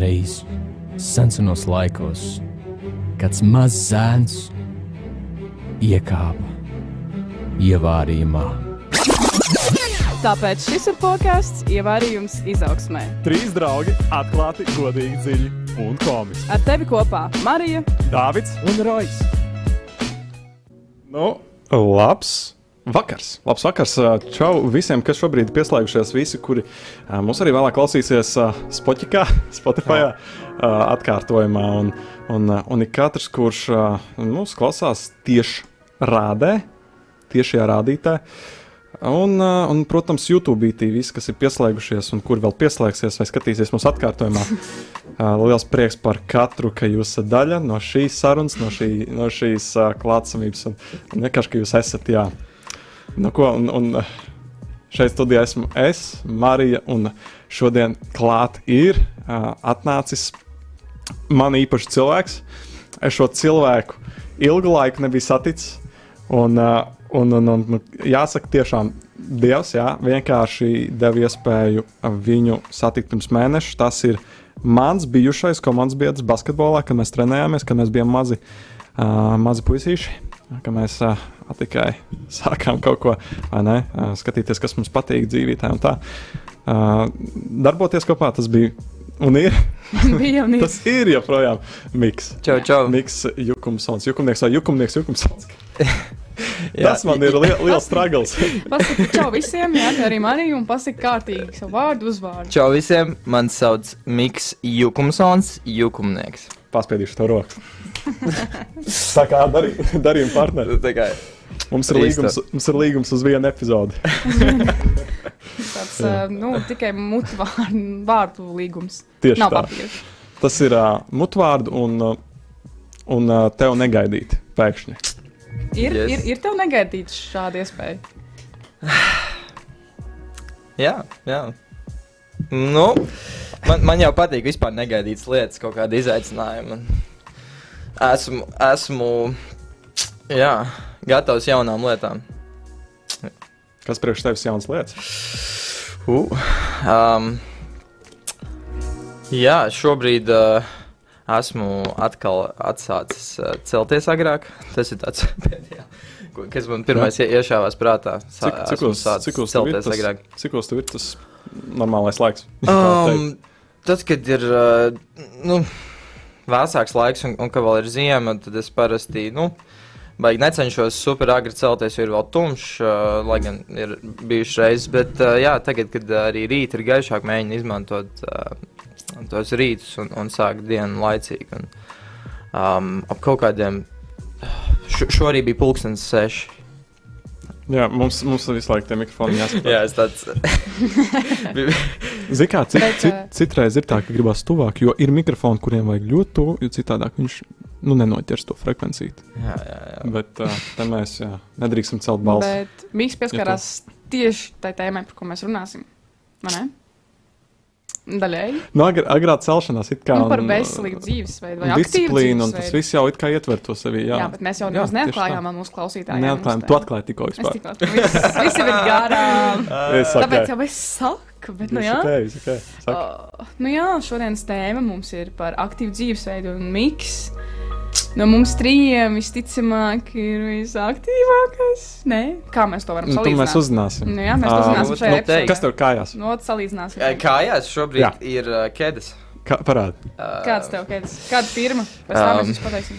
Reiz senos laikos kāds mazs zēns iekāpa ievārījumā. Tāpēc šis ir podkāsts Ievārījums izaugsmē. Trīs draugi atklāti, godīgi, dziļi un komiski. Ar tevi kopā Marija, Dāvids Un Rojas! Nu, labs vakars. Labs vakars. Čau visiem, kas šobrīd ir pieslēgušies. Visi, kuri mūs arī vēlāk klausīsies Spotify, Spotify atkārtojumā. Un, un, un ik katrs, kurš mūs klausās tieši rādē, tiešajā rādītājā. Un, un, protams, YouTube TV, visi, kas ir pieslēgušies, un kuri vēl pieslēgsies vai skatīsies mūsu atkārtojumā. Liels prieks par katru, ka jūs esat daļa no šīs sarunas, no, šī, no šīs klātsamības. Un vienkārši, ka jūs esat, jā. Nu, ko, un, un ā, šeit studijā esmu es, Marija, un šodien klāt ir uh, atnācis man īpašs cilvēks. Es šo cilvēku ilgu laiku nebiju saticis. Un, uh, un, un, un jāsaka, tiešām Dievs jā, vienkārši deva iespēju viņu satikt pirms mēneša. Tas ir mans bijušais komandas biedrs basketbolā, kad mēs trenējāmies, kad mēs bijām mazi, uh, mazi puisīši. Kad mēs uh, tikai sākām kaut ko, vai ne, uh, skatīties, kas mums patīk dzīvībā un tā. Uh, darboties kopā tas bija un ir. bija un ir. Tas ir joprojām Miks. Čau, čau. Miks Jukumsons, Jukumnieks vai Jukumnieks Jukumsons. Jā, Tas man ir li liels struggles. Pasaki čau visiem, jā, arī Marija, un pasaki kārtīgi savu vārdu, uzvārdu. Čau visiem! Mani sauc Miks Jukumsons, Jukumnieks. Paspēdīšu to roku. Tā kā darī, darījuma partneri. Kā Mums ir, līgums, mums ir līgums uz vienu epizodi. Tāds, uh, nu, tikai mutvārdu vārdu līgums. Tieši Nav tā. papīra. Tas ir uh, mutvārdu un, un uh, tev negaidīt pēkšņi. Ir, Yes. ir, ir tev negaidīts šāda iespēja. jā, jā. Nu, man, man jau patīk vispār negaidītas lietas, kaut kāda izaicinājuma. Esmu, esmu jā, gatavs jaunām lietām. Kas priekš tevis jaunas lietas? Uh, um, jā, šobrīd uh, esmu atkal atsācis uh, celties agrāk. Tas ir tāds pēdējā, ko- kas man pirmais ie- iešāvās prātā. Sā- Cik, cikos, cikos, celties tas, agrāk. cikos tev ir tas normālais laiks? Um, tad, kad ir uh, nu, vēsāks laiks un, un ka vēl ir ziema, tad es parasti. Nu, Baigi necenšos super agri celties, jo ir vēl tumšs, uh, lai gan ir bijušas reizes. Bet, uh, jā, tagad, kad arī rīta ir gaišāk, mēģinu izmantot uh, tos rītus un, un sākt dienu laicīgi. Un, um, ap kaut kādiem. Šo, šo arī bija pulkstenis seši. Jā, mums, mums visu laiku tie mikrofoni jāsaprot. Jā, es tāds. Zini, kā cit, Bet, cit, citreiz ir tā, ka gribās tuvāk, jo ir mikrofoni, kuriem vajag ļoti tuvu, jo citādāk viņš nu, nenoķers to frekvenciju. jā, jā, jā. Bet uh, te mēs jā, nedrīkstam celt balsi. Bet Mikls pieskarās tieši tai tēmai, par ko mēs runāsim. Vai ne? Daļēji. Nu, agr agrā celšanās it kā Nu, par veselīgu dzīvesveidu vai disciplīnu, un tas viss jau it kā ietver to sevi. Jā, Jā, bet mēs jau nemaz neatklājām mūsu klausītājiem. Neatklājām, tu atklāji tikko Es vispār. tikko. Viss, viss ir garām. Es Tāpēc jau es saku, bet nu jā. okay, okay. Saki. Uh, nu jā, šodienas tēma mums ir par aktīvu dzīvesveidu un miks. No mums trījiem visticamāk ir visaktīvākais. Nē, kā mēs to varam Nu, salīdzināt? mēs uzzināsim. Nu jā, mēs to uzzināsim nu, šajā nu, epizodē. Kas tev kājās? No, salīdzināsim. Ā, Kājās šobrīd Jā. ir uh, ķēdes. Kā, parādi. Uh, Kāds tev, kāds? Kāda firma? Pēc tam mēs Um. jums pateiksim.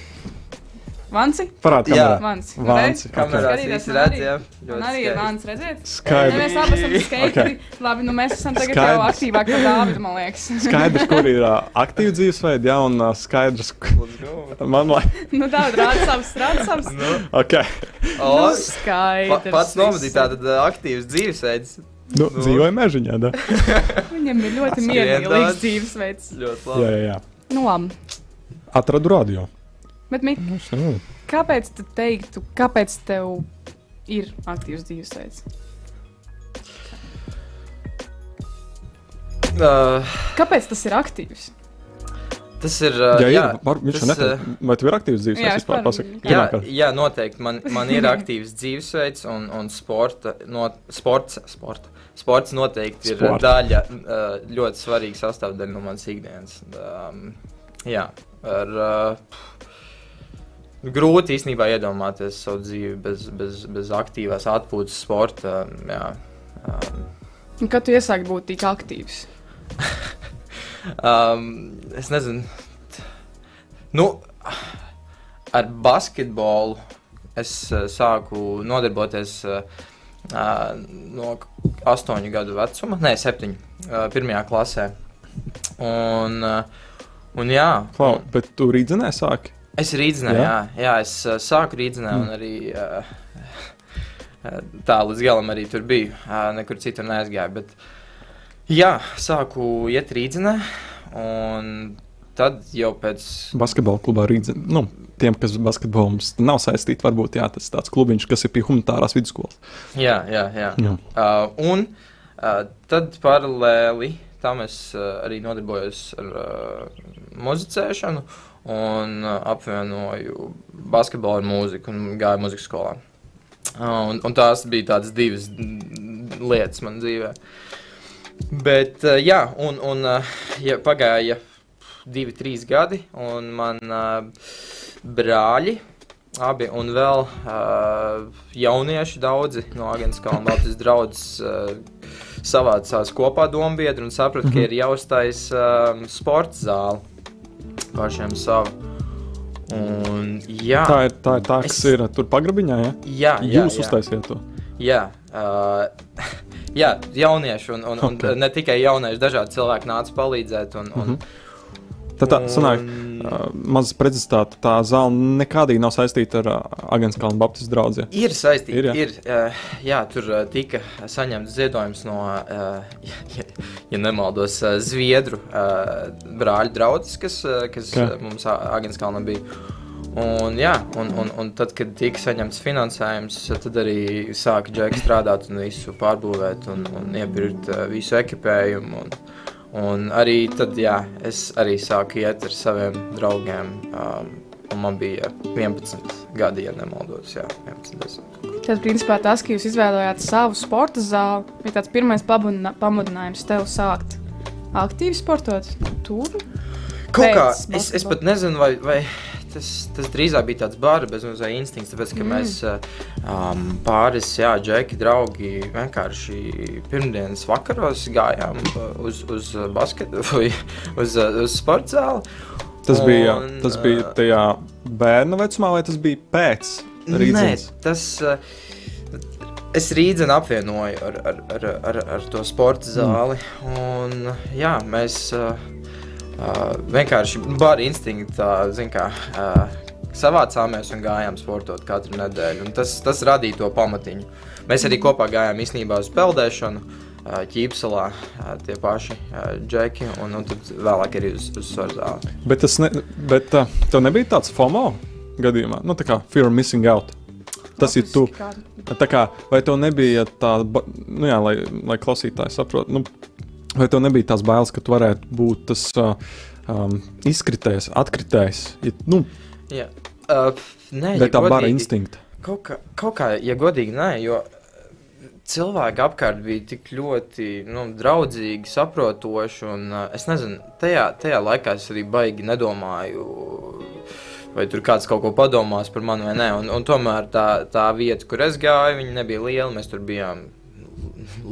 Vanci? Parādi, Jā. kamerā. Vanci. Vanci. Redz? Kamerās Skatīties, visi man redz, arī- jā. Ļoti arī ir vāns, redziet? Skaidrs. mēs abi esam skatīgi. Labi, nu mēs esam tagad jau Skaidrs. aktīvāki par Dāvidu, man liekas. Skaidrs, kur ir uh, aktīva dzīvesveida, jā, un uh, skaidrs, k- Let's go. man liekas, nu, Dāvid, rāda savus, rāda savus. Nu, ok. o, Nu, pa, skaidrs. pats novadīja tātad uh, aktīvs dzīvesveids. Nu, Nu. dzīvoja mežiņā, da? Viņam ir ļoti mierīgs dzīvesveids. Ļoti jā, labi. jā, jā. Nu, labi. Atradu radio. Bet, Mik, Mm. kāpēc tu teiktu, kāpēc tev ir aktīvs dzīvesveids? Uh, Kāpēc tas ir aktīvs? tas ir. Uh, Jā, jā, jā, var, viņš tas, netur. uh, Vai tev ir aktīvs dzīves? jā, pasaku. Jā, jā, noteikti. Man, man ir aktīvs dzīvesveids un, un sporta, no, sports, sporta, sports noteikti ir Sports. daļa, uh, ļoti svarīga sastāvdaļa no manas ikdienas. Um, jā, ar, uh, grūti īstenībā iedomāties savu dzīvi bez, bez, bez aktīvās atpūtas sporta. Jā, um, Un Kad tu iesāki būt tik aktīvs? Um, es nezinu, nu, ar basketbolu es uh, sāku nodarboties uh, no k- astoņu gadu vecuma, ne septiņu, uh, pirmajā klasē. Un, uh, un jā, Klau, un bet tu rīdzenē sāki? Es rīdzenē, Jā? jā, es uh, sāku rīdzenē un arī uh, tā līdz galam arī tur biju, uh, nekur citur neaizgāju. Bet, Jā, sāku iet rīdzenē, un tad jau pēc Basketbola klubā rīdzenē. Nu, tiem, kas basketbolu mums nav saistīti, varbūt jā, tas ir tāds klubiņš, kas ir pie humanitārās vidusskolas. Jā, jā, jā. Jā. Uh, un uh, tad paralēli tam es uh, arī nodarbojos ar uh, muzicēšanu un uh, apvienoju basketbolu ar mūziku un gāju muzikas skolā. Uh, un, un tās bija tādas divas lietas manā dzīvē. Bet, uh, jā, un, un ja pagāja divi, trīs gadi, un man brāļi Abi un vēl jaunieši, daudzi no Agnēs un Latvijas draugs uh, savācās kopā dombiedri un saprata, mm -hmm. ka ir jāuztais um, sporta zāle pašiem savu. Un, jā, Tā ir tā, ir tā kas Es- ir tur pagrabiņā. Ja? jā, jā, Jūs jā. uztaisiet to. Jā, uh, jā jaunieši un, un, un Ok. ne tikai jaunieši, dažādi cilvēki nāca palīdzēt. Un, un, Tad tā sanāk, un- mazs precizitāte, tā zāle nekādīgi nav saistīta ar Agenskalnu Baptistu draugu. Ir saistīti. Ir, jā. ir, uh, jā, tur uh, tika saņemts ziedojums no, uh, ja, ja nemaldos, uh, Zviedru uh, brāļu draugs, kas, uh, kas Jā. mums Agenskalnam bija. Un, jā, un, un, un tad, kad tika saņemts finansējums, tad arī sāka Džeks strādāt un visu pārbūvēt un, un iepirkt uh, visu ekipējumu. Un, un arī tad, jā, es arī sāku iet ar saviem draugiem. Um, un man bija 11 gadi, ja nemaldos. Jā, 11, 10. Tas, principā, tas, ka jūs izvēlējāt savu sporta zāli, bija tāds pirmais pamudinājums tev sākt aktīvi sportot. Tur Kaut kā es, es pat nezinu, vai, vai tas, tas drīzāk bija tāds bāra bezmazliet instinkts, tāpēc ka Mm. mm. mēs uh, um, pāris, jā, džeki, draugi vienkārši pirmdienas vakaros gājām uh, uz, uz uh, basketu vai uz, uz sporta zāli. Tas bija, Un, tas bija tajā bērna vecumā, vai tas bija pēc Nē, rītdienas? tas. Es rīzenu apvienoju ar, ar, ar, ar, ar to sporta zāli. Un, jā, mēs uh, uh, vienkārši bāri instinkta, zin kā, uh, savācāmies un gājām sportot katru nedēļu. Un tas, tas radīja to pamatiņu. Mēs arī kopā gājām īstenībā uz peldēšanu. uh, Ķīpselā uh, tie paši džeki, un, un tad vēlāk arī uz, uz svarzāli. Bet, tas ne, bet uh, tev nebija tāds FOMO gadījumā, nu tā kā fear of missing out. Tas ir tu. Tā kā, vai tev nebija tā, nu jā, lai, lai klausītāji saprotu, nu, vai tev nebija tās bailes, ka tu varētu būt tas uh, um, izkritējs, atkritējs, ja, nu, Jā, uh, nē, vai ja tā bara godīgi- instinkta? Kaut kā, kaut kā, ja godīgi, nē, jo cilvēki apkārt bija tik ļoti nu, draudzīgi, saprotoši. Un, uh, es nezinu, tajā, tajā laikā es arī baigi nedomāju, vai tur kāds kaut ko padomās par mani vai nē. Un, un tomēr tā, tā vieta, kur es gāju, nebija liela. Mēs tur bijām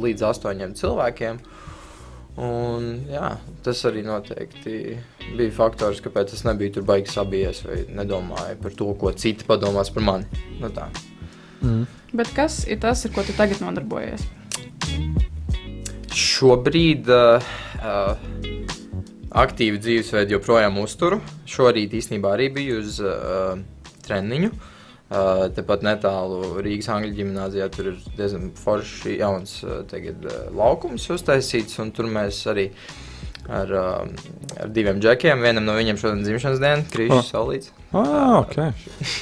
līdz astoņiem cilvēkiem. Un, jā, tas arī noteikti bija faktors, kāpēc es nebiju tur baigi sabijies vai nedomāju par to, ko citi padomās par mani. Nu, tā. Mm. Bet kas ir tas, ar ko tu tagad nodarbojies? Šobrīd uh, uh, aktīvu dzīvesveidu joprojām uzturu. Šorīt īstenībā arī biju uz uh, treniņu. Uh, tepat netālu Rīgas Angļu gimnājā tur ir diezgan forši jauns uh, tagad, uh, laukums uztaisīts. un Tur mēs arī ar, uh, ar diviem džekiem. Vienam no viņiem šodien dzimšanas diena, Krīšs Oh. Saulīts. Ah, ok.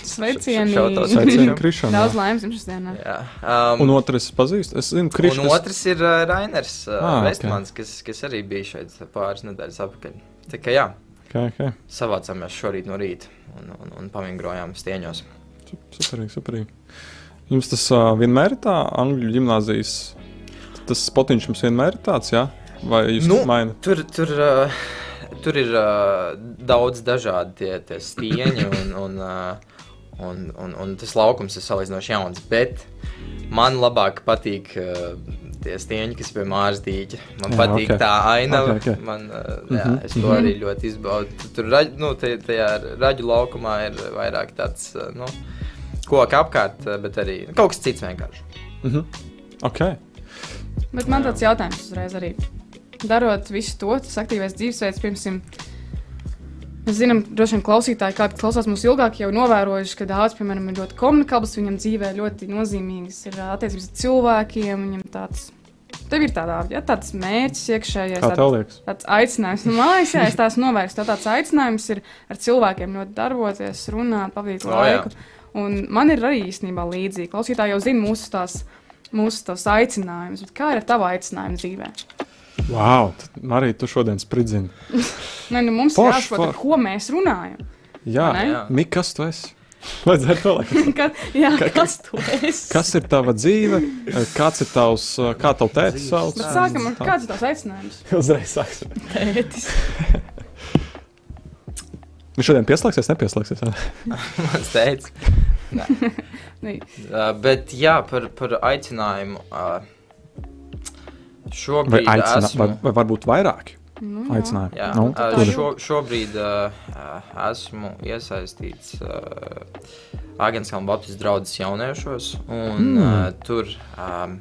Sveicieni! Sveicieni Krišam. Daudz laimes jums dienā. Jā, um, Un otrs pazīst, es zinu, Krišs. Un otrs ir uh, Rainers uh, Ah. Vestmans, okay. kas, kas arī bija šeit pāris nedēļas atpakaļ. Tā kā jā, Okay, okay. savācāmies šorīt no rīta un, un, un pavingrojām stieņos. Superīgi, superīgi. Jums tas uh, vienmēr ir tā angļu gimnāzijas tas spotiņš jums vienmēr ir tāds, jā? Vai jūs Nu, nu, mainat? Tur, tur, uh, tur ir uh, daudz dažādi tie, tie stieņi, un, un, uh, un, un, un tas laukums ir salīdzinoši jauns. Bet man labāk patīk uh, tie stieņi, kas pie mājas dīķa. Man Jā, patīk ok. okay. tā ainava. Ok, ok. Man, uh, jā, Mhm, es to arī ļoti izbaudu. Tur nu, tie- tajā raģu laukumā ir vairāk tāds uh, nu, koks apkārt, uh, bet arī kaut kas cits vienkārši. Mhm. Ok. Bet man tāds jautājums uzreiz arī. Darot visu to, tas aktīvais dzīvesveids, pirms Mēs zinām, droši vien klausītāji, kādi klausās mums ilgāk, jau novērojuši, ka daudz, piemēram, ir ļoti komunikabls, viņam dzīvē ļoti nozīmīgas ir ā, attiecības ar cilvēkiem. Viņam tāds, tev ir tādā, ja, tāds mērķis iekšējais, Kā tād, tev liekas? tāds aicinājums. Nu, man liekas, jā, es tās novērstu. Tā tāds aicinājums ir ar cilvēkiem ļoti darboties, runāt, pavadīt O, jā. Un man ir arī īstenībā līdzīgi. Klausītāji jau zina mūsu tās. Mūsu tos aicinājumus, bet kā ir ar tavu aicinājumu dzīvē? Wow, arī tu šodien spridzini. Nē, nu mums ir jāsaprot, ar forši. ko mēs runājam. Jā? Jā. Mika, kas tu esi? Vajadzētu to laikam. Ka, jā, kas tu esi? Kas ir tava dzīve? Kāds ir tavs, kā tev tēvs sauc? Bet sākam ar kāds ir tavs aicinājums? Uzreiz sāksim. Tētis. Viņš šodien pieslēgsies, nepieslēgsies. vai? Teicis. Nē, Uh, bet jā, par, par aicinājumu. Uh, Vai, šobrīd aicinā, esmu. vai, vai varbūt vairāk nu, jā. aicinājumu? Jā, Nu, uh, šo, šobrīd uh, esmu iesaistīts uh, Agenskām Baptistu draugas jauniešos. Un, Mm. uh, tur um,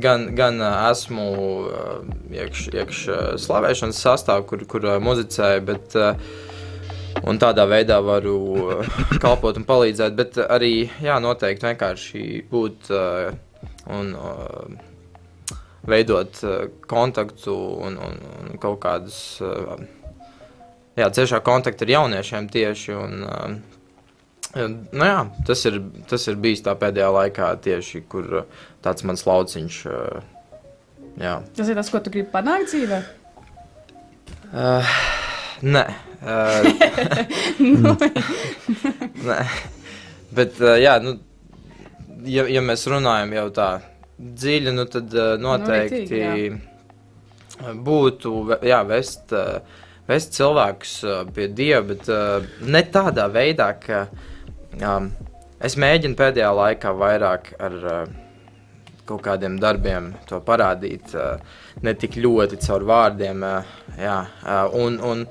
gan, gan uh, esmu uh, iekš, iekš uh, slavēšanas sastāvā, kur, kur uh, muzicēju, bet uh, un tādā veidā varu uh, kalpot un palīdzēt. Bet arī jā, noteikti vienkārši būt uh, un uh, veidot uh, kontaktu un, un, un kaut kādus uh, jā, ciešā kontaktu ar jauniešiem tieši. Un, uh, nu jā, tas, ir, tas ir bijis tā pēdējā laikā tieši, kur tāds mans lauciņš. Jā. Tas ir tas, ko tu gribi panākt dzīvē. Uh, nē. Nu, Nē, bet, jā, nu, ja, ja mēs runājam jau tā dziļi, nu, tad noteikti riktīgi, uh, būtu ve- jā, vest, vest cilvēkus pie dieva, bet ne tādā veidā, ka um, es mēģinu pēdējā laikā vairāk ar uh, kaut kādiem darbiem to parādīt, ne tik ļoti caur vārdiem. Jā, un, un,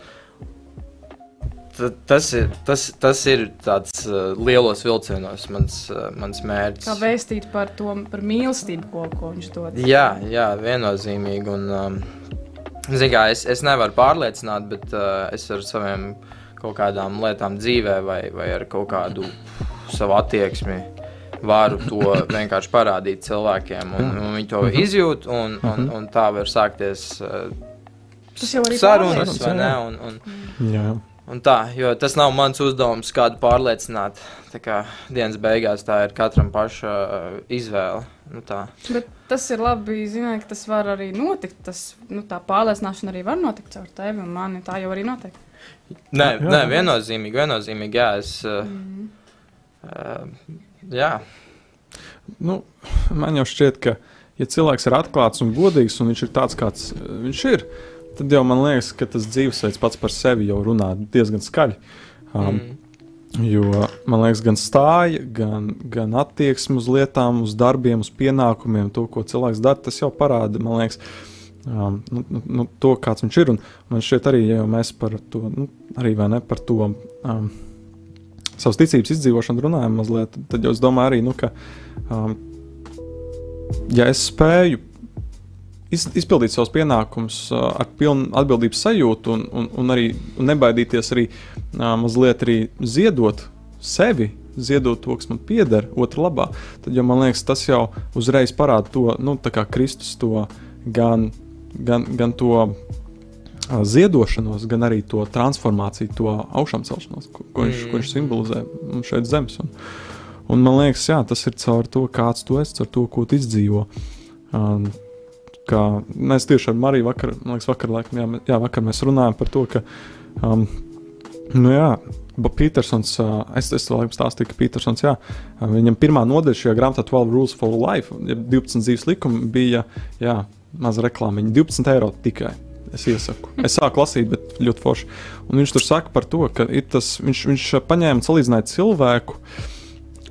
Tas ir, tas, tas ir tāds uh, lielos vilcienos mans, uh, mans mērķis. kā vēstīt par to, par mīlestību, ko, ko viņš dod. Jā, jā, viennozīmīgi. Un, um, kā, es, es nevaru pārliecināt, bet uh, es ar saviem kaut kādām lietām dzīvē vai, vai ar kaut kādu savu attieksmi varu to vienkārši parādīt cilvēkiem. Un, un viņi to izjūt, un, un, un tā var sākties uh, Tas jau arī sarunas, vai ne? Un, un, Jā. Un tā, jo tas nav mans uzdevums, kādu pārliecināt. Tā kā dienas beigās tā ir katram paša uh, izvēle. Nu, tā. Bet tas ir labi zināt, ka tas var arī notikt. Tas, nu, tā pārliecināšana arī var notikt caur tevi un mani. Tā jau arī notiek. Nē, Jā, nē viennozīmīgi, viennozīmīgi, jā. Es, uh, Mm. uh, jā, Nu, man jau šķiet, ka, ja cilvēks ir atklāts un godīgs, un viņš ir tāds, kāds uh, viņš ir, tad jau man liekas, ka tas dzīvesveids pats par sevi jau runā diezgan skaļi. Um, mm, Jo man liekas, gan stāja, gan, gan attieksme uz lietām, uz darbiem, uz pienākumiem, to, ko cilvēks dara, tas jau parāda, man liekas, um, nu, nu, nu, to, kāds viņš ir. Un man šķiet, arī ja mēs par to, nu, arī vai ne par to um, savas ticības izdzīvošanu runājam mazliet, tad jau es domāju arī, nu, ka, um, ja es spēju izpildīt savus pienākumus ar pilnu atbildības sajūtu un, un, un arī un nebaidīties arī mazliet arī ziedot sevi, ziedot to, kas man pieder, otrā labā, tad jau man liekas, tas jau uzreiz parāda to, nu, kā Kristus to gan, gan, gan to ziedošanos, gan arī to transformāciju, to augšām celšanos, ko, ko, viņš, ko viņš simbolizē mums šeit zemes. Un, un man liekas, jā, tas ir caur to, kāds tu esi, caur to, ko tu izdzīvo. Um, kā mēs tieši ar Mariju vakar, liekas, vakar, laikam, jā, jā, vakar mēs runājam par to, ka um, Nu, jā, Petersons, ā, es, es jums stāstīju, ka Petersons, jā, ā, viņam pirmā nodaļa šajā grāmatā 12 Rules for Life, jeb 12 dzīves likumi, bija jā, maza reklāmiņa, 12 eiro tikai. Es iesaku. Es sāku lasīt, bet ļoti forši. Un viņš tur saka par to, ka tas, viņš, viņš paņēma un salīdzināja cilvēku.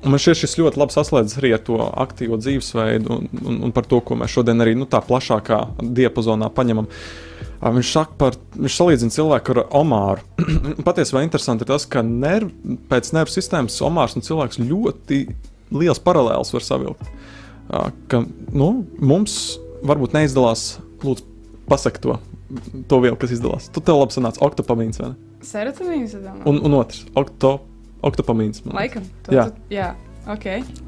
Un man šķiet, šis ļoti labi saslēdzas arī ar to aktīvo dzīvesveidu un, un, un par to, ko mēs šodien arī nu, tā plašākā diapazonā paņemam. Viņš saka, par, viņš salīdzina cilvēku ar omāru. Patiesībā interesanti ir tas, ka nerv, pēc nervu sistēmas omārs un cilvēks ļoti liels paralēls var savilkt. Ka, nu, mums varbūt neizdalās, lūdzu, pasaki to, to vielu, kas izdalās. Tu tev labi sanāca oktopamīns, vai ne? Serotonīns, domāju. Un, un otrs, okto, oktopamīns. Laikam. Jā. Tu, jā. Ok.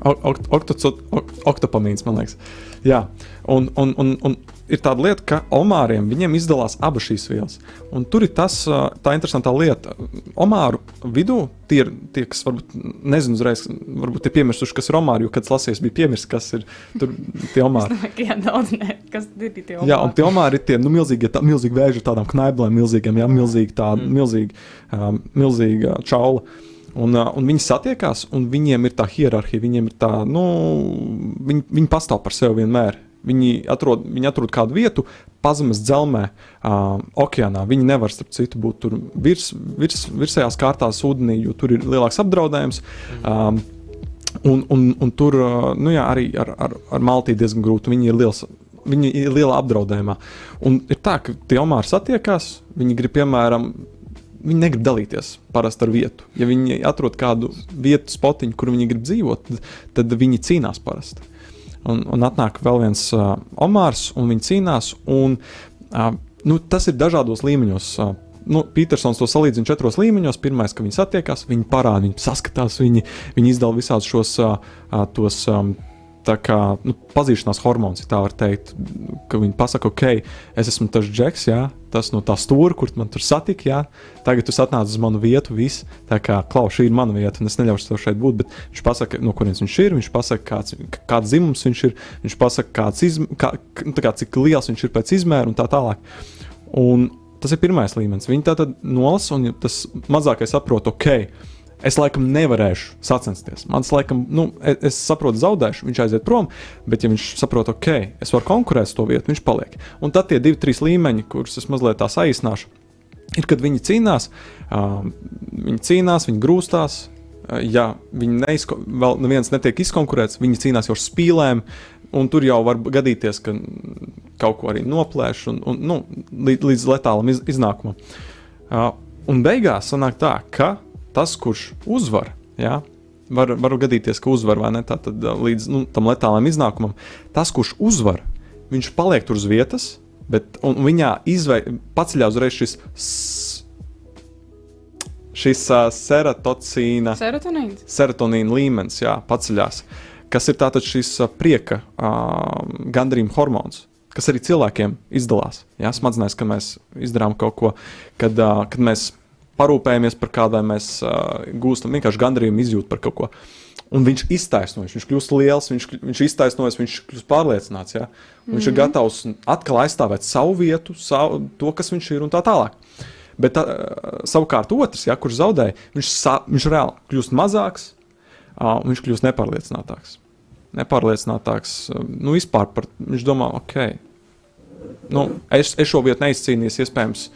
Ok- ok- oktoco- ok- Oktopamīns, man liekas. Jā, un, un, un, un ir tāda lieta, ka omāriem viņiem izdalās abas šīs vielas. Un tur ir tas, tā interesantā lieta. Omāru vidū tie ir tie, kas varbūt nezinu uzreiz, varbūt ir piemirsuši, kas ir omāri, jo, kad es lasīju, es biju piemirsis, kas ir tur tie omāri. jā, daudz ne. Kas ir tie Jā, un tie omāri ir tie nu, milzīgi, tā, milzīgi vēži ar tādām knaiblēm, milzīgiem, jā, milzīgi tāda, Mm. milzīga, um, milzīga čaula. Un, un viņi satiekās, un viņiem ir tā hierarhija, viņiem ir tā, nu, viņi, viņi pastāv par sevi vienmēr. Viņi atrod, viņi atrod kādu vietu, pazemes dzelzmē, uh, okeānā. Viņi nevar, starp citu, būt tur virs, virs, virsējās kārtās ūdenī, jo tur ir lielāks apdraudējums. Um, un, un, un tur nu, jā, arī ar, ar, ar maltīti diezgan grūti. Viņi ir liels. Viņi ir lielā apdraudējumā. Un ir tā, ka tie omāri satiekās. Viņi grib, piemēram, viņi negrib dalīties parasti ar vietu. Ja viņi atrod kādu vietu, spotiņu, kur viņi grib dzīvot, tad, tad viņi cīnās parasti. Un, un atnāk vēl viens uh, omārs, un viņi cīnās. Un, uh, nu, tas ir dažādos līmeņos. Uh, nu, Petersons to salīdzina četros līmeņos. Pirmais, ka viņi satiekās, viņi parāda, viņi saskatās, viņi, viņi izdala visādus šos uh, tos. Um, Tā kā nu, pazīšanās hormons, ja tā var teikt, ka viņi pasaka, ok, es esmu tas džeks, jā, tas no tā stūra, kur man tur satika, jā, tagad tu atnāc uz manu vietu, viss, tā kā, klau, šī ir mana vieta, un es neļaušu tev šeit būt, bet viņš pasaka, no kurienes viņš ir, viņš pasaka, kāds, kāds dzimums viņš ir, viņš pasaka, kāds izm, kā, nu, kā, cik liels viņš ir pēc izmēra un tā tālāk. Un tas ir pirmais līmenis. Viņi tā tad nolasa, un tas mazākais saprot, ok, es laikam nevarēšu sacensties. Mans laikam, nu, es, es saprotu, zaudēšu, viņš aiziet prom, bet ja viņš saprot, ok, es varu konkurēt uz to vietu, viņš paliek. Un tad tie divi, trīs līmeņi, kurus es mazliet tā saīsināšu, ir, kad viņi cīnās, um, viņi cīnās, viņi grūstās. uh, Ja viņi neizko, vēl neviens netiek izkonkurēts, viņi cīnās jau ar spīlēm, un tur jau var gadīties, ka kaut ko arī noplēš, un, un nu, līdz, līdz letālam iz, iznākumam. Uh, un beigās sanāk tā, ka tas, kurš uzvar, jā, var, var gadīties, ka uzvar vai ne tā, tad līdz nu, tam letālam iznākumam, tas, kurš uzvar, viņš paliek tur uz vietas, bet viņā izvei, paceļās uzreiz šis. Šis uh, serotocīna, Serotonīns. serotonīna līmenis jā, paceļās, kas ir tātad šis uh, prieka uh, gandarījuma hormons, kas arī cilvēkiem izdalās. Jā, smadzenēs, kad mēs izdarām kaut ko, kad, uh, kad mēs parūpējamies par kādu, vai mēs uh, gūstam vienkārši gandarījumu izjūtu par kaut ko. Un viņš iztaisnojas, viņš kļūst liels, viņš, viņš iztaisnojas, viņš kļūst pārliecināts. Ja? Un Viņš ir gatavs atkal aizstāvēt savu vietu, savu, to, kas viņš ir un tā tālāk. Bet uh, savukārt otrs, ja, kurš zaudēja, viņš, sa, viņš reāli kļūst mazāks, uh, un viņš kļūst nepārliecinātāks. Nepārliecinātāks, uh, nu vispār par, viņš domā, ok, nu, es, es šo vietu neizcīnīšu, iespējams,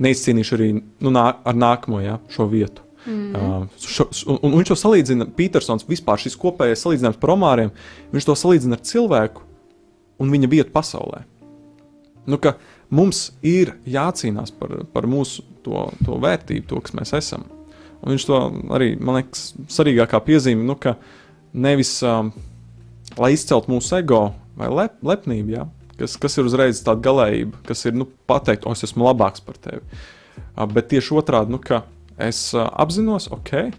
neizcīnīšu arī nu, nā, ar nākamo ja, šo vietu. Mm. Uh, šo, un, un viņš to salīdzina, Petersons, vispār šis kopējais salīdzinājums par omāriem, viņš to salīdzina ar cilvēku un viņa vietu pasaulē. Nu, ka mums ir jācīnās par, par mūsu to, to vērtību, to, kas mēs esam. Un viņš to arī, man liekas, svarīgākā piezīme, nu, ka nevis um, lai izceltu mūsu ego vai lep, lepnību, ja, kas, kas ir uzreiz tāda galējība, kas ir nu, pateikt, o, es esmu labāks par tevi. Bet tieši otrādi, nu, ka es apzinos, ok,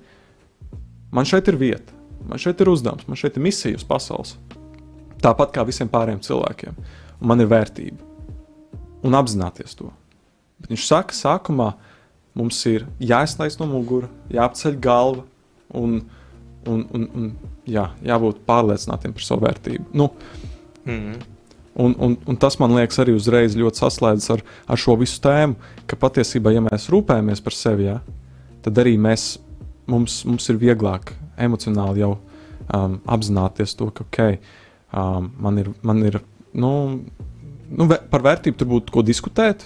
man šeit ir vieta, man šeit ir uzdevums, man šeit ir misija uz pasaules. Tāpat kā visiem pārējiem cilvēkiem. Un man ir vērtība. Un apzināties to. Bet viņš saka, sākumā mums ir jāizlaiž no muguras, jāapceļ galva un, un, un, un jā, jābūt pārliecinātiem par savu vērtību. Nu, Mm. Un, un, un tas man liekas arī uzreiz ļoti saslēdzas ar, ar šo visu tēmu, ka patiesībā, ja mēs rūpējamies par sevi, jā, tad arī mēs, mums, mums ir vieglāk emocionāli jau um, apzināties to, ka okay, um, man ir, man ir nu, nu, par vērtību tur būtu ko diskutēt.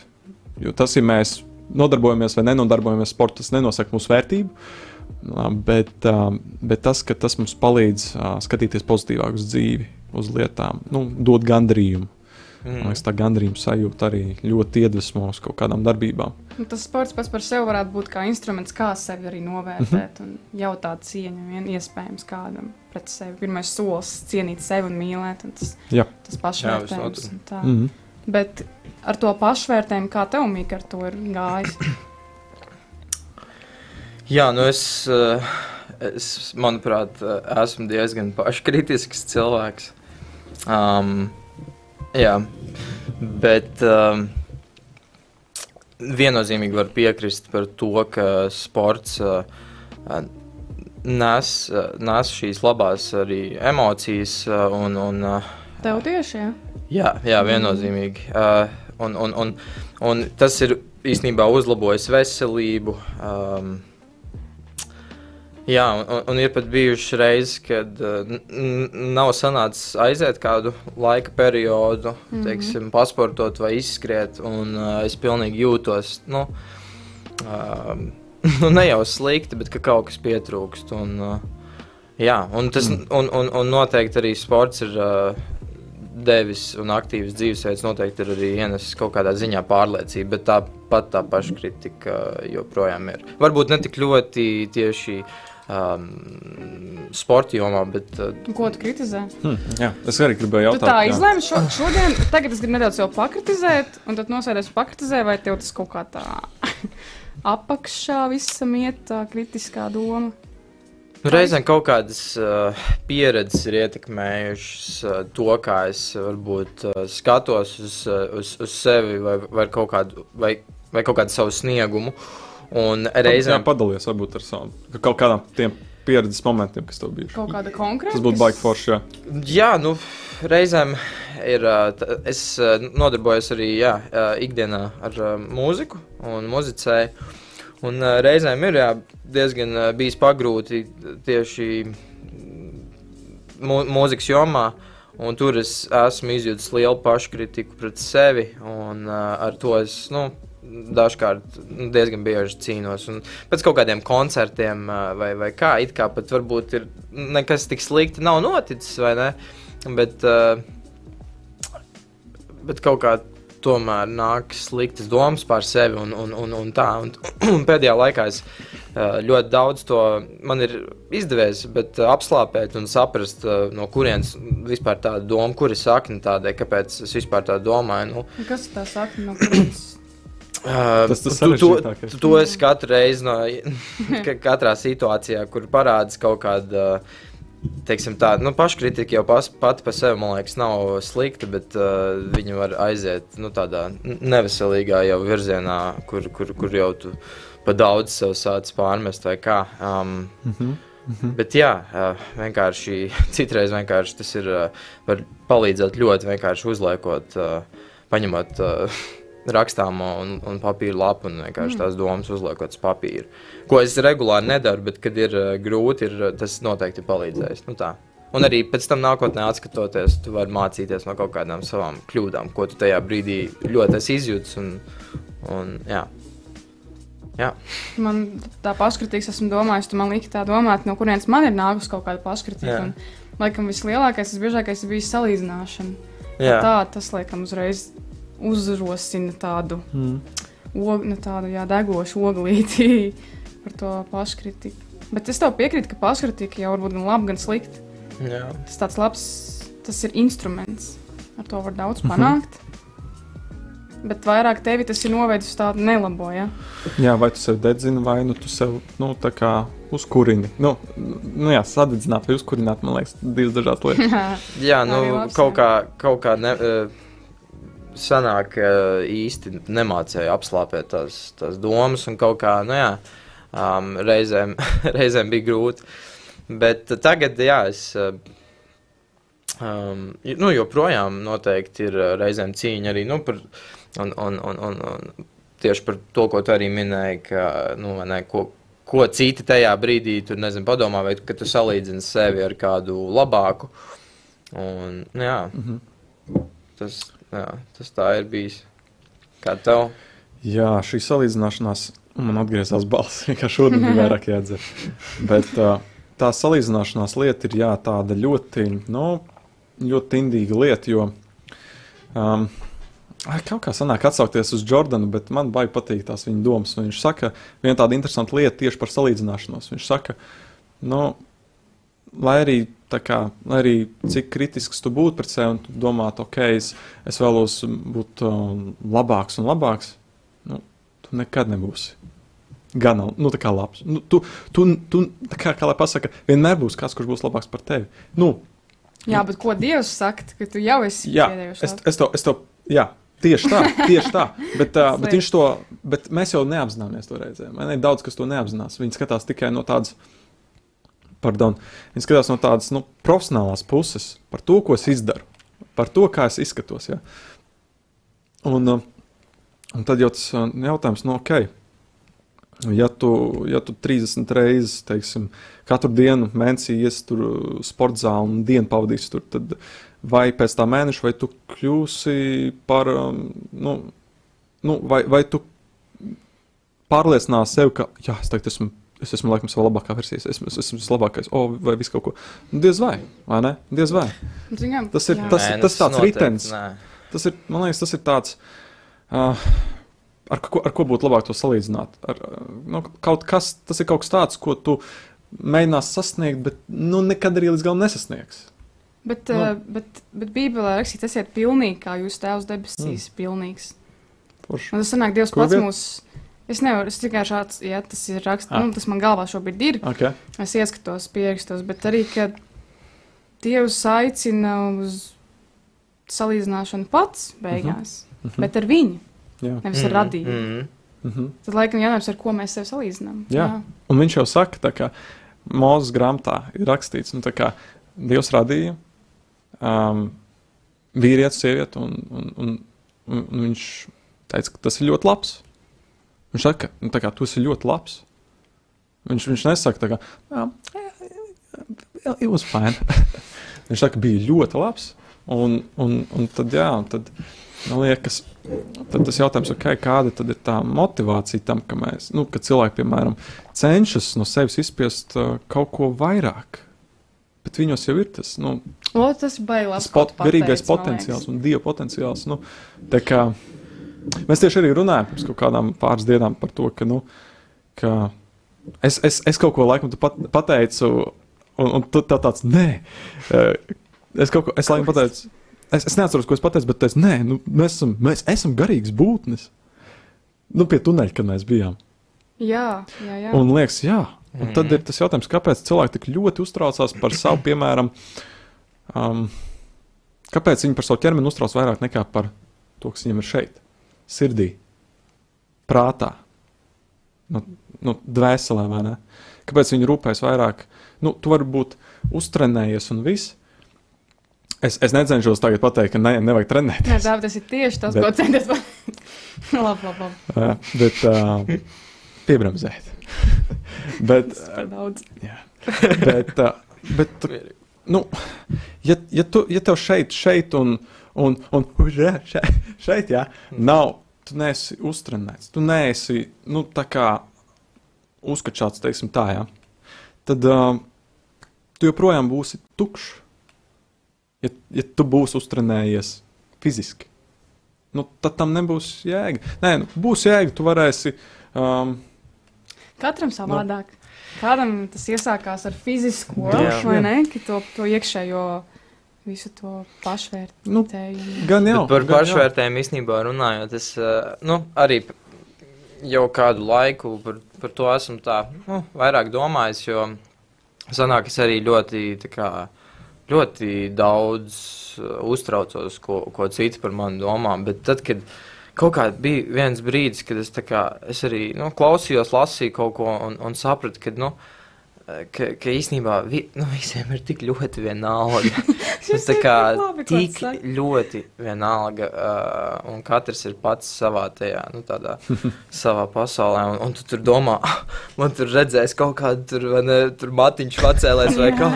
Jo tas, ja mēs nodarbojamies vai nenodarbojamies sportā, tas nenosaka mūsu vērtību. Ā, Bet, ā, bet tas, ka tas mums palīdz ā, skatīties pozitīvāk uz dzīvi, uz lietām, nu, dod gandarījumu. Man Mm. liekas, tā gandarījuma sajūta arī ļoti iedvesmo uz kaut kādām darbībām. Nu, Tas sports pats par sevi varētu būt kā instruments, kā sevi arī novērtēt un jautāt cieņu vien iespējams kādam pret sevi. Pirmais solis - cienīt sevi un mīlēt, un tas, Jā. tas Jā, pašvērtējums. tā. Mm -hmm. Bet ar to pašvērtējumu, kā tev, Mika, ar to ir gājis? Jā, nu es, eh, es manuprāt, esmu diezgan paškritisks cilvēks. Um, jā, bet um, viennozīmīgi var piekrist par to, ka sports uh, nes, nes šīs labās arī emocijas uh, un, un uh, Tev tieši, jā. Jā, jā viennozīmīgi. Uh, un, un, un, un tas ir īstenībā uzlabojis veselību. Um, jā, un, un- ir pat bijušas reizes, kad uh, n- nav sanācis aiziet kādu laika periodu, mm -hmm. teiksim, pasportot vai izskriet. Un uh, es pilnīgi jūtos. Nu, um, nu, ne jau slikti, bet ka kaut kas pietrūkst. Un, uh, jā, un, tas, mm. un, un, un noteikti arī sports ir. Uh, devis un aktīvs dzīvesveids noteikti ir arī ienesis kaut kādā ziņā pārliecību, bet tāpat tā paškritika joprojām ir. Varbūt ne tik ļoti tieši um, sporta jomā, bet uh, Ko tu kritizē? Hm, jā, es arī gribēju jautāt, tā jā. izlēmi šo, šodien, tagad es gribu nedaudz jau pakritizēt, un tad nosēties pakritizēt, vai tev tas kaut kā tā apakšā visam iet tā kritiskā doma? Nu, reizēm kaut kādas uh, pieredzes ir ietekmējušas uh, to, kā es varbūt uh, skatos uz, uh, uz, uz sevi vai, vai, kaut kādu, vai, vai kaut kādu savu sniegumu. Un reizēm padalies varbūt ar savu, ka kaut kādām tiem pieredzes momentiem, kas tev bijuši. Kaut kāda konkrēta. Tas būtu baigi forši, jā. Jā, nu, reizēm ir. Es nodarbojos arī jā, ikdienā ar mūziku un muzicēju. Un reizēm ir jā, diezgan bijis pagrūti tieši mū, mūzikas jomā. Un tur es esmu izjūtis lielu paškritiku pret sevi. Un, uh, ar to es nu, dažkārt diezgan bieži cīnos. Un pēc kaut kādiem koncertiem vai, vai kā, it kā pat varbūt ir nekas tik slikti nav noticis, vai ne? Bet, bet kaut kā tomēr nāk sliktas domas par sevi un, un, un, un tā. Un, un pēdējā laikā es ļoti daudz to man ir izdevies, bet apslāpēt un saprast, no kurienes vispār tāda doma, kur ir sakne tādai, kāpēc es vispār tā domāju. Nu, Kas tā saka? No kurienes? Uh, Tas tas tu, to, tu, to es katru reizi, no, ka, katrā situācijā, kur parādās kaut kāda. Teiksim, tā nu, paškritika jau pas, pati par sevi, man liekas, nav slikta, bet uh, viņa var aiziet nu, tādā neveselīgā jau virzienā, kur, kur, kur jau tu pa daudz sev sāc pārmest vai kā. Um, Mhm. Bet jā, uh, vienkārši citreiz vienkārši tas ir, uh, var palīdzēt ļoti vienkārši uzliekot, paņemot rakstāmo un, un papīra lapu un vienkārši tās domas uzliekot uz papīra. Ko es regulāri nedaru, bet kad ir uh, grūti, ir, uh, tas noteikti ir palīdzējis. Nu, tā. un arī pēc tam nākotnē atskatoties, tu vari mācīties no kaut kādām savām kļūdām, ko tu tajā brīdī ļoti esi izjūtis. Un, un, jā. Jā. Man tā paškritika, esmu domājis, tu man liki tā domāt, no kurienes man ir nākusi kaut kāda paškritika. Jā. Un, laikam vislielākais, visbiežākais ir bijis salīdzināšana. Jā. Tā, tas, laikam, uzreiz uzrosina tādu, Mm. og, nu, tādu jā, degošu oglīti par to paškritiku. Bet es tev piekrītu, ka paškritika jau var būt gan laba, gan slikta. Jā. Tas tāds labs, tas ir instruments. Ar to var daudz Mhm. panākt. Bet vairāk tevi tas ir novedis uz tādu nelabo. Ja? Jā, vai tu sev dedzini, vai nu tu sev nu, tā kā uzkurini. Nu, nu jā, sadedzināt vai uzkurināt, man liekas, divas dažādas lietas. Jā, nu, Arī labs, kaut jā. kā, kaut kā ne, uh, sanāk īsti nemācēja apslāpēt tās, tās domas, un kaut kā, nu jā, um, reizēm, reizēm bija grūti. Bet tagad, jā, es. Uh, Um, nu, joprojām noteikti ir uh, reizēm cīņa arī nu, par, un, un, un, un, un tieši par to, ko tu arī minēji, ka, nu, ne, ko, ko citi tajā brīdī tur nezinu, padomā, vai ka tu salīdzini sevi ar kādu labāku. Un, nu jā, mm -hmm. tas, jā, tas tā ir bijis. Kā tev? Jā, šī salīdzināšanās man atgriezās balss. Kā šodien bija vairāk jādzer. Bet tā salīdzināšanās lieta ir jā, tāda ļoti, nu, ļoti indīga lieta, jo um, Kaut kā sanāk atsaukties uz Jordanu, bet man baigi patīk tās viņa domas. Un viņš saka, viena tāda interesanta lieta tieši par salīdzināšanos. Viņš saka, nu, lai arī, kā, arī cik kritisks tu būtu pret sevi un tu domātu, ok, es, es vēlos būt um, labāks un labāks, nu, tu nekad nebūsi. Gan nu, tā kā labs. Nu, tu, tu, tu kā, kā lai pasaka, vienmēr būs kāds, kurš būs labāks par tevi. Nu, Jā, bet ko Dievs saka, ka tu jau esi jā, es, es to, es to, jā, Tieši tā, tieši tā. Bet, uh, bet, to, bet mēs jau neapzināmies to reizē. Man ir daudz, kas to neapzinās. Viņi skatās tikai no tādas, pardon, viņi skatās no tādas nu, profesionālās puses, par to, ko es izdaru, par to, kā es izskatos. Ja? Un, uh, un tad jau tas jautājums, no nu, ok. Ja tu, ja tu 30 reizes, teiksim, katru dienu mēnesī iesi tur sporta zāli un dienu pavadīsi tur, tad vai pēc tā mēneša, vai tu kļūsi par, um, nu, nu, vai, vai tu pārliecinās sevi, ka, jā, es tagad esmu, es esmu laikam savā labākā versijā, es esmu, es esmu vislabākais, o, oh, vai viss kaut ko. Nu, diez vai, vai ne? Diez vai. Zinām, tas ir, jā. tas, nē, tas tāds ritens. Tas ir, man liekas, tas ir tāds, uh, ar, ko, ar ko būtu labāk to salīdzināt. Ar, nu, kaut kas, tas ir kaut kas tāds, ko tu mēģinās sasniegt, bet nu, nekad arī līdz galam nesasniegs. Bet, nu. uh, bet, bet Bībelē rakstīts, esiet pilnīgi, kā jūs tēvs debesīs, mm. pilnīgs. Forši. Un tas sanāk, Dievs Kur pats mūs. Es nevaru, es tikai šāds, ja tas ir rakstīts, ah. nu, tas man galvā šobrīd ir. Okay. Es ieskatos, pierakstos, bet arī, ka Dievs aicina uz salīdzināšanu pats beigās, mm -hmm. bet ar viņu, Jā. nevis ar mm -hmm. radību. Mm -hmm. Mm -hmm. Tad, laikam, jautājums, ar ko mēs sevi salīdzinām. Jā. Jā, un viņš jau saka, ka Mūzes grāmatā ir rakstīts, nu, ka Dievs radīja um, vīrietis, sieviete, un, un, un, un, un viņš teica, ka tas ir ļoti labs. Viņš saka, nu, kā, tu esi ļoti labs. Viņš, viņš nesaka, tā jā, it was fine. viņš saka, bija ļoti labs. Un, un, un tad, jā, tad, man liekas, tad tas jautājums, okay, kāda tad ir tā motivācija tam, ka mēs, nu, ka cilvēki, piemēram, cenšas no sevis izspiest uh, kaut ko vairāk bet viņos jau ir tas, nu, o, tas bailās, pot, garīgais potenciāls un dieva potenciāls. Nu, kā, mēs tieši arī runājam pirms kaut kādām pāris dienām par to, ka, nu, ka es, es, es kaut ko laikam pat, pateicu, un, un tu tā tāds nē. Eh, es kaut ko, es laikam pateicu. Es, es neatceros, ko es pateicu, bet es, nē, nu, mēs, esam, mēs esam garīgas būtnes. Nu, pie tuneļa, kad mēs bijām. Jā, jā, jā. Un liekas, jā, Un tad ir tas jautājums, kāpēc cilvēki tik ļoti uztraucās par savu, piemēram, um, kāpēc viņi par savu ķermeni uztrauc vairāk nekā par to, kas viņam ir šeit, sirdī, prātā, nu, nu, dvēselē? Kāpēc viņi rūpējas vairāk? Nu, tu vari būt uztrenējies un viss. Es, es necenšos tagad pateikt, ka ne, nevajag trenēties. Nē, tā, tas ir tieši tas, bet, ko centies pateikt. labi, labi, labi. Uh, bet uh, piebremzēt. bet, jā, bet, bet nu, ja, ja, tu, ja tev šeit, šeit un, un, un šeit, šeit jā, nav, tu neesi uztrenēts, tu neesi nu, tā kā uzkačāts, teiksim tā, jā, tad uh, tu joprojām būsi tukšs. Ja, ja tu būsi uztrenējies fiziski, nu, tad tam nebūs jēga. Nē, nu, būs jēga, tu varēsi. Um, Katram savādāk. No. Kādam tas iesākās ar fizisko, vai ne? To, to iekšējo visu to pašvērtējumu. Nu, gan jau. Bet par pašvērtējumu īstenībā runājot, es uh, nu, arī jau kādu laiku par, par to esmu tā, nu, vairāk domājis, jo sanāk, es arī ļoti, kā, ļoti daudz uh, uztraucos, ko, ko citi par mani domā. Bet tad, kad kaut kā bija viens brīdis, kad es, kā, es arī nu, klausījos, lasīju kaut ko un, un sapratu, ka nu, ka, ka īstenībā vi, nu, visiem ir tik ļoti vienalga. Šis tā ir kā tik ļoti vienalga, uh, un katrs ir pats savā tajā, nu, tādā savā pasaulē. Un, un tu tur domā, "Ah, man tur redzēs kaut kādu tur, ne, tur matiņš pacēlēs vai kā.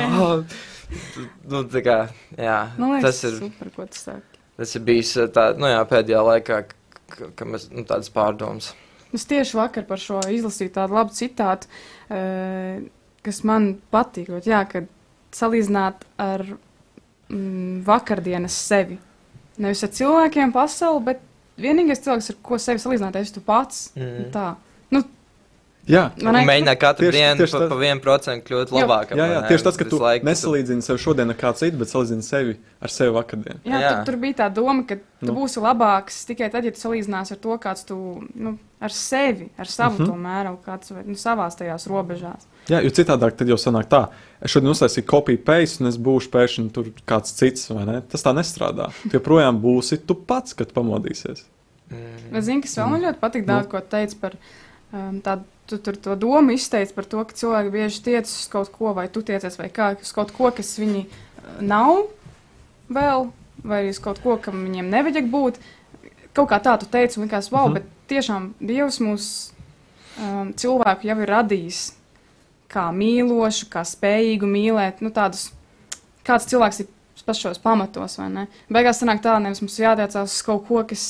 Nu, tā kā, jā, liekas, tas ir, super, ko tu saki. tas ir bijis uh, tā, nu, jā, pēdējā laikā, ka, ka mēs, nu, tādas pārdomas. Es tieši vakar par šo izlasīju tādu labu citātu, eh, kas man patīk. ot, Jā, kad salīdzināt ar mm, vakardienas sevi. Nevis ar cilvēkiem pasauli, bet vienīgais cilvēks, ar ko sevi salīdzināt, ir tu pats. Mm. Tā. Jā, Un liekas, mēģināt katru Tieši- dienu tieši pa, pa vienu procentu kļūt Jo. labākam. jā, jā ne? tieši tas, ka tu laiku nesalīdzini sevi šodien ar kādu citu, bet salīdzini sevi ar sevi vakardien. Jā, Jā. Tur, tur bija tā doma, ka tu Nu. nu. būsi labāks tikai tad, ja tu salīdzināsi ar to, kāds tu nu, ar sevi, ar savu uh -huh. to mēru, kāds vai nu, savās tajās robežās. Jā, jo citādāk tad jau sanāk tā. Es šodien uztaisīju kopiju paste, un es būšu pēkšņi tur kāds cits, vai ne? Tas tā nestrādā. Tu joprojām būsi tu pats, kad pamodīsies. Mm. Bet zini, kas vēl man ļoti patīk, Nu. daudz ko teica par um, tādu. Tu tur to domu izteici par to, ka cilvēki bieži tiecas uz kaut ko, vai tu tiecies, vai kā, uz kaut ko, kas viņi uh, nav vēl, vai uz kaut ko, kam viņiem nevajag būt. Kaut kā tā tu teici, un likās, wow, mm -hmm. bet tiešām Dievs mūs um, cilvēku jau ir radījis kā mīlošu, kā spējīgu mīlēt, nu tādus, kāds cilvēks ir pašos pamatos, vai ne? Beigās sanāk tā, nevis mums jātiecās uz kaut ko, kas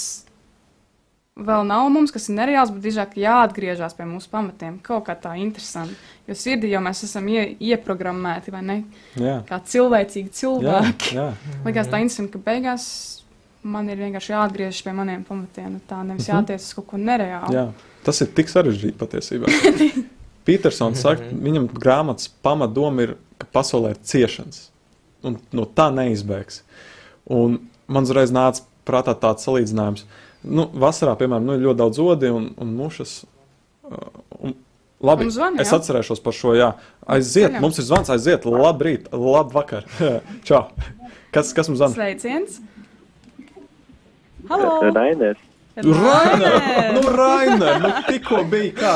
vēl nav mums, kas ir nereāls, bet drīzāk jāatgriežas pie mūsu pamatiem. Kaut kā tā interesanti. Jo sirdī jau mēs esam ie, ieprogrammēti, vai ne? Jā, Kā cilvēcīgi jā, cilvēki. jā. Likās tā interesanti, ka beigās man ir vienkārši jāatgriežas pie maniem pamatiem. Nu, tā nevis Mhm. jātiec uz kaut ko nereālu. jā. Tas ir tik sarežģīti patiesībā. Petersons saka, viņam grāmatas pamatdoma ir, ka pasaulē ir ciešanas. Un no tā neizbēgs. Un man uzreiz nāca prātā tāds salīdzinājums. Nu, vasarā, piemēram, nu, ir ļoti daudz odi un, un mušas. Uh, Un, labi, Un zvani, es atcerēšos par šo. Jā. Aiziet, Ceļam. mums ir zvans, aiziet, labrīt, labvakar. Čau! Kas, kas mums zvanīja? Sveiciens! Halo! Rainers. Rainer! Nu, Rainer! Nu, tikko bija kā.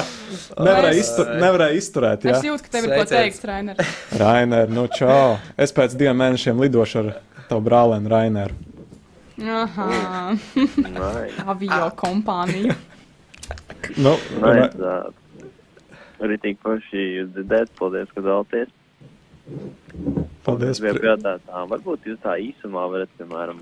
Nevarēja, iztur, nevarēja izturēt. Jā. Es jūtu, ka tev ir ko teikt, Rainer. Rainer, nu čau! Es pēc diviem mēnešiem lidošu ar tavu brālēnu Raineru. Aha, avio kompānija. Nu, nice. Uh, arī tik paši jūs dzirdēt. Paldies, ka dalties. paldies! Es biju pri- prātā tā. Varbūt jūs tā īsumā varat, piemēram,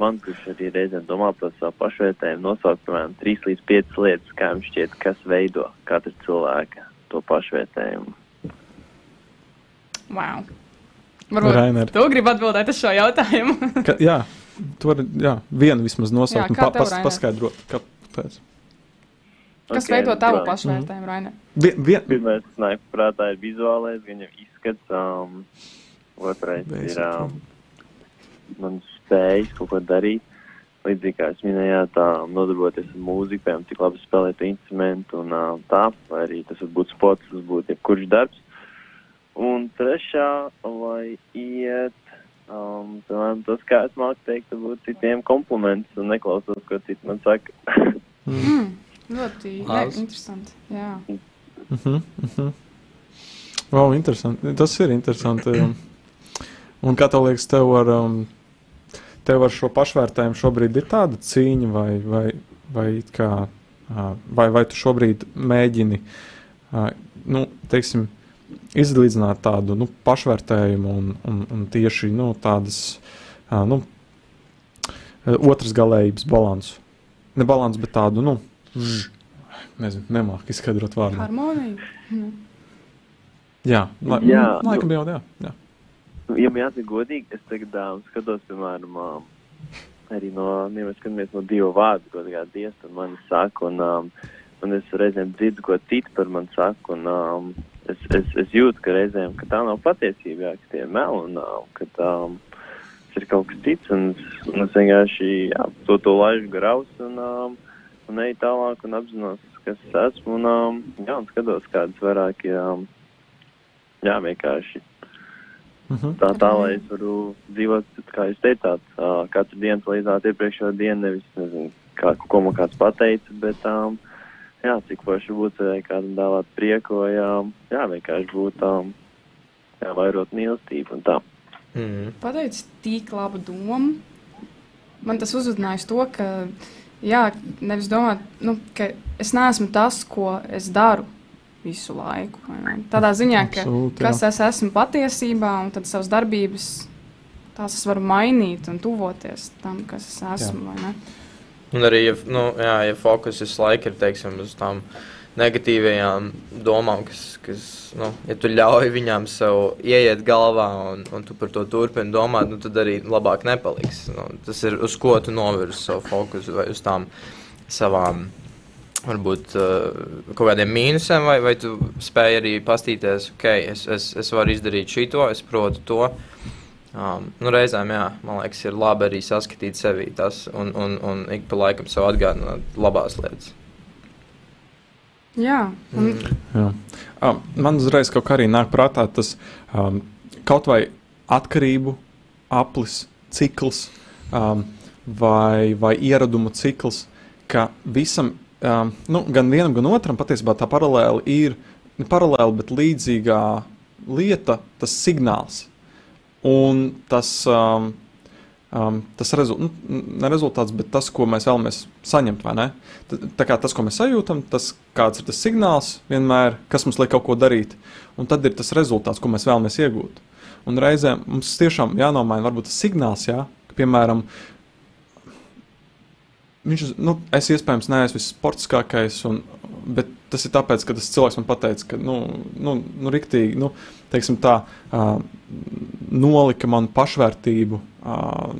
man, kurš arī reizēm domā par savu pašvērtējumu, nosaukt, piemēram, 3 līdz 5 lietas, kā jums šķiet, kas veido katra cilvēka to pašvērtējumu. Wow. Varbūt Rainer. tu gribi atbildēt uz šo jautājumu. Ka, jā, tu vari jā, vienu vismaz nosaukt Jā, un kā pa, pas, Rainer? paskaidrot. Kāpēc? Kas Ok, veido tavu pašvērtējumu, Rainer? Vien, Pirmais, kas nāk prātā, ir vizuālais, jau izskats. Um, otrais ir um, mans spējas kaut ko darīt. Līdzīgi kā jūs minējāt, nodarboties ar mūziku, cik labi spēlēt instrumentu un tā, vai arī tas var būt sports, tas būtu jebkurš darbs. Un trešā, lai iet, um, piemēram, tas, kā es māku teikt, būt citiem kompliments un neklausos, ko citi man saka. Mm, ļoti jā, Labs. interesanti. Jā. uh -huh, uh -huh. Wow, interesanti. Tas ir interesanti. um, Un kā tev liekas, tev ar, um, tev ar šo pašvērtējumu šobrīd ir tāda cīņa, vai, vai, vai, kā, vai, vai tu šobrīd mēģini nu, teiksim, izlīdzināt tādu nu, pašvērtējumu un, un, un tieši nu, tādas nu, otras galējības balansu. Ne balansu, bet tādu, nu, mm, nezinu, nemāku izskaidrot vārdu. Harmonija. Mm. Jā, la, Jā, jā nu- laikam jau, jā. Jā. Ja man jāsaka godīgi, es tagad um, skatos, piemēram, um, arī no, ja mēs skatāmies no divu vārdu, ko tagad dievs par mani saka, un, um, un es reizēm dzirdu, ko citi par mani saka, un um, es, es, es jūtu, ka reizēm, ka tā nav patiesība, jā, ka tie ir meli, un um, ka um, tas ir kaut kas cits, un, un es vienkārši, jā, to, to laižu graus, un, um, un eju tālāk, un apzinos, kas es esmu, un, um, jā, un skatos, kādas vairāk ir, um, jā, vienkārši Mhm. tā, tā lai es varu dzīvot, kā jūs teicāt, uh, katru dienu salīdzināt iepriekšējo dienu, nevis, nezinu, kā, ko man kāds pateica, bet, um, jā, cik forši būtu, vai kādam dāvāt prieku, vai, um, jā, vienkārši būt, um, jā, vairot mīlestību un tā. Mm. pateicis tik labu domu. Man tas uzrunāja uz to, ka, jā, nevis domāt, nu, ka es neesmu tas, ko es daru visu laiku. vai ne? Tādā ziņā, ka Absolūti, kas es esmu patiesībā, un tad savas darbības tās es varu mainīt un tuvoties tam, kas es esmu. vai ne? Un arī, ja, nu, jā, ja fokus visu laiku ir teiksim, uz tām negatīvajām domām, kas, kas nu, ja tu ļauj viņām sev ieiet galvā un, un tu par to turpini domāt, nu, tad arī labāk nepaliks. Nu, tas ir uz ko tu novirzi savu fokusu vai uz tām savām. Varbūt uh, kaut kādiem mīnusiem, vai, vai tu spēj arī paskatīties, ok, es, es, es varu izdarīt šo, es protu to. Um, nu, reizēm, jā, man liekas, ir labi arī saskatīt sevi tas un, un, un ik pa laikam sev atgādināt labās lietas. Jā, un Jā. Um, man uzreiz kaut kā arī nāk prātā tas um, kaut vai atkarību aplis, cikls um, vai, vai ieradumu cikls, ka visam, um, nu, gan vienam, gan otram patiesībā tā paralēli ir ne paralēli, bet līdzīgā lieta, tas signāls. Un tas, um, um, tas rezul, nu, ne rezultāts, bet tas, ko mēs vēlamies saņemt. vai ne? T- Tā kā tas, ko mēs sajūtam, tas kāds ir tas signāls, vienmēr, kas mums liek kaut ko darīt, un tad ir tas rezultāts, ko mēs vēlamies iegūt. Un reizēm mums tiešām jānomaina varbūt tas signāls, jā, ka, piemēram, viņš, nu, es iespējams neesmu vissportiskākais, un, bet tas ir tāpēc, ka tas cilvēks man pateica, ka, nu, nu, nu riktīgi, nu, teiksim tā, uh, nolika man pašvērtību, uh,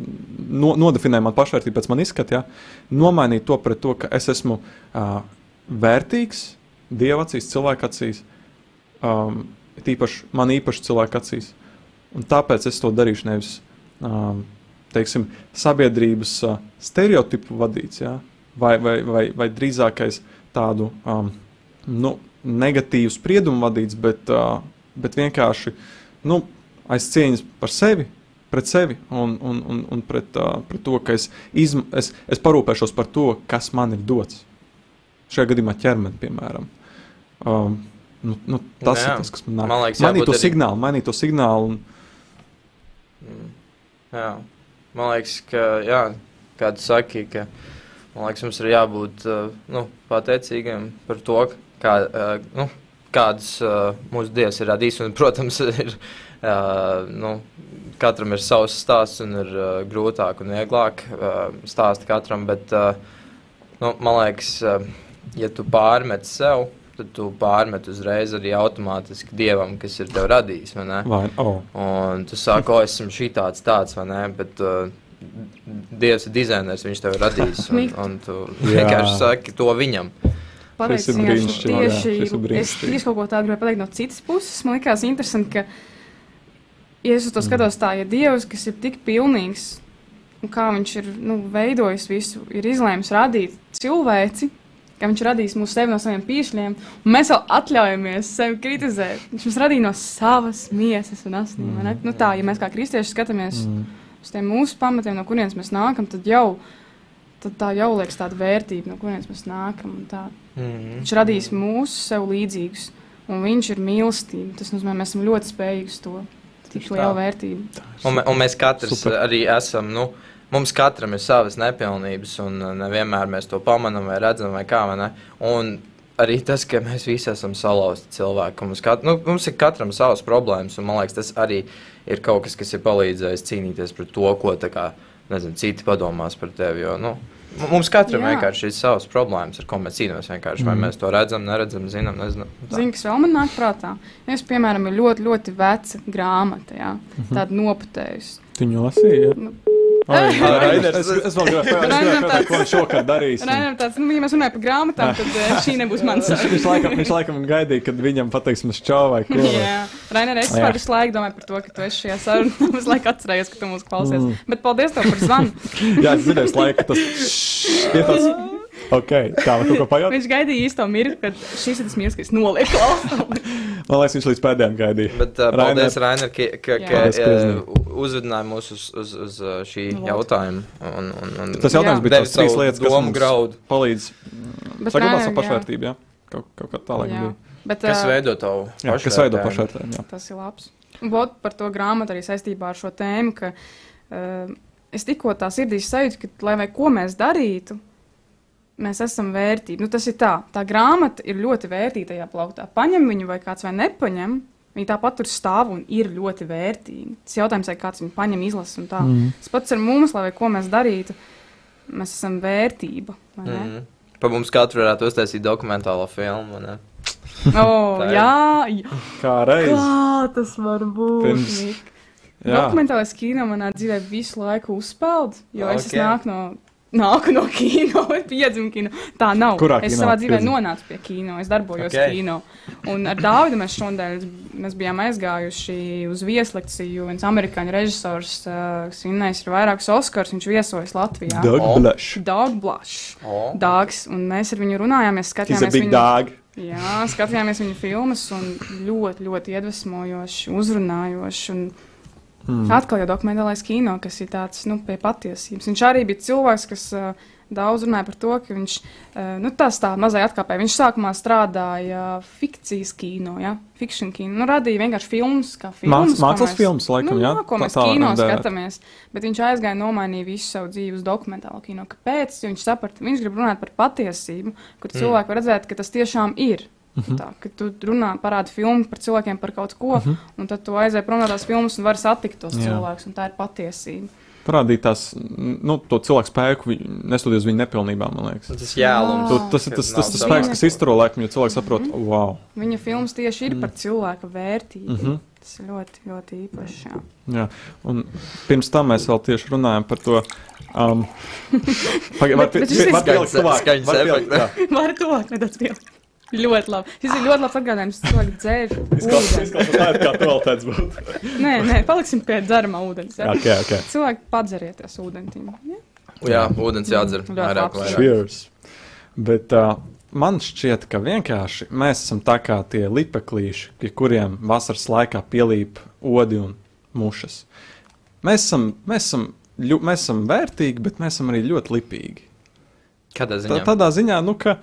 no, nodefinēja man pašvērtību pēc man izskata, ja, nomainīt to pret to, ka es esmu uh, vērtīgs Dieva acīs, cilvēka acīs, um, tīpaši man īpaši cilvēka acīs. Un tāpēc es to darīšu nevis um, teiksim, sabiedrības uh, stereotipu vadīts, ja? vai, vai, vai, vai drīzākais tādu um, nu, negatīvu spriedumu vadīts, bet, uh, bet vienkārši nu, aiz cieņas par sevi. Pret sevi un, un, un, un pret, uh, pret to, ka es, izm, es, es parūpēšos par to, kas man ir dots. Šajā gadījumā ķermeni, piemēram. Um, nu, nu, tas Jā. ir tas, kas man nāk. Man liekas, mainīt to arī- signālu, mainīt to signālu. Un. Jā. Man liekas, ka, jā, kā tu saki, ka man liekas, mums ir jābūt uh, nu, pateicīgiem par to, kā, uh, nu, kādas uh, mūsu dievs ir radījis. Un, protams, ir, nu, katram ir savs stāsts un ir grūtāk un vieglāk uh, stāst katram, bet nu, man liekas, ja tu pārmet sev, tad tu pārmet uzreiz arī automātiski dievam, kas ir tev radījis. vai ne? vai, oh, Un tu sāki, o, esmu šī tāds, tāds, vai ne? Bet uh, Dievs ir dizainers, viņš tev ir radījis. Un, un tu Jā. vienkārši saki to viņam. pateicis jā, tieši, ir es tieši kaut ko tādu gribēju pateikt no citas puses. Man liekas interesanti, ka, ja es uz to skatos tā, ja Dievs, kas ir tik pilnīgs, un kā viņš ir nu, veidojis visu, ir izlēmis radīt cilvēci, ka viņš radīs mūsu sevi no saviem pīšļiem, un mēs vēl atļaujamies sevi kritizēt. Viņš mums radīja no savas miesas un vai ne? Nu, tā, ja mēs kā kristieši skatāmies mm, uz tiem mūsu pamatiem, no kurienes mēs nākam, tad jau tad tā jau liekas tāda vērtība, no kurienes mēs nākam. un tā. Mm Viņš radīs mūsu sev līdzīgus, un viņš ir mīlestība. Tas nozīmē, mēs esam ļoti spējīgi uz to. Tik liela vērtība. Un, un mēs katrs Super. Super. arī esam. Nu, Mums katram ir savas nepilnības, un uh, nevienmēr mēs to pamanām, vai redzam, vai kā. Vai un arī tas, ka mēs visi esam salauzti cilvēki. Mums, kat, nu, mums ir katram savas problēmas, un man liekas, tas arī ir kaut kas, kas ir palīdzējis cīnīties pret to, ko kā, nezinu, citi padomās par tevi. Jo, nu, mums katram Jā. vienkārši ir savas problēmas, ar ko mēs cīnāmies. vienkārši. Vai mēs to redzam, neredzam, zinām, nezinām. Tā. Zini, kas vēl man nāk prātā? Ja es, piemēram, ir ļoti, ļoti veca grāmata, jā, Mhm. tāda noputējusi. Tu viņu lasīji? Nu. Es, es vēl gribēju ko viņš šokā darīs. Rainer, tāds, nu, ja mēs runājam par grāmatām, tad eh, šī nebūs mans. Viņš, viņš, laikam, viņš laikam gaidīja, kad viņam pateiks, mums čau vai ko. Jā, Rainer, es varu visu laiku domāt par to, ka tu esi šajā sarunā. Es laiku atcerējos, ka tu mūs klausies. Mm. Bet paldies tev par zvanu. Jā, es zinu, es laiku tas ir tāds. Ok, tā var kaut ko pajautāt. Viņš gaidīja īsto mirkli, kad šis ir tas mirklis, kas noliek klausīt. Man liekas, viņš līdz pēdējiem gaidīja. Bet uh, Rainer. paldies, Rainer, ka, ka, ka uh, uzvedināji mūs uz, uz, uz uh, šī Nu, lūdzu. jautājuma. Un, un, un, Tas jautājums Jā. bija tās trīs lietas, kas domu mums graudu. palīdz Bet saglabāt savu pašvērtību. Jā. Kaut, kaut kā tālāk Jā. bija. Bet, Kas ā, veido tavu Jā, kas veido pašvērtējumu? pašvērtību? jā. Tas ir labs. Vot par to grāmatu arī saistībā ar šo tēmu, ka uh, es tikko tā sirdī sajūtu, ka, lai vai ko mēs darītu, mēs esam vērtība. Nu, tas ir tā, tā grāmata ir ļoti vērtīga tajā plauktā. Paņem viņu vai kāds vai nepaņem. Viņa tāpat tur stāv un ir ļoti vērtīga. Tas jautājums, vai kāds viņu paņem, izlasa un tā. Mm. Tas pats ar mums, lai vai ko mēs darītu, mēs esam vērtība. vai ne? Mm. Pa mums katru varētu uztaisīt dokumentālo filmu. Ne? Oh, jā, jā. Kā reiz. Kā tas var būt? Pirms-. Dokumentālais kino manā dzīvē visu laiku uzpeld, jo okay. es nāku no, nāku no kino, piedzimu kino. Tā nav. Kurā es kino savā dzīvē piedzimi? nonācu pie kino, es darbojos Ok. okay. kino. Un ar Dāvidu mēs šodien mēs bijām aizgājuši uz vieslekciju. Viens amerikāņu režisors, uh, kas vinnējis ir vairākus Oskars, viņš viesojas Latvijā. Dog O. blush. Oh. Dāgs, un mēs ar viņu runājāmies, skatījāmies viņu, dog. jā, skatījāmies viņa filmas, un ļoti, ļoti iedvesmojoši, uzrunājoši. Un Hmm. Atkal jau dokumentālais kino, kas ir tāds nu, pie patiesības. Viņš arī bija cilvēks, kas uh, daudz runāja par to, ka viņš uh, nu, tas tā mazai atkāpēja. Viņš sākumā strādāja fikcijas kino, ja? fiction kino. Nu, radīja vienkārši filmas, kā filmas. Māks- mākslas filmas, laikam, nu, jā? jā, ko Tā- mēs tā kino varam dēvēt. skatāmies. Bet viņš aizgāja nomainīja visu savu dzīvi uz dokumentālo kino. Kāpēc? Jo viņš saprata, viņš grib runāt par patiesību, kur Mm. cilvēki var redzēt, ka tas tiešām ir. Mhm. Tā, ka tu runā, parādi filmu par cilvēkiem, par kaut ko, un tad tu aizēji prom no tās filmas un vari satikt tos Jā. cilvēkus, un tā ir patiesība. Parādīt tās, nu, to cilvēku spēku, viņu- neskatoties viņa nepilnībām, man liekas. Tas jēlums. Tu, tas ir tas, tas, tas spēks, kas izturo laikam, jo cilvēks saprot, wow. Viņa filmas tieši ir par cilvēka vērtību. Mm -hmm. Tas ir ļoti, ļoti īpašs. jā. Jā, un pirms tam mēs vēl tieši runājam par to. Um, Pagaid, var, Bet- bet pie- šis ir tuvāk, var to nedaudz pielikt. Ļoti labi. Šis ir ļoti labs atgādinājums. Cilvēki dzēr Izklausās, tā, it kā tāds būtu. Nē, nē, paliksim pie dzeramā ūdens. Ja? Ok, ok. Cilvēki padzerieties ūdentiņu. Ja? Jā, ūdens jādzer. Ļoti Vairāk, vairāk. Cheers. Bet uh, man šķiet, ka vienkārši mēs esam tā kā tie lipeklīši, pie kuriem vasaras laikā pielīp odi un mušas. Mēs esam, mēs esam, ļu, mēs esam vērtīgi, bet mēs esam arī ļoti lipīgi. Kādā Tā, ziņā? tādā ziņā, nu, ka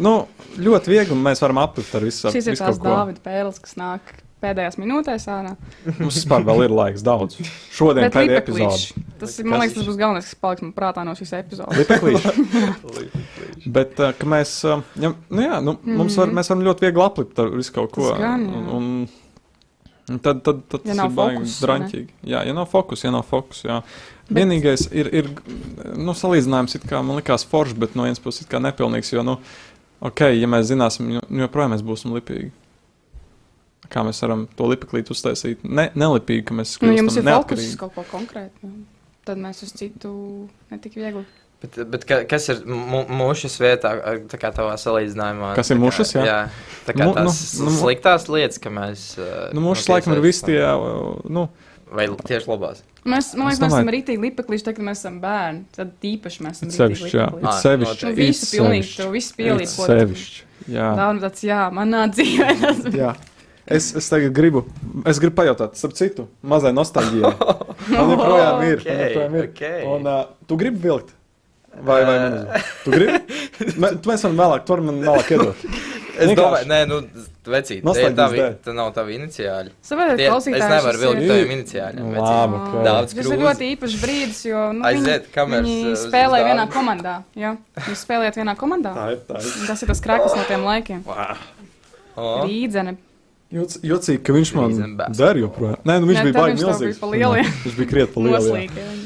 nu, ļoti viegli mēs varam aplikt ar visu. Šis ir tās. Dāvida pēles, kas nāk pēdējās minūtēs ārā. Mums vispār vēl ir laiks daudz. Šodien Bet pēdējā epizode. Tas, ir, man liekas, tas būs galvenais, kas paliks man prātā no šīs epizodes. Bet uh, ka mēs, uh, ja, nu, jā, nu, mm. mums var, mēs varam ļoti viegli aplikt ar visu kaut ko. Tas gan, jā. un, un tad, tad, tad Ja tas ir baigi draņķīgi. Jā, ja nav fokus, ja nav fokus. Jā. Vienīgais ir, ir nu, salīdzinājums, it kā man likās foršs, bet no vienas puses it kā nepilnīgs. Jo, nu, ok, ja mēs zināsim, jo- nu, joprojām mēs būsim lipīgi. Kā mēs varam to lipeklīti uztaisīt? Ne, nelipīgi, ka mēs Nu, ja mums kļūstam ir fokus uz neatkarīgi. kaut ko konkrētu, nu, tad mēs uz citu netik viegli. Bet, bet ka, kas ir mušas vietā, ar- tā kā tavā salīdzinājumā? Kas ir mušas, jā? Jā, tā kā Nu, tās nu, nu, sliktās lietas, ka mēs. Nu, mūsu nu, laikam ir visi tie, piesaistam. uh, nu, Vai tieši labās? Mēs, man liekas, mēs esam rītīgi lipeklīši, tad, kad mēs esam bērni. Tad īpaši mēs esam rītīgi sevišķi, jā, sevišķi. Nu, visu pilnīgi, visu It pielīpot. Sevišķi, jā. Tā un tāds, jā, manā dzīvē tas jā. Es, es tagad gribu, es gribu pajautāt, starp citu, mazai nostalģijai. Man joprojām ir. man joprojām ir. ok. Un uh, tu gribi vilkt? Vai, vai uzvar? Tu gribi? Mē, tu mēs varam vēlāk, tu vari man vēlāk iedot. Es Vienkārši. domāju, nē, nu, vecīt, tā, Nostalģijas tā, dēļ. tā nav tava iniciāļa. Saprotiet, Tie, es nevaru vilkt ir- taviem iniciāļiem. Labi, ok. Daudz Tas ir ļoti īpašs brīdis, jo nu, Aiziet, viņi, kameras, viņi uh, spēlē uz vienā komandā. Jā. Viņi spēlē vienā komandā. Tā ir, tā ir. Un Tas ir tas krāklis no tiem laikiem. O, Rīdzene. Joc, jocīgi, ka viņš man der joprojām. Nē, nu viņš Nē, bija baigi milzīgs. Viņš bija krietni pa lieliem. Noslīgiem.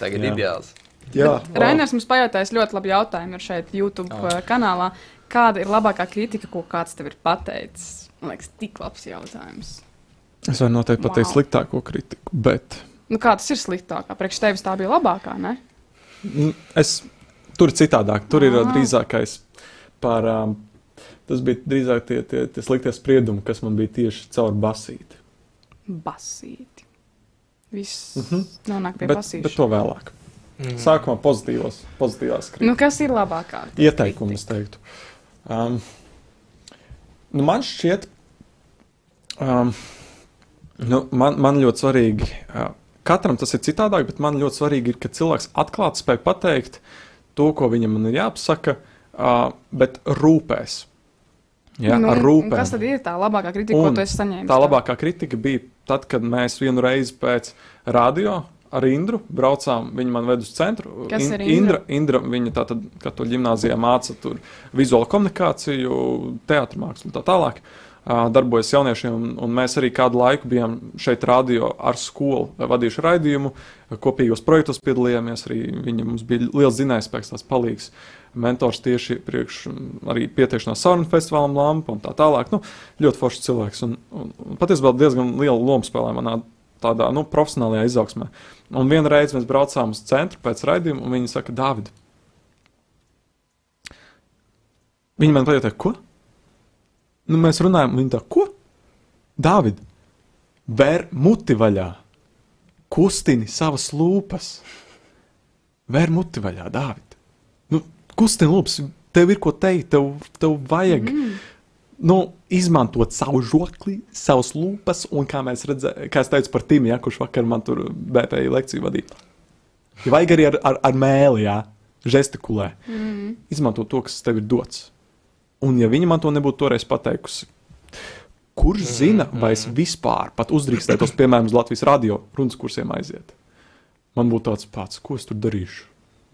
Tagad ideāls. Jā, Rainers mums pajautājis ļoti labu jautājumu ir šeit YouTube Oh. oh. kanālā. Kāda ir labākā kritika, ko kāds tev ir pateicis? Man liekas, tik labs jautājums. Es varu noteikti pateikt Wow. sliktāko kritiku, bet Nu, kā tas ir sliktākā? Priekš tevis tā bija labākā, ne? mm, es, tur ir citādāk. Tur ir Ah. uh, drīzākais par. Um, tas bija drīzāk tie, tie, tie sliktie spriedumi, kas man bija tieši caur basīti. Basīti. Viss Mhm. nonāk pie Bet, basīša. bet to vēlāk. Mm. Sākumā pozitīvos, pozitīvās kritikas. Nu, kas ir labākā? ieteikumu, es teiktu. Um, nu man šķiet, um, nu, man, man ļoti svarīgi, uh, katram tas ir citādāk, bet man ļoti svarīgi ir, ka cilvēks atklāti spēj pateikt to, ko viņam ir jāpasaka, uh, bet rūpēs. Jā, nu, rūpēm. Kas tad ir tā labākā kritika, Un ko tu esi saņēmis? Tā labākā kritika bija tad, kad mēs vienu reizi pēc radio ar Indru braucām. Viņa man ved uz centru. Kas In- ir Indra? Indra, viņa tātad, kad to ģimnāzijā māca tur vizuālo komunikāciju, teātrmākslu un tā tālāk. ā, Darbojas jauniešiem, un, un mēs arī kādu laiku bijām šeit, radio ar skolu, vadījuši raidījumu, kopīgos projektos piedalījāmies. Arī viņa mums bija liels zinājums, tās palīgs, mentors tieši priekš arī pieteikšanās sarunu festivālam, lampa un tā tālāk. Nu, ļoti foršs cilvēks. Un, un, un patiesībā diezgan lielu lomu spēlē manā tādā nu, profesionālajā izaugsmē. Un vienreiz mēs braucām uz centru pēc raidījuma, un viņi saka, Dārvid, viņi man pajautā, ko? Nu, mēs runājam, un viņi tā, ko? Dārvid, vēr muti vaļā, kustini savas lūpas. Vēr muti vaļā, Dārvid. Nu, kustini lūpas, tev ir ko teikt, tev, tev vajag. Mm nu, izmantot savu žokli, savas lūpas, un kā mēs redzējām, kā es teicu par Timu, ja, kurš vakar man tur BPI lekciju vadīja. Ja vajag arī ar, ar, ar mēlī, ja, žestikulē. Mm. Izmanto to, kas tev ir dots. Un ja viņa man to nebūtu toreiz pateikusi, kurš zina, vai es vispār pat uzdrīkstētos, piemēram, uz Latvijas radio runas kursiem aiziet. Man būtu tāds pats, ko es tur darīšu.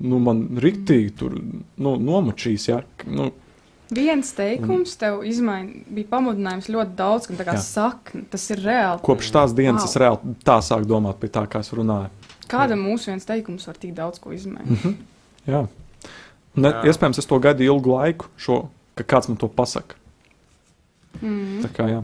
Nu, man rīktīgi tur nu, nomačīs, ja. Nu, Viens teikums tev izmain, bija pamudinājums ļoti daudz, kam tā kā Jā. sakna. Tas ir reāli. Kopš tās dienas Wow. es reāli tā sāku domāt pie tā, kā es runāju. Kādam mūsu viens teikums var tik daudz ko izmainīt? Jā. Ne, Jā. iespējams, es to gaidu ilgu laiku, šo, ka kāds man to pasaka. Mm. Tā kā, jā.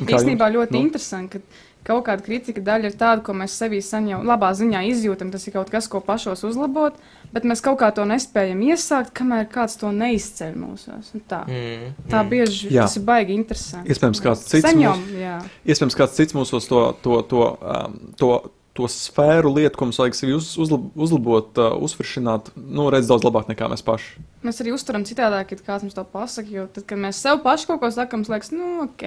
Un kā Īstenībā ļoti Nu? nu. interesanti, ka kaut kāda kritika daļa ir tāda, ko mēs sevī saņemam, labā ziņā izjūtam. Tas ir kaut kas, ko pašos uzlabot, bet mēs kaut kā to nespējam iesākt, kamēr kāds to neizceļ mūsos. Un Tā, Mm, tā mm. bieži Jā. tas ir baigi interesanti. Iespējams, kāds cits Saņem, jā. Iespējams, kāds cits mūsos to, to, to, um, to, to sfēru lietu, ko mums vajag sevi uz, uzlab, uzlabot, uh, uzfrišināt, nu, redz daudz labāk nekā mēs paši. Mēs arī uztveram citādāk, kad kāds mums to pasaka. Jo tad, kad mēs sev paši kaut ko sakām, mums liekas, nu, ok,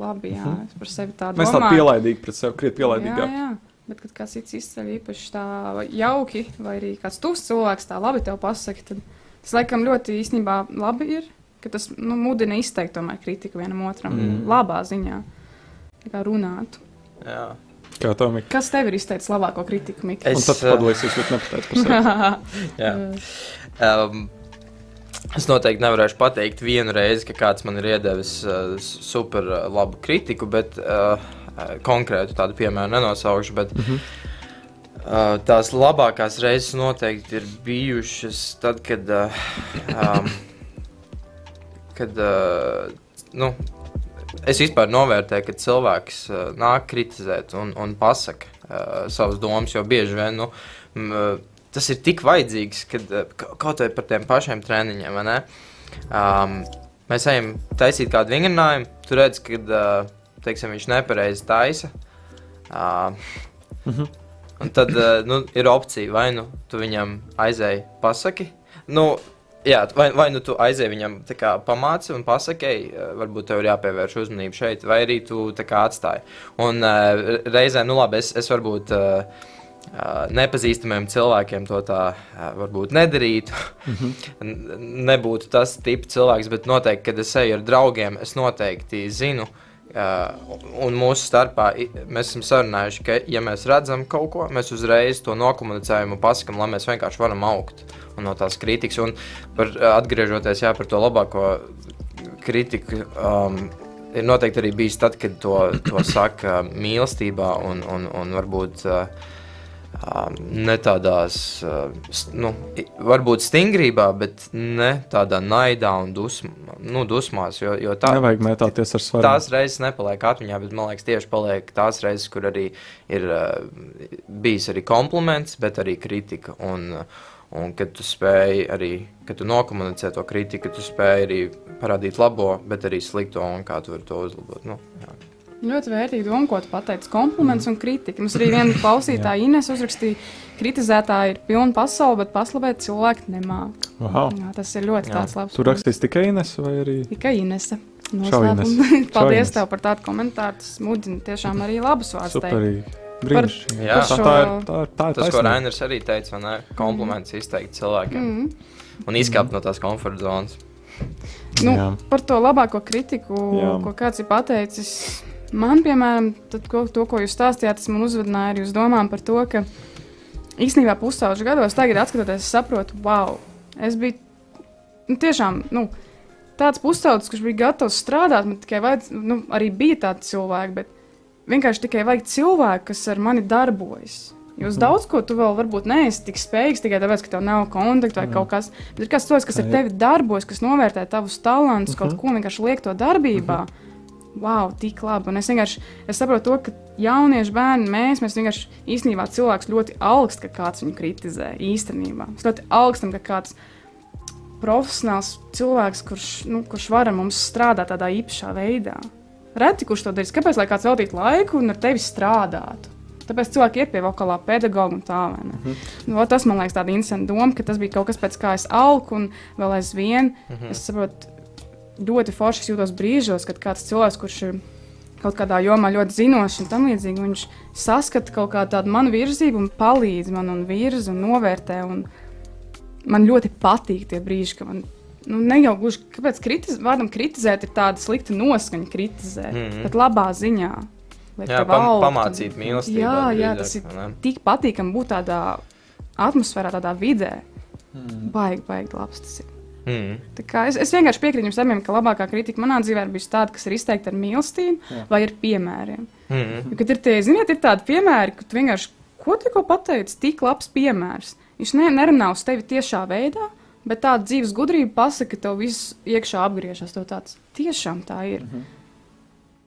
labi, jā, es par sevi tādu Mhm. Mēs tādi pielaidīgi pret sevi, krietni Jā, pielaidīgāk. jā. Bet, kad kāds cits izceļ īpaši tā jauki, vai arī kāds tuvs cilvēks tā labi tev pasaka, tad tas laikam ļoti īstenībā labi ir, ka tas nu, mudina izteikt tomēr kritiku vienam otram Mm. labā ziņā. Tā kā runāt. Jā. Kā tā, Mika? Kas tev ir izteicis labāko kritiku, Mikls? Un Es, uh, padalīsies, ko tu nepateici par sevi. Jā. Um, es noteikti nevarēšu pateikt vienu reizi, ka kāds man ir iedevis uh, super uh, labu kritiku, bet uh, konkrētu tādu piemēru nenosaukšu. Bet, Mhm. uh, tās labākās reizes noteikti ir bijušas tad, kad. Uh, um, kad uh, nu, es vispār novērtēju, ka cilvēks uh, nāk kritizēt un, un pasaka uh, savas domas, jo bieži vien nu, m, uh, tas ir tik vajadzīgs, kad ka- kaut vai par tiem pašiem treniņiem. Um, mēs ejam taisīt kādu vingrinājumu, tu redz, ka uh, teiksim, viņš nepareizi taisa. Uh, Mhm. Un tad uh, nu, ir opcija, vai nu tu viņam aizēji, pasaki. Nu, jā, vai, vai nu tu aizēji viņam kā pamāci un pasaki, ej, uh, varbūt tev ir jāpievērš uzmanība šeit, vai arī tu kā atstāji. Un uh, reizē, nu labi, es, es varbūt. Uh, Uh, nepazīstamiem cilvēkiem to tā uh, varbūt nedarītu. N- Nebūtu tas tips cilvēks, bet noteikti, kad es eju ar draugiem, es noteikti zinu, uh, un mūsu starpā mēs esam sarunājuši, ka, ja mēs redzam kaut ko, mēs uzreiz to nokomunicējam un pasakām, lai mēs vienkārši varam augt no tās kritikas. Un par, uh, atgriežoties jā, par to labāko kritiku. Um, Ir noteikti arī bijis tad, kad to, to saka mīlestībā un, un, un varbūt uh, ne tādās, uh, nu, varbūt stingrībā, bet ne tādā naidā un dusm, nu, dusmās. Jo, jo tā, Nevajag mētāties ar svaru. tās reizes nepaliek atmiņā, bet man liekas, tieši paliek tās reizes, kur arī ir uh, bijis arī kompliments, bet arī kritika. Un, uh, un kad tu spēj arī, kad tu nokomunicē to kritiku, tu spēj arī parādīt labo, bet arī slikto un kā tu vari to uzlabot. Nu, jā. Ļoti vērtīgi doma, ko tu pateici. Kompliments un kritika. Mums arī viena klausītāja Ines uzrakstīja, kritizētāji ir pilna pasaule, bet paslavēt cilvēki nemāca. Wow. Jā, tas ir ļoti Jā. tāds labs. Tu rakstīs tikai Ines vai arī? Tikai Ines. Paldies Ines. tev par tādu komentāru. Tas mudina tiešām arī labus vārdus. Brīnišķīgi. Jā. Tā, tā ir. Tā ir, tā ir Tas, ko taisnība. Rainers arī teica, vai ne? Kompliments izteikt cilvēkiem Mm. un izkāpt no tās komforta zonas. Nu, Jā. par to labāko kritiku. Jā. ko kāds ir pateicis. Man, piemēram, tad, ko, to, ko jūs stāstījāt, tas man uzvedināja arī uz domām par to, ka īstenībā pusauģu gados, tagad skatoties, es saprotu, wow, es biju nu, tiešām nu, tāds pusaudzis, kurš bija gatavs strādāt. Man tikai vajadz, nu, arī bija tādi cilvēki, bet vienkārši tikai vajag cilvēku, kas ar mani darbojas. Jo uz daudz ko tu vēl varbūt neesi tik spējīgs tikai tāpēc, ka tev nav kontakta vai Jā. kaut kas. Bet ir kas tāds, kas ar tevi darbojas, kas novērtē tavus talantus, kaut Mhm. ko vienkārši liek to darbībā. Wow, tik labi. Un es vienkārši es saprotu, to, ka jaunieši bērni, mēs, mēs vienkārši īstenībā cilvēks ļoti augsts, ka kāds viņu kritizē. Īstenībā mēs ļoti augstam, ka kāds profesionāls cilvēks, kurš, nu, kurš var ar mums strādāt tādā īpašā veidā. Reti, kurš to darīs, kāpēc lai kāds veltītu laiku un ar tevi strādātu? Tāpēc cilvēki iet pie vokālā pedagoga un tā. vai ne? Mhm. Nu, vot tas man liekas, tāda interesanta doma, ka tas bija kaut kas, pēc kā es augu un vēl aizvien. Mhm. Es saprotu, ļoti forši jūtos brīžos, kad kāds cilvēks, kurš ir kaut kādā jomā ļoti zinošs un tam līdzīgi, viņš saskata kaut kādu tādu manu virzību un palīdz man un virza un novērtē. Un man ļoti patīk tie brīži, ka man. Nu, ne jau gluži kāpēc kritiz, vārdam kritizēt, ir tāda slikta noskaņa kritizēt, mm. -hmm. bet labā ziņā. Jā, tev pam, pamācīt mīlestību. Jā, jā, tas ir tik patīkami būt tādā atmosfērā, tādā vidē. Mm. Baigi, baigi labs tas ir. Mm. Es, es vienkārši piekrītu jums abiem, ka labākā kritika manā dzīvē ir bijusi tāda, kas ir izteikta ar mīlestību Jā. vai ar piemēriem. Mm. Kad ir tie, ziniet, ir tādi piemēri, ka tu vienkārši, ko tikko pateici, tik labs piemērs. Viņš ne, nerunā uz tevi tiešā veidā, bet tāda dzīves gudrība pasaka, ka tev viss iekšā apgriežas. Tev tāds tiešām tā ir. Mhm.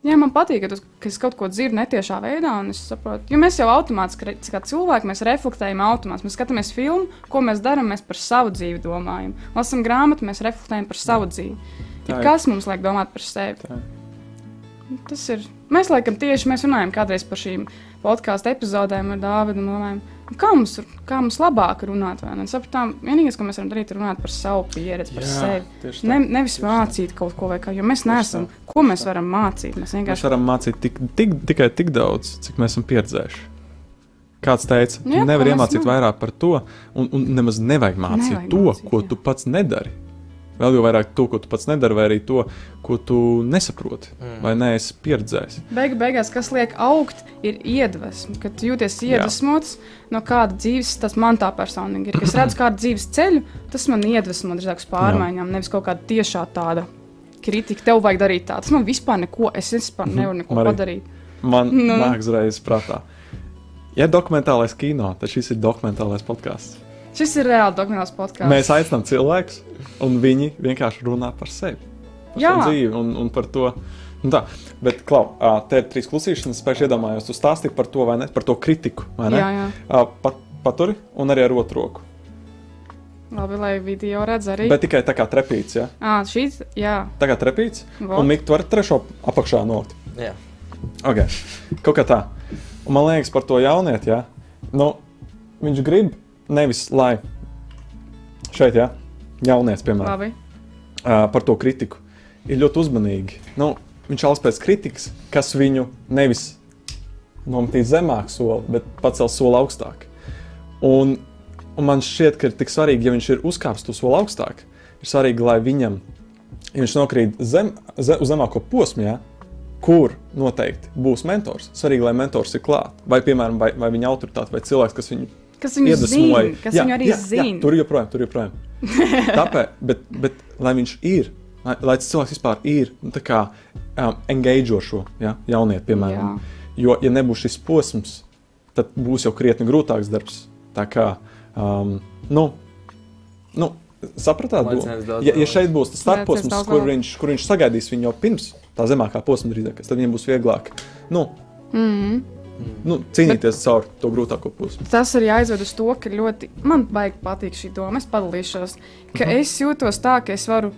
Jā, man patīk, ka, tu, ka es kaut ko dzirdu netiešā veidā, un es saprotu, jo mēs jau automātiski, kā cilvēki, mēs reflektējam automātiski. Mēs skatāmies filmu, ko mēs darām, mēs par savu dzīvi domājam. Lasām grāmatu, mēs reflektējam par savu dzīvi. Ir. kas mums liek domāt par sevi? Tā. Tas ir. Mēs laikam tieši mēs runājam kādreiz par šīm podkāstu epizodēm ar Dāvidu. un Domājam, kā, mums, kā mums labāk runāt? vai ne? Un Sapratām, vienīgais, ko mēs varam darīt, ir runāt par savu pieredzi, par Jā, sevi. tā. Ne, nevis Tieši tā. mācīt kaut ko, kā, jo mēs neesam. Ko mēs varam mācīt? Mēs Mēs vienkārši varam mācīt tik, tik, tikai tik daudz, cik mēs esam pieredzējuši. Kāds teica, Jā, nevar mēs iemācīt vairāk par to, un, un nemaz nevajag mācīt Nevajag to, mācīt, ko jā. tu pats nedari. Vēl jau vairāk to, ko tu pats nedari, vai arī to, ko tu nesaproti, Mm. vai neesi pieredzējis. Beigu, beigās, kas liek augt, ir iedvesma. Kad tu jūties iedvesmots no kāda dzīves, tas man tā personīgi ir. Kad es redzu kādu dzīves ceļu, tas man iedvesmo drīzāk uz pārmaiņām, nevis kaut kāda tiešā tāda kritika. Tev vajag darīt tā. Tas man vispār neko, es vispār Mhm. nevaru neko Marija. padarīt. Man Nu. nāk uzreiz prātā. Ja dokumentālais kino, tad šis ir dokumentālais podkāsts. Šis ir reāli dokumentāls podkāsts. Mēs aicinām cilvēkus, un viņi vienkārši runā par sevi. Par Jā. savu dzīvi un, un par to. Nu tā, bet, Klau, ā, te ir trīs klusīšanas. Pēc iedomājos, tu stāstīji par to, vai ne? Par to kritiku. vai ne? Jā, jā. Ā, Pat, paturi un arī ar otru roku. Labi, lai video redz arī. Bet tikai tā kā trepīts. Ja? À, šīs, jā. Tā kā trepīts. Vot. Un Mikls, tu vari trešo apakšā nolikt. Jā. Okay. Kaut kā tā. Un man liekas, par to jaunieti, ja? nu, viņš grib nevis lai šeit, ja, jaunietis, piemēram, Labi. uh, par to kritiku, ir ļoti uzmanīgi. Nu, viņš šaus pēc kritikas, kas viņu nevis nometīs zemāk soli, bet pacels soli augstāk. Un, un man šķiet, ka ir tik svarīgi, ja viņš ir uzkāpis to soli augstāk, ir svarīgi, lai viņam, ja viņš nokrīt zem, zem, uz zemāko posmu, ja, kur noteikti būs mentors, svarīgi, lai mentors ir klāt. Vai, piemēram, vai, vai viņa autoritāte, vai cilvēks, kas viņu Kas viņu iedvesmoja. zina, kas viņu arī jā, zina. Jā, tur joprojām, tur joprojām. Tāpēc, bet, bet lai viņš ir, lai, lai cilvēks vispār ir, nu, tā kā um, engageošo ja, jaunieti, piemēram. Jā. Jo, ja nebūs šis posms, tad būs jau krietni grūtāks darbs. Tā kā, um, nu, nu sapratāt, ja, ja šeit būs tas starposms, kur viņš, kur viņš sagaidīs viņu jau pirms tā zemākā posma drīzāk, tad viņam būs vieglāk nu, Mm. Nu, cīnīties caur to grūtāko posmu. Tas arī aizved uz to, ka ļoti man baigi patīk šī doma. Es padalīšos, ka Mhm. es jūtos tā, ka es varu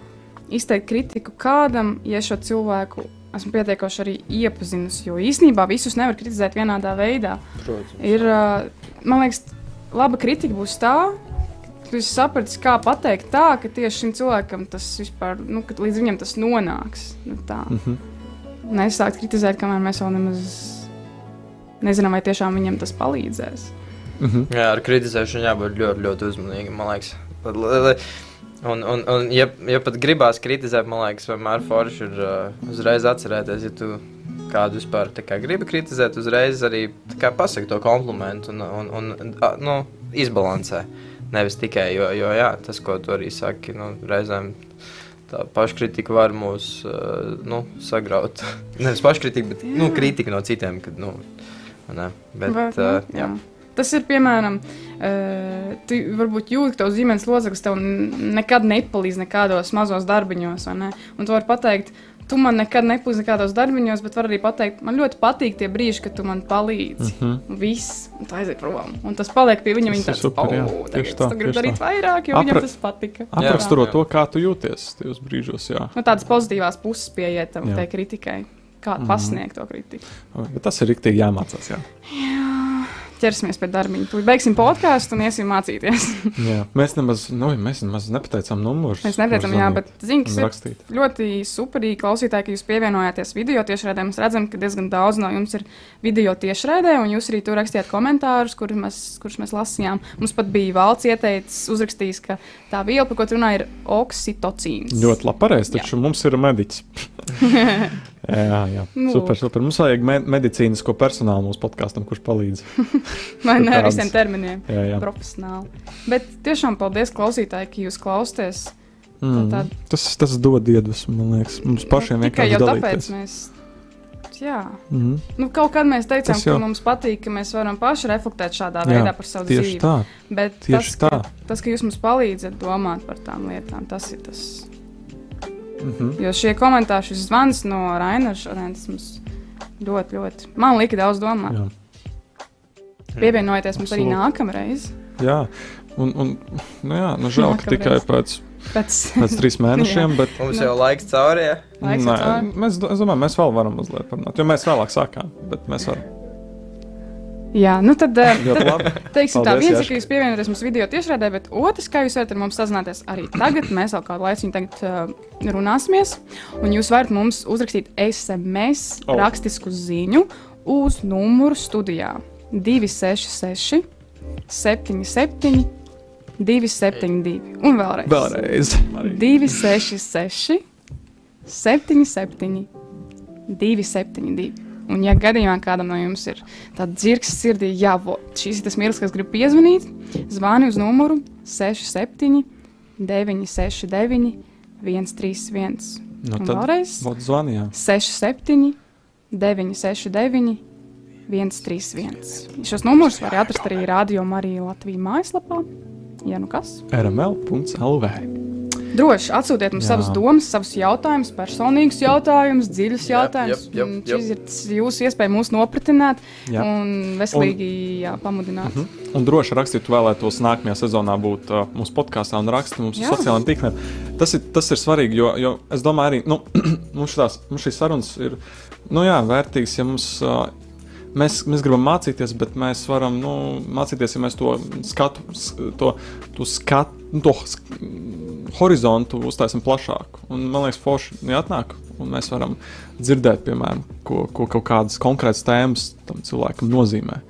izteikt kritiku kādam, ja šo cilvēku esmu pietiekoši arī iepazinusi. Jo īsnībā visus nevar kritizēt vienādā veidā. Protams. Ir, man liekas, laba kritika būs tā, ka tu saprati, kā pateikt tā, ka tieši šim cilvēkam tas vispār, nu, ka līdz viņam tas nonāks. Nu, tā. Mhm. Nesākt kritizēt, kamēr mēs vēl nemaz nezinām, vai tiešām viņam tas palīdzēs. Mhm. Jā, ar kritizēšanu jābūt ļoti, ļoti uzmanīgam. Man liekas, Un, un, un ja, ja pat gribās kritizēt, man liekas, vienmēr forši ir uh, uzreiz atcerēties, ja tu kādu vispār kā gribi kritizēt, uzreiz arī pasaki to komplimentu un, un, un a, nu, izbalansē. Nevis tikai, jo, jo jā, tas, ko tu arī saki, nu, reizēm tā paškritika var mūs uh, nu, sagraut. Nevis paškritika, bet nu, kritika no citiem. Kad, nu, ne, bet, Bet, uh, jā. jā. Tas ir piemēram, uh, tu varbūt jūti, ka tavs ģimenes loceklis tev nekad nepalīdz nekādos mazos darbiņos, vai ne? Un tu vari pateikt, tu man nekad nepalīdzi nekādos darbiņos, bet var arī pateikt, man ļoti patīk tie brīži, kad tu man palīdzi. Mm -hmm. Viss, un tā aiziet prom. Un tas paliek pie viņa. Tas Viņa tāds, super, jā. "O, Tieši tā, gribu tieši darīt tā. vairāk, jo Apra- viņam tas patika. Apraksturot Jā. to, kā tu jūties tajos brīžos. Jā. Nu, tādas pozitīvās puses pieiet tam Jā. tai kritikai. Kā mm. pasniegt to kritiku. Bet tas ir rīktīgi jāmācās. Jā. Ķersimies pie darbiņa. Tad beigsim podkāstu un iesim mācīties. Jā. Mēs nemaz, nu, mēs nemaz nepateicām numurus. Mēs neteicām, jā, bet zinu, kas ir rakstīt. ļoti superīgi klausītāji, ka jūs pievienojāties video tiešraidē. Mēs redzam, ka diezgan daudz no jums ir video tiešraidē, un jūs arī tur rakstījāt komentārus, kurus mēs, kurus mēs lasījām. Mums pat bija valsts ieteicis, uzrakstījis, ka tā viela, par ko tu runā, ir oksitocīns. Ļoti labi pareizi, taču mums ir mediķis. jā, jā. Nu. Super, super. Mums vajag me medicīnisko personālu mūsu podkāstam, kurš palīdz. Vai ne ar visiem terminiem? Jā, jā. Profesionāli. Bet tiešām paldies klausītāji, ka jūs klausāties. Mm. tad- Tas, tas dod iedvesmu, man liekas. Mums pašiem Nu, Tikai vienkārši jau tāpēc mēs. Jā, Mm. nu, kaut kad mēs teicām, Tas ka jau- mums patīk, ka mēs varam paši reflektēt šādā Jā, veidā par savu Tieši dzīvi. tā. Bet Tieši tas, ka, tā. tas, ka jūs mums palīdzat domāt par tām lietām, tas ir tas. Mm -hmm. Jo šie komentāri, šis zvans no Raina šodien, tas mums ļoti, ļoti, man lika daudz domāt. Jā. Pievienojieties mums arī nākamreiz. jā. Un, un, nu jā, nu žēl, ka tikai pēc, Pēc pēc trīs mēnešiem, bet Mums jau laiks cauri. Ja? Laiks Nē, cauri. mēs, es domāju, mēs vēl varam mazliet parunāt, jo mēs vēlāk sākām, bet mēs varam. Jā, nu tad, eh, tad teiksim, tā Paldies, viens ir, ka jūs pievienojaties mums video tiešraidē, bet otrs, kā jūs varat ar mums sazināties arī tagad, mēs vēl kādu laiku tagad uh, runāsimies, un jūs varat mums uzrakstīt SMS Oh. rakstisku ziņu uz numuru studijā 266 77 272 un vēlreiz. Vēlreiz. Arī. 266 77 272. Un, ja gadījumā kādam no jums ir tāds dzirks sirdī, jā, vo, šis ir tas mirklis, kas grib piezvanīt, zvani uz numuru 67 969 131. Nu, tad vēlreiz zvanījām. 67 969 131. Šos numurus var atrast arī Radio Marija Latvijas mājaslapā. Ja nu kas? rml.lv. Droši atsūtiet mums Jā. savas domas, savus jautājumus, personīgus jautājumus, dziļus jautājumus. Un jep. Šis ir jūsu iespēja mūs nopratināt Jā. un veselīgi jā, pamudināt. Mhm. Un droši rakstīt, vēlētos nākamajā sezonā būt uh, mūsu podkāstā un rakstīt mums Jā. sociālajiem tīkliem. Tas ir, tas ir svarīgi, jo, jo es domāju, arī nu, mums, šitās, mums šīs sarunas ir nu, jā, vērtīgas. Ja mums, uh, mēs, mēs gribam mācīties, bet mēs varam nu, mācīties, ja mēs to skatu, to, to skatu. Nu, to sk- horizontu uztaisām plašāku. Un, man liekas, forši ja atnāk, un mēs varam dzirdēt, piemēram, ko, ko kaut kādas konkrētas tēmas tam cilvēkam nozīmē.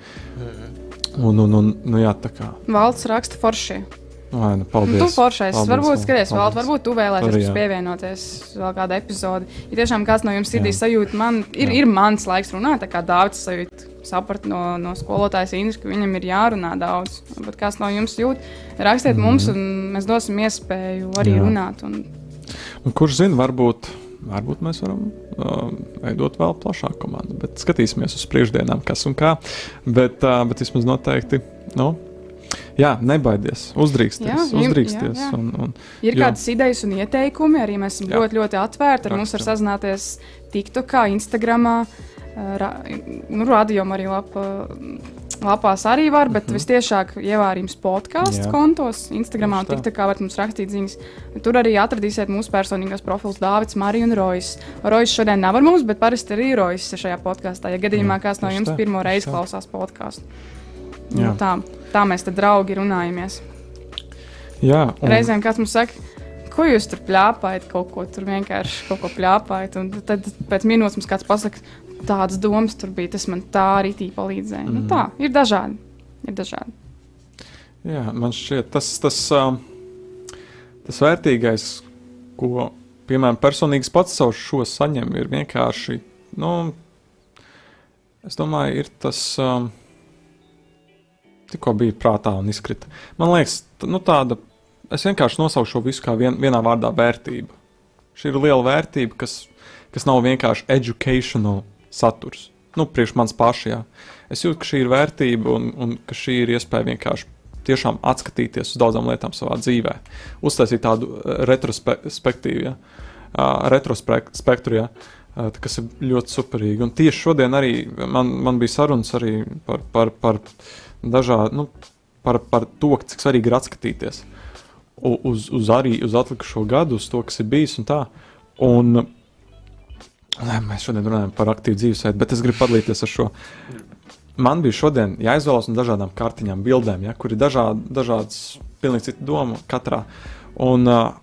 Un, un, un nu, jā, tā kā. Valsts raksta foršie. Vai, nu, Nu, paldies. tu foršais. Paldies, Varbūt skaties, vēl, varbūt tu vēlēsies pievienoties vēl kādā epizodē. Ja tiešām kāds no jums sirdī Jā. sajūt, man ir, Jā. ir mans laiks runāt, tā kā Dārvids sajūt. Sapratu no, no skolotājas Indras, ka viņam ir jārunā daudz. Bet kāds no jums jūt, rakstiet mm. mums, un mēs dosim iespēju arī Mhm. Jā. Runāt. Un, Un kurš zina, varbūt, varbūt mēs varam uh, veidot vēl plašāku komandu. Bet skatīsimies uz priekšdienām, kas un kā. Bet, uh, bet vismaz noteikti. Nu, Jā, nebaidies, uzdrīksties. Jā, jum- uzdrīksties jā, jā. Un, un, Ir Jo. kādas idejas un ieteikumi, arī mēs esam Jā. ļoti, ļoti atvērti. Ar mums var sazināties TikTok, Instagram, ra, nu, radio arī lapa, lapās arī var, bet mm -hmm. visciešāk ievārījums podkāstu kontos, Instagram un. TikTokā varat mums rakstīt ziņas. Tur arī atradīsiet mūsu personīgos profilus Dārvids, Marija un Rojas. Rojas šodien nav ar mums, bet parasti arī Rojas šajā podkāstā. Ja gadījumā Jā, kāds no jums tā, pirmo reizi tā. klausās podkāstu. Nu, tā, tā mēs te draugi runājamies. jā, un, Reizēm kāds mums saka, ko jūs tur plāpājat, kaut ko tur vienkārši kaut ko plāpājat. Un tad pēc minūtes mums kāds pasakā, tādas domas tur bija, tas man tā arī palīdzēja. Mm. Nu, tā ir dažādi. Ir dažādi. jā, man šķiet, tas, tas, tas vērtīgais, ko, piemēram, personīgs pats savu šo saņem, ir vienkārši, nu, es domāju, ir tas, um, tikko bija prātā un izkrita. Man liekas, nu, tāda, es vienkārši nosaucu šo visu kā vien, vienā vārdā vērtība. Šī ir liela vērtība, kas, kas nav vienkārši educational saturs. Nu, priekš manis pašā. Es jūtu, ka šī ir vērtība un, un ka šī ir iespēja vienkārši tiešām atskatīties uz daudzām lietām savā dzīvē. Uztaisīt tādu retrospektīvu, ja? uh, retrospektru, ja? uh, kas ir ļoti superīgi. Un tieši šodien arī man, man bija sarunas par, par, par dažādu, nu, par, par to, cik svarīgi ir atskatīties uz, uz arī uz atlikušo gadu, uz to, kas ir bijis un tā. Un, Nē, mēs šodien runājam par aktīvu dzīvesveidu, bet es gribu padalīties ar šo. Man bija šodien jāizvēlas no dažādām kartiņām, bildēm, ja, kur ir dažādi, dažādas, pilnīgi cita doma katrā. Un uh,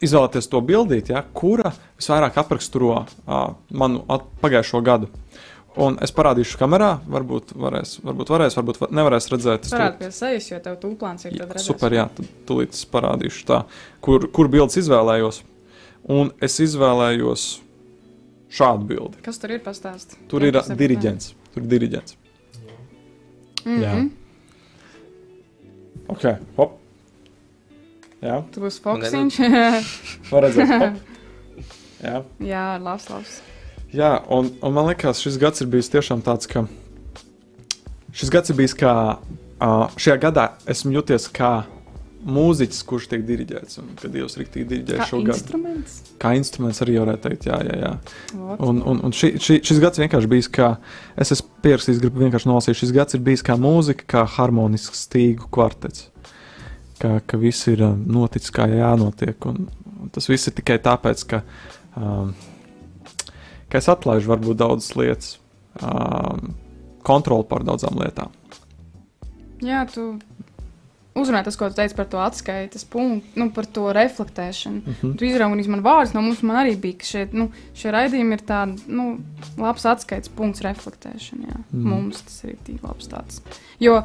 izvēlēties to bildīt, ja, kura visvairāk apraksturo uh, manu at, pagājušo gadu. Un es parādīšu kamerā, varbūt varēs, varbūt varēs, varbūt va- nevarēs redzēt. Parādi to- pie sejas, jo tev tūplāns ir tad redzēs. Super, jā, tad tūlīt es parādīšu tā, kur, kur bildes izvēlējos. Un es izvēlējos šādu bildi. Kas tur ir pastāst? Tur Jā, ir diriģents. Tur ir diriģents. Mm Jā. -hmm. Ok, hop. Jā, Tu būsi foksiņš. var redzēt. Hop. Jā, Jā, labs, labs. Jā un, un man liekas, šis gads ir bijis tiešām tāds, ka šis gads ir bijis kā uh, šajā gadā esmu jūties kā mūziķis, kurš tiek diriģēts. Un, kad Dievs rīktīgi diriģē Kā šo gadu. instruments. Kā instruments arī varētu teikt, jā, jā. jā. Vot. Un, un, un ši, ši, šis gads vienkārši bijis kā, es esmu pierakstījis, gribu vienkārši nolasīt, šis gads ir bijis kā mūzika, kā harmonisks stīgu kvartets. Kā, ka viss ir noticis kā jānotiek. Un, un tas viss ir tikai tāpēc, ka, um, ka es atlaižu varbūt daudzas lietas, um, kontroli pār daudzām lietām. Jā, tu uzrunāji tas, ko tu teici par to atskaites punktu, nu, par to reflektēšanu. Mm -hmm. Tu izraunīji man vārdus, no mums man arī bija, ka šie, nu, šie raidījumi ir tāds nu, labs atskaites punkts reflektēšanai. Mm. Mums tas ir tik labs tāds. Jo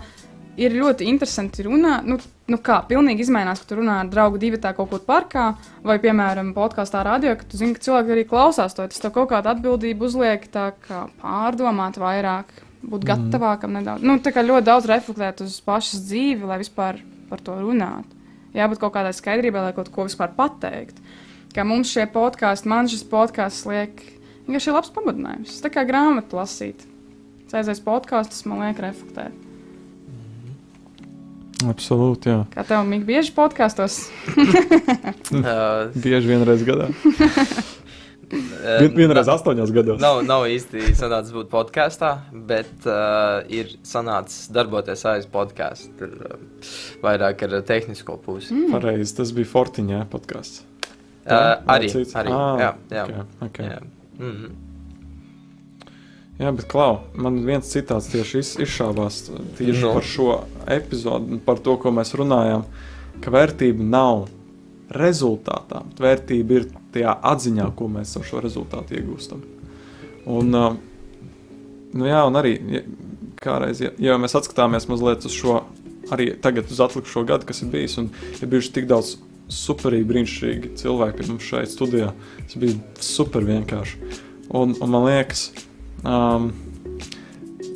ir ļoti interesanti runāt, nu, nu kā, pilnīgi izmainās, ka tu runā ar draugu divu tā kaut kur parkā, vai, piemēram, podkāstā radio, ka tu zini, ka cilvēki arī klausās to, tas tev kaut kādu atbildību uzliek, tā kā pārdomāt vairāk, būt Mhm. gatavākam nedaudz. Nu, tā kā ļoti daudz reflektēt uz pašas dzīvi, lai vispār par to runātu. Jābūt kaut kādai skaidrībai, lai kaut ko vispār pateikt. Kā mums šie podkāsti, man šis podkāsts liek, vienkārši labs pamudinājums. Tas tā kā grāmatu lasīt. Sēdzēs podkāstus, man liek reflektēt. Absolūti, jā. Kā tev mīk bieži podkāstos? Uh, Bieži vienreiz gadā. Vien, vienreiz astoņos gados. Nav, nav īsti sanācis būt podkāstā, bet uh, ir sanācis darboties aiz podkāstu. Tur uh, vairāk ar tehnisko pusi. Mm. Pareizi, tas bija Fortiņā podkāsts. Uh, arī. Cits? arī Ā, jā, jā, Okay, okay. jā. Mm -hmm. Jā, bet klau, man viens citāts tieši iz, izšāvās tieši Nu. no. par šo epizodu, par to, ko mēs runājām. Ka vērtība nav rezultātā, vērtība ir tajā atziņā, ko mēs ar šo rezultātu iegūstam. Un, nu jā, un arī, ja, kādreiz, ja, ja mēs atskatāmies mazliet uz šo, arī tagad uz atlikušo gadu, kas ir bijis, un ir bijuši tik daudz superīgi, brīnišķīgi cilvēki mums šeit studijā, tas bija super vienkārši. Un, un man liekas, Um,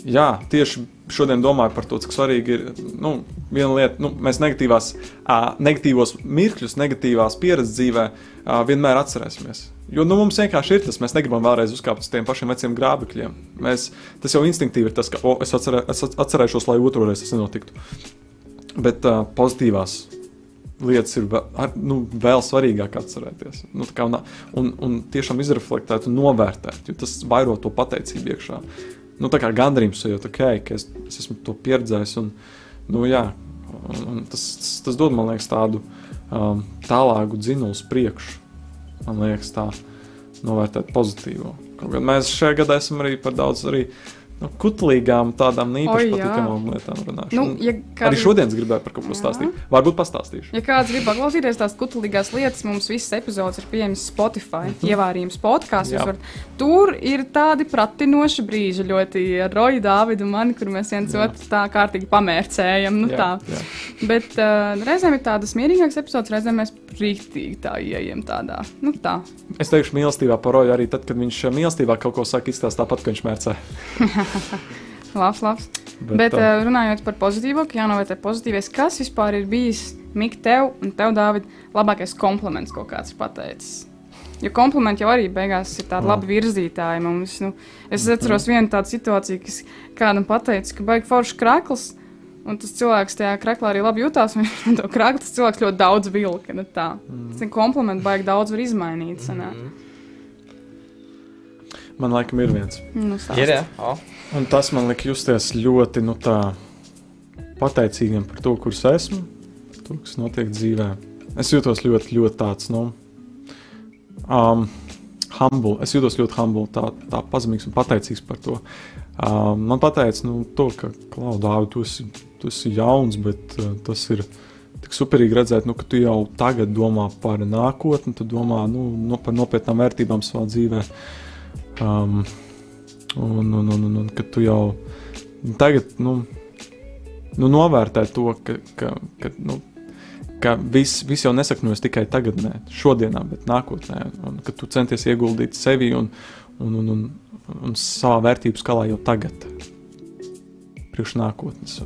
jā, tieši šodien domāju par to, cik svarīgi ir nu, viena lieta. Nu, mēs negatīvās, uh, negatīvos mirkļus, negatīvās pieredzes dzīvē uh, vienmēr atcerēsimies. Jo nu, mums vienkārši ir tas, mēs negribam vēlreiz uzkāpt uz tiem pašiem veciem grābekļiem. Mēs, tas jau instinktīvi ir tas, ka o, es, atcerē, es atcerēšos, lai otru reizi tas nenotiktu. Bet uh, pozitīvās lietas ir ar- nu, vēl svarīgāk atcerēties. Nu, kā un, un, un tiešām izreflektēt un novērtēt, jo tas vairo to pateicību iekšā. Nu, tā kā gandarījums sajūta, okay, ka es, es esmu to pieredzējis. Un, nu, jā, un, un tas, tas, tas dod man liekas, tādu um, tālāku dzinu uz priekšu. Man liekas, tā novērtēt pozitīvo. Kaut gan mēs šajā gadā esam arī par daudz arī, nu, kutlīgām, tādām īpaši jā. patīkamām lietām runājuši. Nu, ja Arī kāds- šodien es gribēju par kaut ko Jā. stāstīt. Varbūt pastāstīšu. Ja kāds grib paklausīties tās kutelīgās lietas, mums visas epizodes ir pieejamas Spotify, Mhm. ievārījums podkāstos. Jā. Varat... Tur ir tādi pratinoši brīži, ļoti ar Roju, Dāvidu un mani, kur mēs viens otru tā kārtīgi pamērcējam. Nu, Jā, tā. jā. Bet uh, reizēm ir tādas mierīgākas epizodes, reizēm mēs rīktīgi tā ieejam tādā. Nu, tā. Es teikšu, mīlestībā paroju arī tad, kad viņš uh, mīlestībā kaut ko saka, izstāsta tāpat, ka viņš mērcē. Labs, labs. Bet, Bet, tā, uh, runājot par pozitīvo, ka jānovērtē pozitīvais, kas vispār ir bijis Mikls tev un tev, Dārvid, labākais kompliments, ko kāds ir pateicis. Jo komplimenti jau arī beigās ir tādi labi virzītāji mums. Nu, es atceros vienu tādu situāciju, kas kādam pateica, ka baigi foršs krāklis. Un tas cilvēks tajā krāklā arī labi jutās. un Viņš to krāklu tas cilvēks ļoti daudz vilka. Nu, tā. Tas ir kompliments, baigi daudz var izmainīt. sanāk. man laikam ir viens. Nu, stāsti. Ir, jā. O. Un tas man lika justies ļoti nu, tā, pateicīgam par to, kurš esmu, to, kas notiek dzīvē. Es jūtos ļoti, ļoti tāds, nu, um, humble. Es jūtos ļoti humble, tā, tā pazemīgs un pateicīgs par to. Um, man pateica, nu, to, ka, Klaudā, tu esi, tu esi jauns, bet uh, tas ir tik superīgi redzēt, nu, ka tu jau tagad domā par nākotni, tu domā nu, nu, par nopietnām vērtībām savā dzīvē. Um, un, un, un, un, un ka tu jau tagad nu, nu, novērtē to, ka, ka, ka, nu, ka viss, viss jau nesakņojas tikai tagadnē, šodienā, bet nākotnē. Un ka tu centies ieguldīt sevi un, un, un, un, un savā vērtību skalā jau tagad. Priekš nākotnes,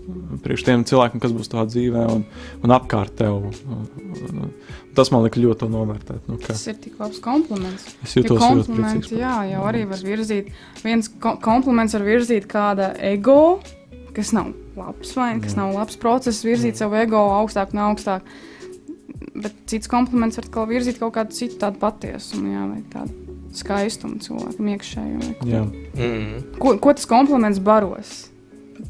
priekš tiem cilvēkiem, kas būs tavā dzīvē un, un apkārt tev. Un, un, un, tas man liekas ļoti novērtēt. Nu, ka Tas ir tik labs kompliments. es Jo jūtos ļoti komplimenti, priecīgs. jā, jau arī var virzīt. Viens ko kompliments var virzīt kāda ego, kas nav labs vai kas Jā. nav labs process, virzīt savu ego augstāk un augstāk. Bet cits kompliments var atkal virzīt kaut kādu citu tādu patiesumu, jā, vai tādu skaistumu cilvēkam. Jā. Mm. Ko, ko tas kompliments baros?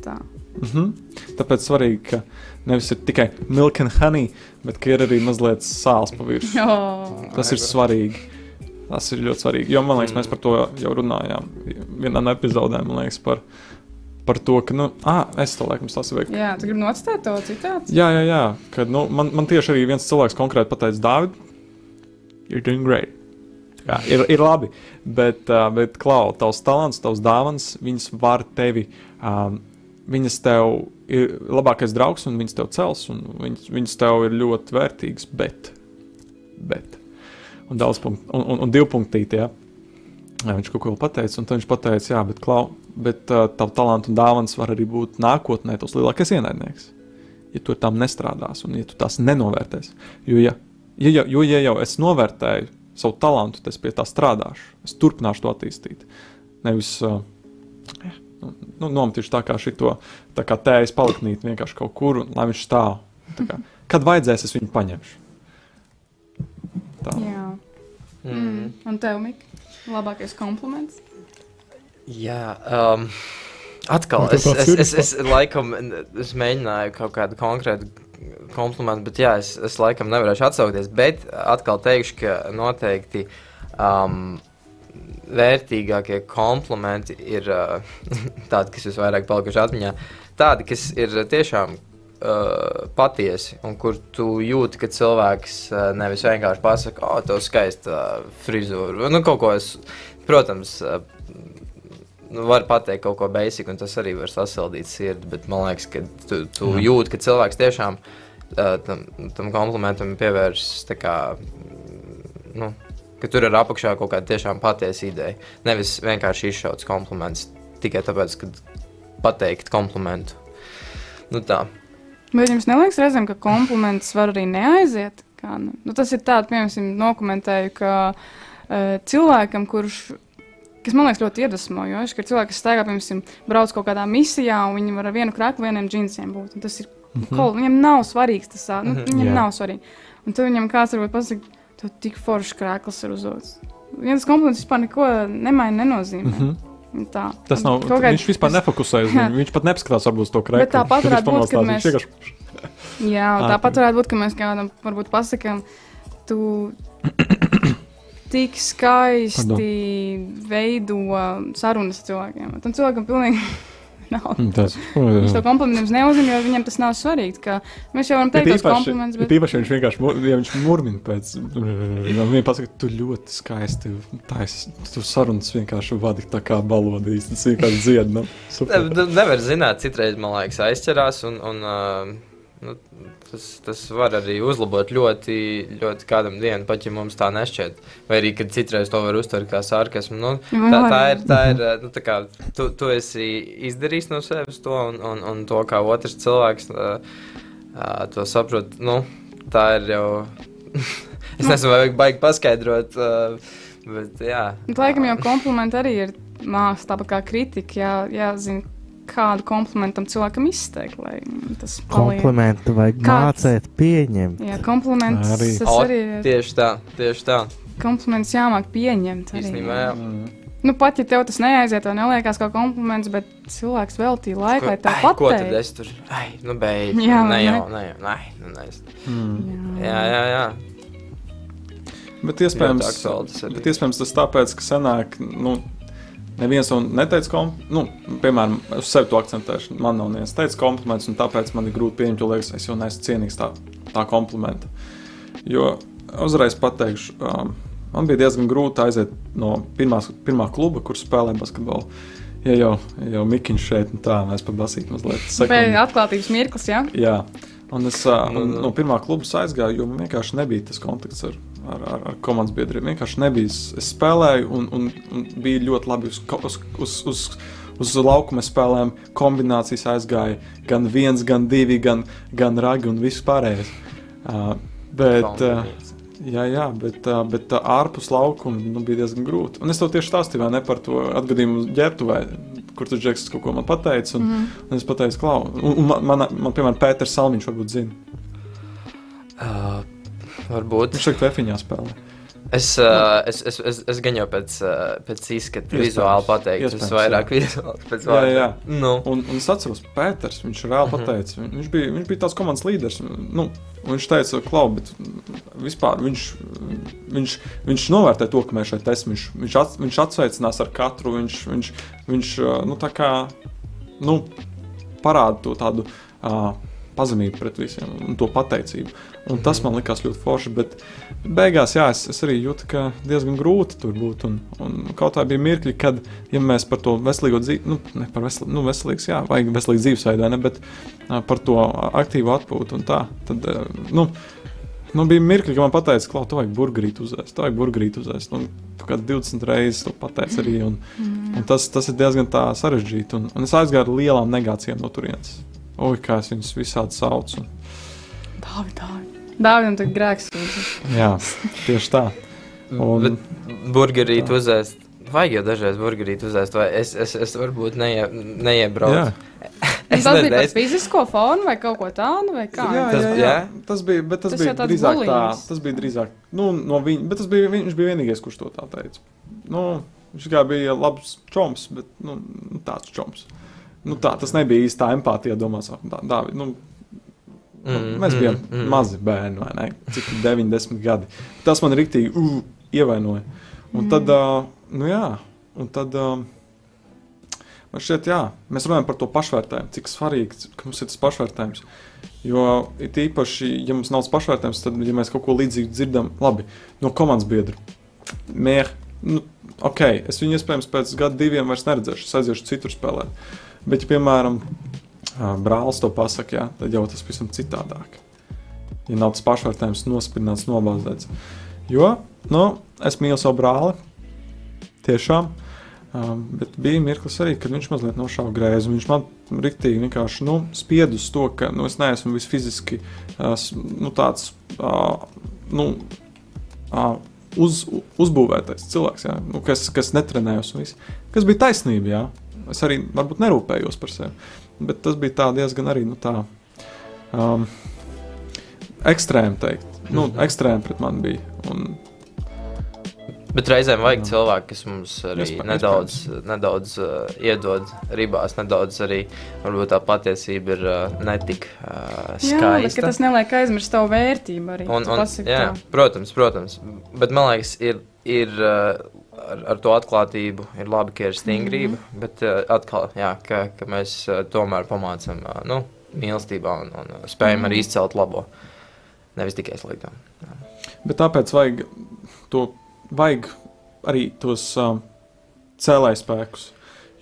Tā. Mhm. Tāpēc svarīgi, ka nevis ir tikai milk and honey, bet ka ir arī mazliet sāls pa virsmu. Jo. Tas ir svarīgi. Tas ir ļoti svarīgi. Jo man liekas, mēs par to jau runājām. Vienā no epizodēm, man liekas, par, par to, ka, nu, ah, es to laikam sasaucu. Jā, tu gribi nocitēt to citātu? Jā, jā, jā. Kad, nu, man, man tieši arī viens cilvēks konkrēti pateica, Dārvid, you're doing great. Jā, ir, ir labi, bet, uh, bet Klau, tavs talants, tavs dāvans, viņas var tevi, um, viņas tev ir labākais draugs un viņas tev cels, un viņas, viņas tev ir ļoti vērtīgas, bet, bet, un punktu, un, un, un divu punktīti, jā. Jā, viņš kaut ko pateica, un viņš pateica, jā, bet, Klau, bet uh, tavu talantu un dāvans var arī būt nākotnē tavs lielākais ienaidnieks ja tu ar tām nestrādās un ja tu tās nenovērtēsi. Jo, ja, ja, ja, jo, ja jau es novērtēju savu talantu, tad es pie tā strādāšu, es turpināšu to attīstīt. Nevis uh, nu, nometīšu tā kā šito, tā kā tējas paliknīt vienkārši kaut kur, un lai viņš stāv. Tā Kā, kad vajadzēs, es viņu paņemšu. Tā. Jā. Mm. Un tev, Mik, labākais kompliments? Jā, um, atkal es, es, es, es laikam es mēģināju kaut kādu konkrētu komplimentu, bet jā, es, es laikam nevarēšu atsaukties. Bet atkal teikšu, ka noteikti um, vērtīgākie komplimenti ir uh, tādi, kas visvairāk palikuši atmiņā. Tādi, kas ir tiešām uh, patiesi un kur tu jūti, ka cilvēks uh, nevis vienkārši pasakā, o, tev skaista uh, frizūra. Nu, kaut ko es, protams, uh, nu, var pateikt kaut ko basic, un tas arī var sasildīt sirdi. Bet man liekas, ka tu, tu Jā. jūti, ka cilvēks tiešām uh, tam, tam komplimentam pievēršas. Kā, mm, nu, ka tur ir apakšā kaut kāda tiešām patiesa ideja. Nevis vienkārši izšauts kompliments tikai tāpēc, ka pateikt komplimentu. Nu, tā. Bet jums neliekas reizēm, ka kompliments var arī neaiziet? Kā, nu, nu, tas ir tāds, piemēram, dokumentēju, ka uh, cilvēkam, kurš, kas man liekas ļoti iedvesmojoši, ka cilvēki, kas staigā, piemēram, brauc kaut kādā misijā, un viņi var ar vienu krāklu, vieniem džinsiem būt. un Tas ir, mm. -hmm. viņam nav svarīgs tas, nu, Mhm. viņam Jā. nav svarīgi. Un tad viņam kāds varbūt pasaka, tu tik foršs krāklis ir uzdots. Viens kompliments vispār neko nemaina, nenozīmē. Mm. -hmm. Tā. Tas nav. kaut Viņš vispār nefokusējas. Jā. Viņu, viņš pat nepaskatās varbūt to krēslu. tāpat varētu būt, kad mēs- Vienkārši... Jā, Ā, tāpat varētu būt, ka mēs kādam varbūt pasakām, tu tik skaisti veido sarunas ar cilvēkiem. Tam cilvēkam pilnīgi. Tas Viņš to komplimentu neuzņem, jo viņam tas nav svarīgi. ka Mēs jau varam teikt, tos komplimentus, bet bet īpaši viņš vienkārši ja viņš murmina pēc. Viņa pasaka, tu ļoti skaisti. Tais, tu sarunas vienkārši vadi tā kā balodīs. Tas vienkārši dzied. Nu, Ne, nu, nevar zināt, citreiz man liekas, aizķerās. Un, un, uh, nu, Tas, tas var arī uzlabot ļoti, ļoti kādam dienu, pat ja mums tā nešķiet. Vai arī, kad citreiz to var uztvert kā sarkasmu. Nu, tā, tā ir, tā ir nu, tā kā, tu, tu esi izdarījis no sevis to, un, un, un to, kā otrs cilvēks uh, uh, to saprot, nu, tā ir jau. es nezinu, vai baigi paskaidrot. Uh, bet, jā. Laikam jau komplimenti arī ir māksla, tāpat kā kritika. Jā, jāzina, kādu komplimentu cilvēkam izteikt. Tas komplimentu vajag Kāds? mācīt, pieņemt. Jā, kompliments arī. tas arī ir. Tieši tā, tieši tā. Kompliments jāmāk pieņemt. Arī, Īstenībā, jā. Nu, pat ja tev tas neaiziet, vai neliekas kā kompliments, bet cilvēks veltīja laiku, lai tev pateiktu. Ko tad es tur? Ai, nu beidz. Jā, ne jau, ne jau, ne, nu ne. Mm. Jā, jā, jā. Bet iespējams, bet iespējams tas tāpēc, ka senāk, nu, Neviens to neteica, kom... nu, piemēram, uz sevi to akcentēšu. Man nav viens teicis kompliments, un tāpēc man ir grūti pieņemt, jo liekas, es jau neesmu cienīgs tā, tā komplimenta. Jo uzreiz pateikšu, um, man bija diezgan grūti aiziet no pirmās, pirmā kluba, kur spēlēja basketbolu. Ja jau, ja jau Mikiņš šeit, tā mēs pa basīti mazliet sekundē. Atklātības mirklis, jā? Jā. Un es uh, un, no pirmā kluba aizgāju, jo man vienkārši nebija tas kontakts ar ar, ar, ar komandas biedriem. Vienkārši nebija. Es spēlēju, un, un, un bija ļoti labi uz, uz, uz, uz, uz laukuma spēlēm. Kombinācijas aizgāja gan viens, gan divi, gan, gan ragi un viss pārējais. Uh, bet, uh, jā, jā, bet, uh, bet uh, ārpus laukuma nu, bija diezgan grūti. Un es tev tieši stāstīju ne par to atgadījumu ģērbtuvē. Kur tas džeks kaut ko man pateica, un, mm -hmm. un es pateicu, klau, un, un man, man, man, piemēram, Pēters Salmiņš varbūt zina. Uh, Varbūt. Viņš šeit Vēfiņā spēlē. Es, uh, es, es, es, es gan jau pēc, uh, pēc izskata vizuāli pateiktu, tas vairāk vizuāli pēc vārda. Jā, jā. Nu. Un, un es atceros, Pēters, viņš reāli mm -hmm. pateica, viņš bija, viņš bija tās komandas līderis. Nu, viņš teica, klau, bet vispār viņš, viņš, viņš novērtē to, ka mēs šeit esam. Viņš, viņš, at, viņš atsveicinās ar katru, viņš, viņš, viņš nu, tā kā, nu, parāda to tādu. Uh, pazemību pret visiem un to pateicību. Un tas man likās ļoti forši, bet beigās jā, es, es arī jūtu, ka diezgan grūti tur būt. Un, un kaut kā bija mirkļi, kad ja mēs par to veselīgo dzīvi, nu, ne par vesel, nu, veselīgs, jā, vajag veselīgu dzīvesveidu, ne, bet uh, par to aktīvu atpūtu un tā. Tad, uh, nu, Nu, bija mirkli, kad man teica, ka tu vajag burgerīt uzēst. Tu vajag burgerīt uzēst. Un tu kā 20 reizes to pateici arī. Un, mm. un tas, tas ir diezgan sarežģīti. Un, un es aizgāju ar lielām negācijām no turienes. Oi, kā es viņus visādi saucu. Dāvid, Dāvid. Dāvidam tagad grēks. Jā, tieši tā. Un... Bet burgerīt uzēst. Vajag jau dažreiz burgerīt uzēst, vai es, es, es varbūt neie, neiebraucu. Es tas bija par fizisko formu vai kaut ko tādu, vai kā? Jā, tas, jā, jā. tas bija, bet tas, tas bija drīzāk bulīns. tā, tas bija drīzāk, nu, no viņa, bet tas bija, viņš bija vienīgais, kurš to tā teica. Nu, viņš kā bija labs čoms, bet, nu, tāds čoms. Nu, tā, tas nebija īsta empātija. Domās, tā, Dāvid, nu, mm, mēs bijām mm, mm. mazi bērni, vai ne? Cik 90 gadi. Tas man rīktīgi uh, ievainoja. Un mm. tad, uh, nu jā, un tad. Uh, Man šķiet, jā, mēs runājam par to pašvērtējumu, cik svarīgi ka mums ir tas pašvērtējums. Jo it īpaši, ja mums nav pašvērtējums, tad, ja mēs kaut ko līdzīgu dzirdam, labi, no komandas biedra, mērķa, nu, ok, es viņu iespējams pēc gada diviem vairs neredzēšu, es aiziešu citur spēlēt. Bet, ja, piemēram, brālis to pasakā, jā, tad jau tas pavisam citādāk. Ja nav tas pašvērtējums nospīdināts, nobāzēts. Jo, nu, es mīlu savu brāli, tiešām, um, bet bija mirklis arī, kad viņš mazliet nošāva grēzu. Viņš man riktīgi vienkārši nu, spied uz to, ka nu, es neesmu visfiziski uh, nu, tāds. Uh, nu, uh, Uz, uzbūvētais cilvēks, jā, nu, kas, kas netrenējas, kas bija taisnība. Jā. Es arī varbūt nerūpējos par sevi. Bet tas bija diezgan arī nu, tā, um, ekstrēmi teikt. Nu, mhm. ekstrēmi pret mani bija. Un, Bet reizēm vajag cilvēku, kas mums arī iespējams, nedaudz, iespējams. nedaudz uh, iedod ribās, nedaudz arī varbūt tā patiesība ir uh, netik uh, skaista. Jā, bet tas neliek aizmirst tavu vērtību arī. Un, un, jā, tā. protams, protams. Bet man liekas, ir, ir uh, ar, ar to atklātību ir labi, ka ir stingrība, mm -hmm. bet uh, atkal, jā, ka, ka mēs uh, tomēr pamācām nu, mīlestībā un, un spējam mm -hmm. arī izcelt labo, nevis tikai slikto. Bet tāpēc vajag, to, vajag arī tos uh, cēlājspēkus.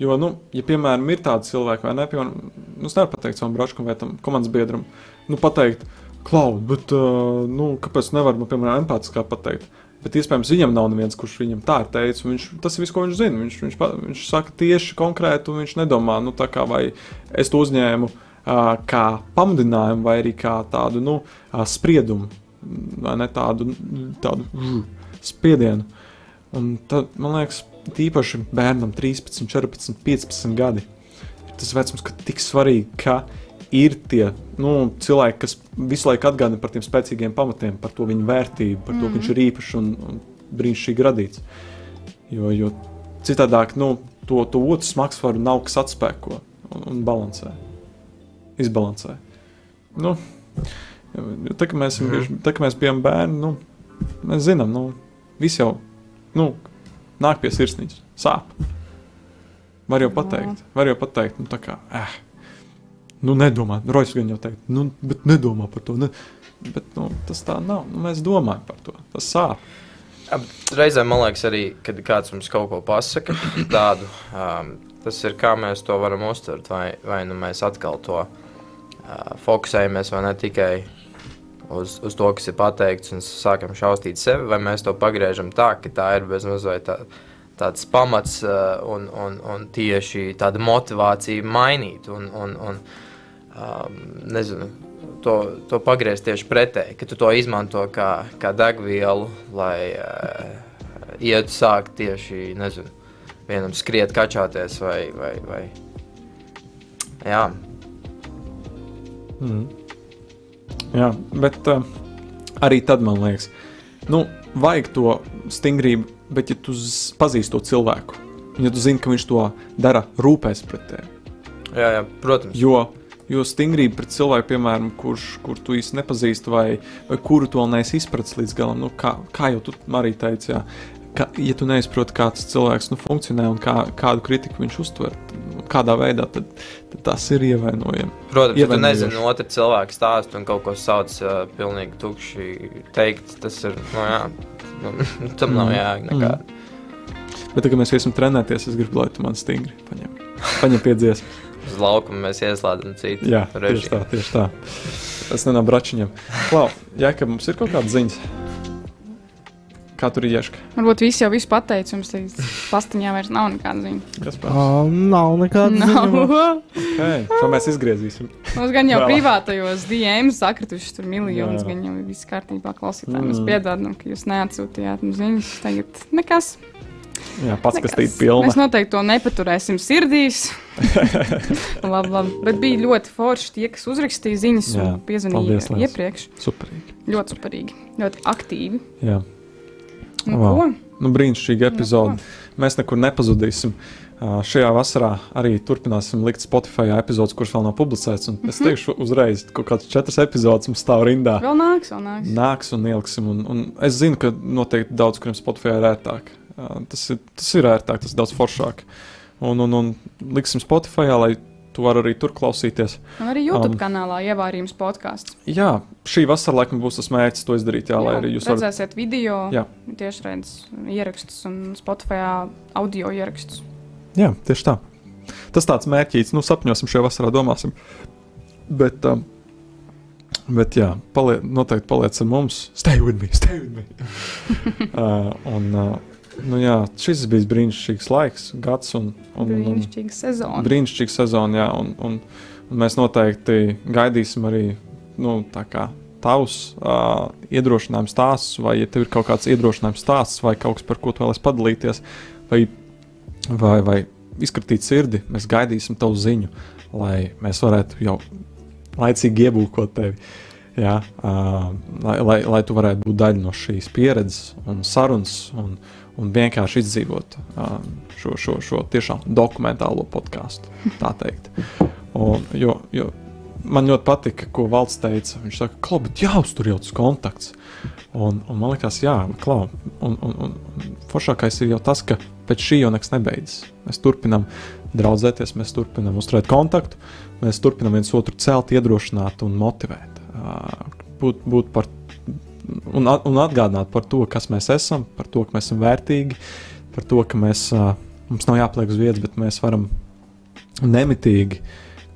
Jo, nu, ja, piemēram, ir tādi cilvēki, vai ne, piemēram, nu, es nevaru pateikt savam bračkam vai tam komandas biedram, nu, pateikt, Klaud, bet uh, nu, kāpēc nevar man, piemēram, empātiskā pateikt? Bet iespējams, viņam nav neviens, kurš viņam tā ir teicis. Viņš, tas ir viss, ko viņš zina. Viņš, viņš, viņš saka tieši konkrēti, un viņš nedomā, nu, kā vai es to uzņēmu uh, kā pamudinājumu, vai arī kā tādu nu, uh, spriedumu, vai ne tādu, tādu mm, spiedienu. Un tad, man liekas, tīpaši bērnam 13, 14, 15 gadi ir tas vecums, ka tik svarīgi, ka ir tie nu, cilvēki, kas visu laiku atgādina par tiem spēcīgiem pamatiem, par to viņa vērtību, par to, ka viņš ir īpašs un, un brīnišķīgi radīts. Jo, jo citādāk, nu, to, to otru smagsvaru nav kas atspēko un, un balansē, izbalansē. Nu, jo, tā, mēs, esam bieži- tā, ka mēs bijām bērni, nu, mēs zinām, nu, viss jau nu, nāk pie sirsniņas, sāp. Var jau pateikt, var jau pateikt, nu, tā kā, eh, nu, nedomā, Rojas gan jau teikt, nu, bet nedomā par to. Ne, bet, nu, tas tā nav, nu, mēs domājam par to, tas sāp. Reizēm man liekas, arī, kad kāds mums kaut ko pasaka, tādu, um, tas ir kā mēs to varam uztvert. Vai, vai nu mēs atkal to uh, fokusējamies vai ne tikai uz, uz to, kas ir pateikts, un sākam šausmīt sevi, vai mēs to pagriežam tā, ka tā ir bezmazliet tā, tāds pamats uh, un, un, un tieši tāda motivācija mainīt. Un, un, un, um, nezinu, to, to pagriezt tieši pretēji, ka tu to izmanto kā, kā degvielu, lai uh, ietu sākt tieši, nezinu, vienam skriet, kačāties vai, vai, vai. Jā, Mm. Jā, bet uh, arī tad man liekas, nu, vajag to stingrību, bet ja tu pazīsti to cilvēku, ja tu zini, ka viņš to dara, rūpēs pret tevi. jā, jā protams. Jo, jo stingrība pret cilvēku, piemēram, kurš kur tu īsti nepazīsti, vai, vai kuru to neesi izpratis līdz galam, nu, kā, kā jau tu arī teici, jā, ka, ja tu neizproti, kā tas cilvēks nu, funkcionē un kā, kādu kritiku viņš uztver, nu, kādā veidā, tad, tad tas ir ievainojami. Protams, ja tu nezini otru cilvēku stāstu un kaut ko sauc uh, pilnīgi tukši teikt, tas ir, nu jā, nu, tam nav Mm. jēga nekāda. Bet, tā, kad mēs iesim trenēties, es gribu, lai tu man stingri paņem, paņem piedzies. Uz laukuma mēs ieslēdzam citu Jā, tieši režīmu. tā, tieši tā. Tas nenāk bračiņam. Klau, jā, ka mums ir kaut kāda ziņas. Kā tur ir ieška? Varbūt viss jau visu pateica, jums līdz pastiņā vairs nav nekāda ziņa. Kas pēc? Oh, nav nekāda ziņa. Nav. Okay, to mēs izgriezīsim. Mums gan jau privātajos DM sakrituši tur miljonus, gan jau viss kārtībā klausītājiem. Mēs Mm. piedādām, ka jūs neatsūtījāt mums ziņas. Tagad nekas. Jā, pats kas tīt nekas. pilna. Mēs noteikti to nepaturēsim sirdīs. labi, labi. Bet bija ļoti forši tie, kas uzrakstīja ziņas Jā, un piezvanīja paldies liels. iepriekš. Superīgi. Ļoti superīgi, ļoti aktīvi. Jā, Nu, Wow. ko? nu, brīnišķīga Nu, epizode. Mēs nekur nepazudīsim. Šajā vasarā arī turpināsim likt Spotify epizodes, kuras vēl nav publicētas. un Es teikšu, uzreiz, ka kaut kādas četras epizodes mums stāv rindā. Vēl nāks, vēl nāks. nāks un ieliksim. Un, un es zinu, ka noteikti daudz, kuriem Spotify ir ērtāk. Tas ir, tas ir ērtāk, tas ir daudz foršāk. Un, un, un liksim Spotify, lai tu vari arī tur klausīties. Un arī YouTube Um, kanālā ievārījums podkāsts. Jā, šī vasara laikam būs tas mērķis to izdarīt. Jā, jā lai arī jūs redzēsiet video, Jā. tiešraides ierakstus un Spotify audio ierakstus. Jā, tieši tā. Tas tāds mērķis, nu, sapņosim šajā vasarā, domāsim. Bet, um, bet jā, palie, noteikti paliec ar mums. Stay with me, stay with me. uh, un, uh, nu, jā, šis bija brīnišķīgs laiks, gads un, un, un, Brīnišķīga sezona. brīnišķīga sezona. Jā, un, un, un mēs noteikti gaidīsim arī nu, tavs uh, iedrošinājums stāsts, vai ja tev ir kaut kāds iedrošinājums stāsts, vai kaut kas, par ko tu vēlēsies padalīties, vai, vai, vai izkratīt sirdi, mēs gaidīsim tavu ziņu, lai mēs varētu jau laicīgi iebūkot tevi. Jā, uh, lai, lai, lai tu varētu būt daļa no šīs pieredzes un sarunas, un, un vienkārši izdzīvot uh, šo, šo, šo tiešām dokumentālo podkāstu. Tā teikt. Un, jo, jo man ļoti patika, ko Valds teica. Viņš saka, ka bet jāuztur jau tas kontakts. Un, un man liekas, jā, klau. Un, un, un, un foršākais ir jau tas, ka pēc šī jau nekas nebeidzas. Mēs turpinām draudzēties, mēs turpinām uzturēt kontaktu, mēs turpinām viens otru celt, iedrošināt un motivēt. Būt, būt par, un, un atgādināt par to, kas mēs esam, par to, ka mēs esam vērtīgi, par to, ka mēs, mums nav jāpliek uz vietas, bet mēs varam nemitīgi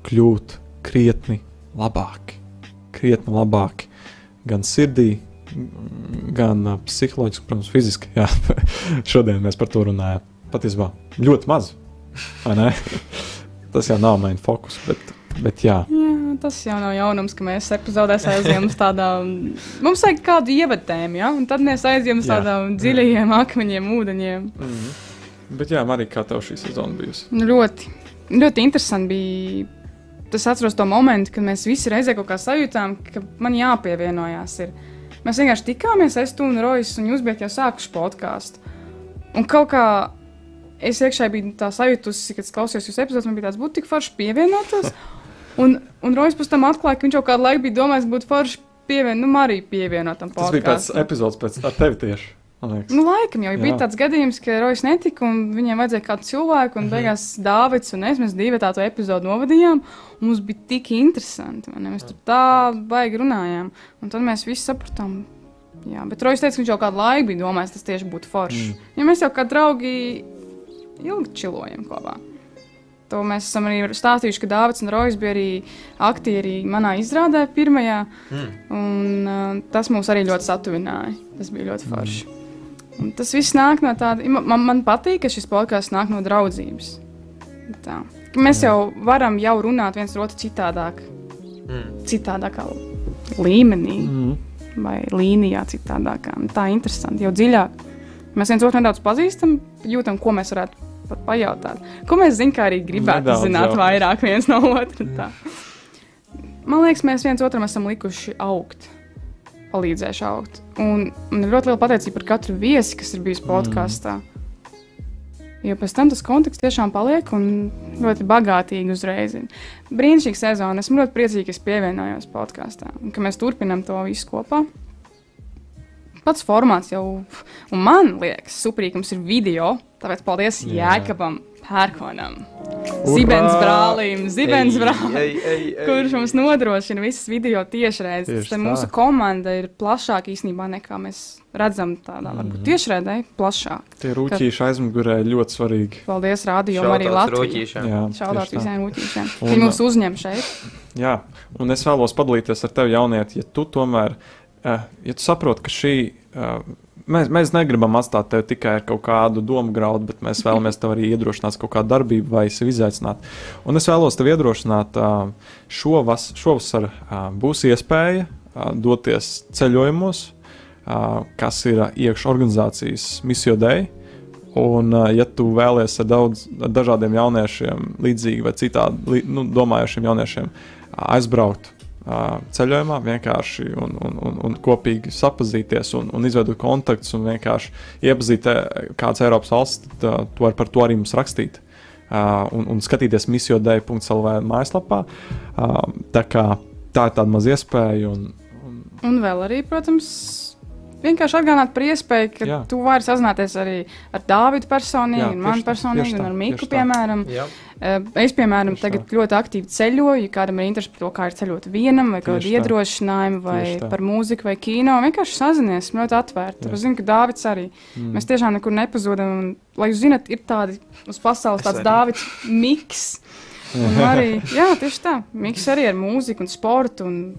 kļūt krietni labāki. Krietni labāki. gan sirdī, gan psiholoģiski, protams, fiziski. Jā. Šodien mēs par to runājam. Patiesībā ļoti maz. Tas jau nav main fokus, bet, bet jā. Jā, tas jau nav jaunums, ka mēs epizodēs aizjām uz tādām. Mums vajag kādu ievatēm, ja? un tad mēs aizjām uz Jā. tādām dziļajiem akmeņiem, ūdeņiem. Mm. Bet jā, Marija, kā tev šī sezona bijusi? Nu, ļoti, ļoti interesanti bija. Tas atceros to momentu, kad mēs visi reizē kaut kā sajūtām, ka man jāpievienojās. Ir. Mēs vienkārši tikāmies, es tu un Rojas, un jūs bijat jau sākuši podkāstu. Un kaut kā es iekšā biju tā sajūtusi, kad klausījos jūsu epizodus, man bija tāds, būtu tik forši pievienoties. Un, un Rojas pēc tam atklāja, ka viņš jau kādu laiku bija domājis, būtu forši pievienot, nu, arī pievienot tam Tas bija pēc podkāstam. epizodes pēc ar tevi tieši. man. Nu, laikam jau Jā. bija tāds gadījums, ka Rojas netika, un viņiem vajadzēja kādu cilvēku, un beigās Dārvids un es, mēs divi tādu epizodu novadījām, un mums bija tik interesanti. ne? Mēs tur tā baigi runājām, un tad mēs visi sapratām. Jā, bet Rojas teica, ka viņš jau kādu laiku bija domājis, tas tieši būtu forši. Mm. Ja mēs jau kā draugi ilgi čilojam kopā. To mēs esam arī stāstījuši, ka Dārvids un Rojas bija arī aktieri manā izrādē, pirmajā. Mm. Un, uh, tas mūs arī ļoti satuvināja. Tas bija ļoti forši. Un tas viss nāk no tāda, man, man, patīk, ka šis podkāsts nāk no draudzības. Tā. Mēs jau varam jau runāt viens otru citādāk, Mm. citādākā līmenī Mm. vai līnijā, citādākā. Tā ir interesanti, jau dziļāk. Mēs viens otru nedaudz pazīstam, jūtam, ko mēs varētu pat pajautāt. Ko mēs zinām, kā arī gribētu Nedaudz zināt jau. vairāk viens no otra. Tā. Man liekas, mēs viens otram esam likuši augt, palīdzējuši augt. Un man ir ļoti liela pateicība par katru viesi, kas ir bijis podkāstā. Jo pēc tam tas konteksts tiešām paliek un ļoti bagātīgi uzreiz. Brīnišķīga sezona. Esmu ļoti priecīga, ka es pievienojos podkāstā un ka mēs turpinām to visu kopā. Pats formāts jau, un man liekas, superīgi, ka mums ir video. Tāpēc paldies Jā. Jēkabam, Pērkonam, Zibens brālim, Zibens brālim. Ei, ei, ei. Kurš mums nodrošina visas video tiešraides? Tieši Tad tā. mūsu komanda ir plašāka īstenībā nekā mēs redzam. Tādā varbūt tiešraidē plašāk. Tie rūtīši aizmugurē ļoti svarīgi. Paldies, Rādio, arī Latvijai. tā. visiem rūtīšiem. Viņi mūs uzņem šeit. Jā, un es vēlos padalīties ar tevi, jaunieti, ja tu tomēr, ja tu saproti, ka šī, eh, mēs, mēs negribam atstāt tevi tikai ar kaut kādu domu graudu, bet mēs vēlamies tev arī iedrošināt kaut kādu darbību vai sevi izaicināt. Un es vēlos tevi iedrošināt, eh, šovas, šovasar eh, būs iespēja eh, doties ceļojumos, eh, kas ir iekšā organizācijas misiju dēļ. Un, ja tu vēlies ar daudz ar dažādiem jauniešiem, līdzīgi vai citādi li, nu, domājošiem jauniešiem, aizbraukt ceļojumā, vienkārši un, un, un, un kopīgi sapazīties un, un izveidot kontaktus un vienkārši iepazīt kādas Eiropas valsts, tad tu vari par to arī mums rakstīt. Uh, un, un skatīties misijodēļ.lv mājaslapā. Uh, tā, kā, tā ir tāda maza iespēja. Un, un, Un vēl arī, protams, vienkārši atgādināt par iespēju, ka Jā. Tu vari sazināties arī ar Dāvidu personīgi, Jā, un man tieši tā, personīgi, tieši un ar Miku, tieši piemēram. Jā. Eh, Es, piemēram, Tieši tagad ļoti aktīvi ceļoju, ja kādam ir interesi par to, kā ir ceļot vienam, vai kādu tā. iedrošinājumu, vai Tieši tā. par mūziku, vai kino. Vienkārši sazinies, ļoti atvērti. Es zinu, ka Dārvids arī. mm, Mēs tiešām nekur nepazudam. un, Lai jūs zinat, ir tādi uz pasaules Es tāds. Dārvids miks. Un arī, jā, tieši tā. Miks arī ar mūziku un sportu. Un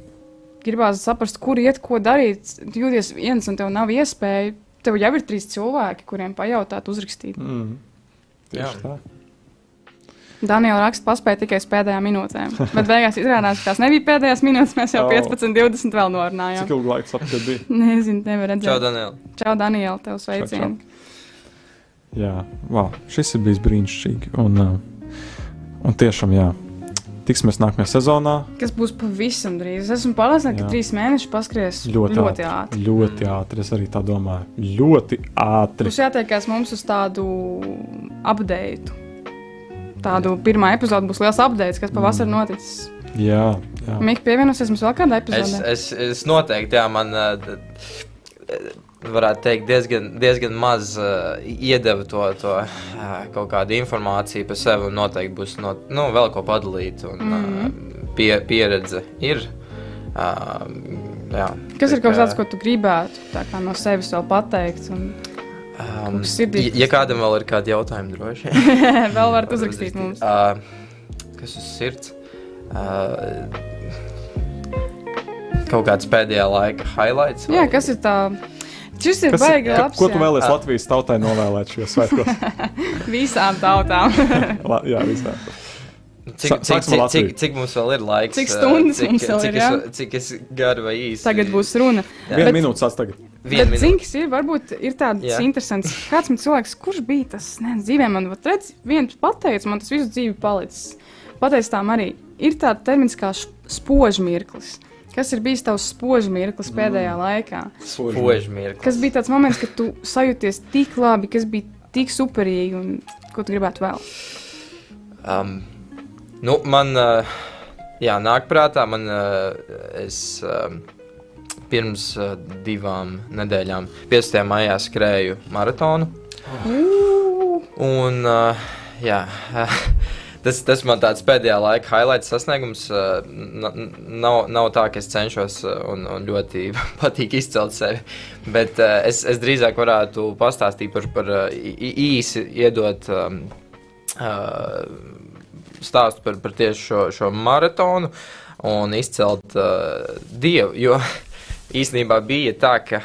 gribās saprast, kur iet, ko darīt. Jūties viens, un tev nav iespēja. Tev jau ir trīs cilvēki, kuriem pajautāt, uzrakstīt. mm, tieši Jā. tā. Daniela raksta, paspēja tikai uz pēdējām minūtēm. Bet beigās izrādās, ka tās nebija pēdējās minūtes. Mēs jau Oh. 15, 20 vēl norunājām. Cik ilgi laiks apkārt bija? Nezinu, nevar Čau, redzēt. Daniel. Čau, Daniela, tev sveicieni. Jā, wow, šis ir bijis brīnišķīgi. Un, uh, un tiešām, jā, tiksimies nākamajā sezonā. Kas būs pavisam drīz. Es esmu pārliecināta, Jā. ka trīs mēneši paskries Ļoti, ļoti ātri. Ļoti ātri. Es arī tā domāju. Ļoti ātri. Būs jātiekās mums uz tādu update. Tādu pirmā epizode būs liels update, kas pavasarī Mm. noticis. Jā, jā. Mika pievienosies mums vēl kādā Es, epizodē. es, es noteikti, jā, man uh, varētu teikt, diezgan, diezgan maz uh, iedeva to, to uh, kaut kādu informāciju par sevi. un Noteikti būs no, nu, vēl ko padalīt, un mm -hmm. uh, pie, pieredze ir. Uh, jā, Kas ir kaut kas tāds, ko tu gribētu tā kā no sevis vēl pateikt? Un Um, ja, ja kādam vēl ir kādi jautājumi, droši vien. vēl varat uzrakstīt mums. Uh, kas uz sirds? Uh, kaut kāds pēdējā laika highlights. Jā, vai- kas ir tā? Šis ir Kas, baigi ka, labs. ko tu jā. vēlēsies Latvijas tautai novēlēt šajos svētkos? Visām tautām. La, jā, visā. Cik, Sā- cik, cik, cik, cik mums vēl ir laiks? Cik stundas cik, mums vēl cik ir, es, jā? cik es gari vai īsi? Tagad būs runa. Bet-. Viena Bet, zini, minūte. kas ir, varbūt ir tāds Jā. interesants. Kāds man cilvēks, kurš bija tas nezinu, dzīvē, man redz, viens pateica, man tas visu dzīvi palicis. Pateicis tām arī, ir tāda termins kā spožmirklis. Kas ir bijis tavs spožmirklis pēdējā Mm. laikā? Poži mirkli. Kas bija tāds moments, kad tu sajūties tik labi, kas bija tik superīgi un ko tu gribētu vēl? Um, nu, man, uh, jā, nāk prātā, man, uh, es um, pirms divām nedēļām, 15. maijā skrēju maratonu. Un, uh, jā, tas, tas man tāds pēdējā laika highlights sasniegums. Nav, nav tā, ka es cenšos un, un ļoti patīk izcelt sevi. Bet es, es drīzāk varētu pastāstīt par, par īsi iedot. Um, uh, stāstu par, par tieši šo, šo maratonu un izcelt uh, dievu. Jo īstenībā bija tā, ka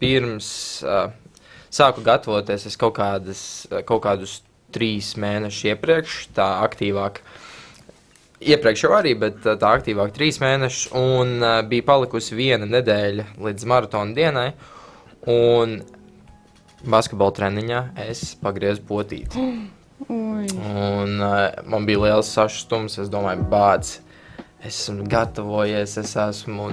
pirms uh, sāku gatavoties, es kaut, kādas, kaut kādus trīs mēnešus iepriekš, tā aktīvāk. Iepriekš jau arī, bet uh, tā aktīvāk trīs mēnešus, un uh, bija palikusi viena nedēļa līdz maratona dienai. Un basketbola treniņā es pagriezu potīti. Ui. Un, uh, man bija liels sašutums. Es domāju, bācis, es esmu gatavojies, es esmu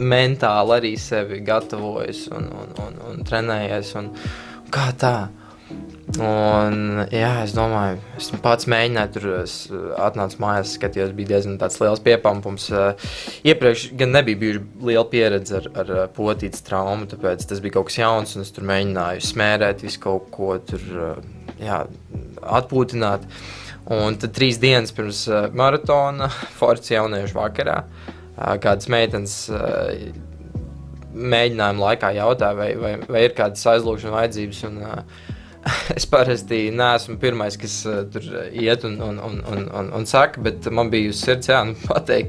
mentāli arī sevi gatavojis un, un, un, un trenējies. Un, kā tā? Un, jā, es domāju, es pats mēģināju, tur atnācu mājās, skatījos, bija diezgan liels piepampums. Uh, Iepriekš gan nebija bijusi liela pieredze ar, ar uh, potītas traumu, tāpēc tas bija kaut kas jauns, un es tur mēģināju smērēt visu kaut ko tur, jā, atpūtināt. Un tad trīs dienas pirms uh, maratona, Forts jauniešu vakarā, uh, kādas meitenes uh, mēģinājuma laikā jautāja, vai, vai, vai ir kādas aizlūgšanas vajadzības. Un, uh, es parasti neesmu pirmais, kas uh, tur iet un, un, un, un, un, un saka, bet man bija uz sirds jā, nu,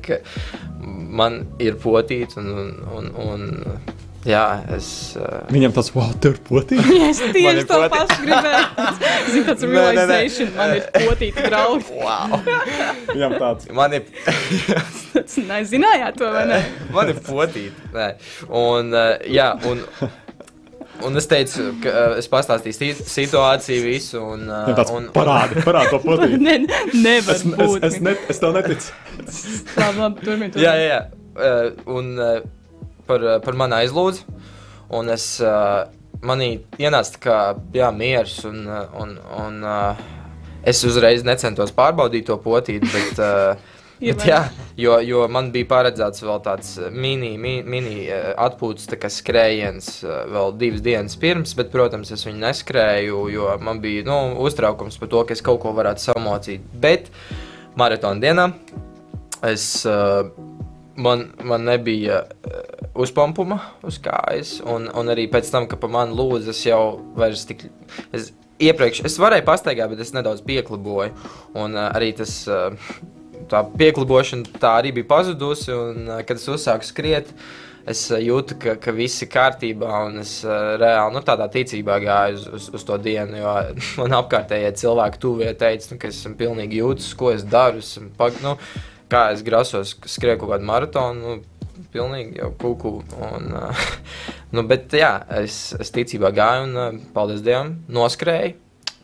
ka man ir potīts un, un, un, un jā, es. Uh, Viņam tas wow, tur potīgi. Jā, es tieši to pašu gribēju. Zinu, tāds realization, man ir potīti draugi. wow! Viņam tāds. Man ir, Tas nezinājāt to, vai ne? man ir potīti. Nē. Un, uh, jā, un, un es teicu, ka uh, es pastāstīju si- situāciju visu. Un, uh, tāds un, parādi, parādi to potīgi. Ne, nevar Es, es, būt. es, ne, es tev neticu. Labi, labi, turpini. Jā, jā, jā. Uh, un uh, par, uh, par mani aizlūdzu. Un es uh, manī ienāca kā jā, miers. Un, uh, un, un, es uzreiz necentos pārbaudīt to potīti. Bet, Bet, jā, jo, jo man bija paredzēts vēl tāds mini, mini, mini atpūtas tā skrējiens vēl divas dienas pirms, bet, protams, es viņu neskrēju, jo man bija nu, uztraukums par to, ka es kaut ko varētu samocīt. Bet maratona dienā es, uh, man, man nebija uh, uzpampuma uz kājas, un, un arī pēc tam, ka pa mani lūdzu, es jau vairs tik. Es, Iepriekš es varēju pastaigāt, bet es nedaudz piekliboju. Un uh, arī tas uh, tā pieklibošana tā arī bija pazudusi. Un, uh, kad es uzsāku skriet, es uh, jūtu, ka, ka viss ir kārtībā. Un es uh, reāli nu, tādā ticībā gāju uz, uz, uz to dienu. Jo man apkārtējie cilvēki tuvie teica, nu, ka es esmu pilnīgi jūtas, ko es daru. Es, esmu pag, nu, kā es grasos skriet kaut kādu maratonu. Nu, Pilnīgi jau kuku. Un, uh, nu, bet, jā, es, es ticībā gāju un, uh, paldies Dievam, noskrēju.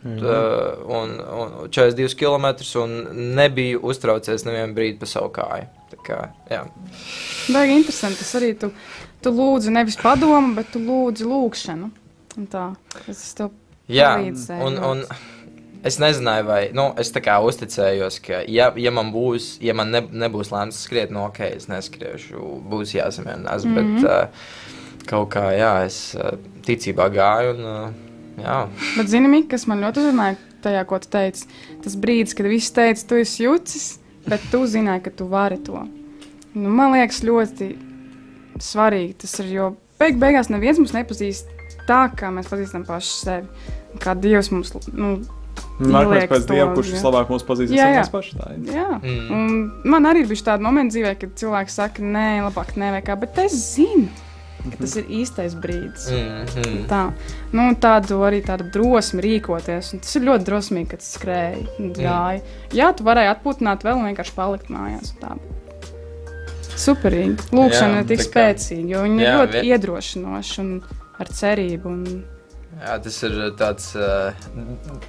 Uh, un, un 42 km un nebiju uztraucies nevienu brīdi par savu kāju. Tā Kā, jā. Baigi interesanti. Tas arī tu, tu lūdzi nevis padomu, bet tu lūdzi lūgšanu. Un tā, tas tev Jā, palīdzēja un, un ļoti. Es nezināju, vai nu, es tā kā uzticējos, ka, ja, ja man būs, ja man ne, nebūs lēmts skriet, no ok, es neskriešu, būs jāsamierinās. Mm -hmm. Bet uh, kaut kā, jā, es uh, ticībā gāju. Un, uh, jā, Bet, zini, kas man ļoti uzrunāja tajā, ko tu teici? Tas brīdis, kad viss teica, tu esi jucis, bet tu zināji, ka tu vari to. Nu, man liekas, ļoti svarīgi tas ir, jo beig beigās neviens mums nepazīst tā, kā mēs pazīstam paši sevi. Kā Dievs mums nu, Nākamais pēc dieva, kurš jā. vislabāk mūs pazīst, Jā, jā. mēs paši. Tā ir. Jā, Mm. un man arī bija tāda momenta dzīvē, kad cilvēks saka, nē, labāk nevajag, kā, bet es zinu, ka tas ir īstais brīdis. Mm, mm. Tā, nu, tādu arī tādu drosmi rīkoties. un Tas ir ļoti drosmīgi, kad skrēja un gāja. Jā, tu varēji atpūtināt vēl un vienkārši palikt mājās. un tā. Superīgi. Lūkšana Jā, ir tik spēcīga, jo viņa ir Jā, ļoti vi- iedrošinoša un ar cerību. Un... Jā, tas ir tāds uh,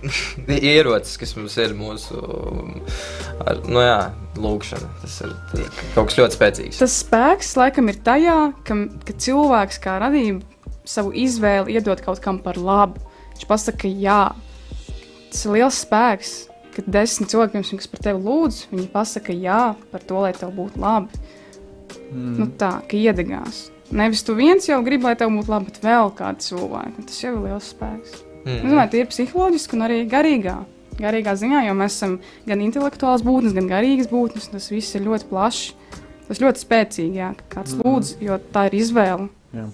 ierocis, kas mums ir mūsu ar, nu jā, lūkšana. Tas ir tas kaut kas ļoti spēcīgs. Tas spēks laikam ir tajā, ka, ka cilvēks kā radība savu izvēli iedod kaut kam par labu. Viņš pasaka, ka jā, tas ir liels spēks. Kad desmit cilvēki, pirms, kas par tevi lūdz, viņi pasaka, jā, par to, lai tev būtu labi. Mm. Nu, tā, ka iedegās. Nevis tu viens jau gribi, lai tev būtu labi, bet vēl kāds cilvēks. Tas jau ir liels spēks. Mm. Es domāju, tie ir psiholoģiski un arī garīgā. Garīgā ziņā, jo mēs esam gan intelektuāls būtnes, gan garīgas būtnes. Tas viss ir ļoti plašs. Tas ļoti spēcīgi, jā, ka kāds mm. lūdz, jo tā ir izvēle. Jā.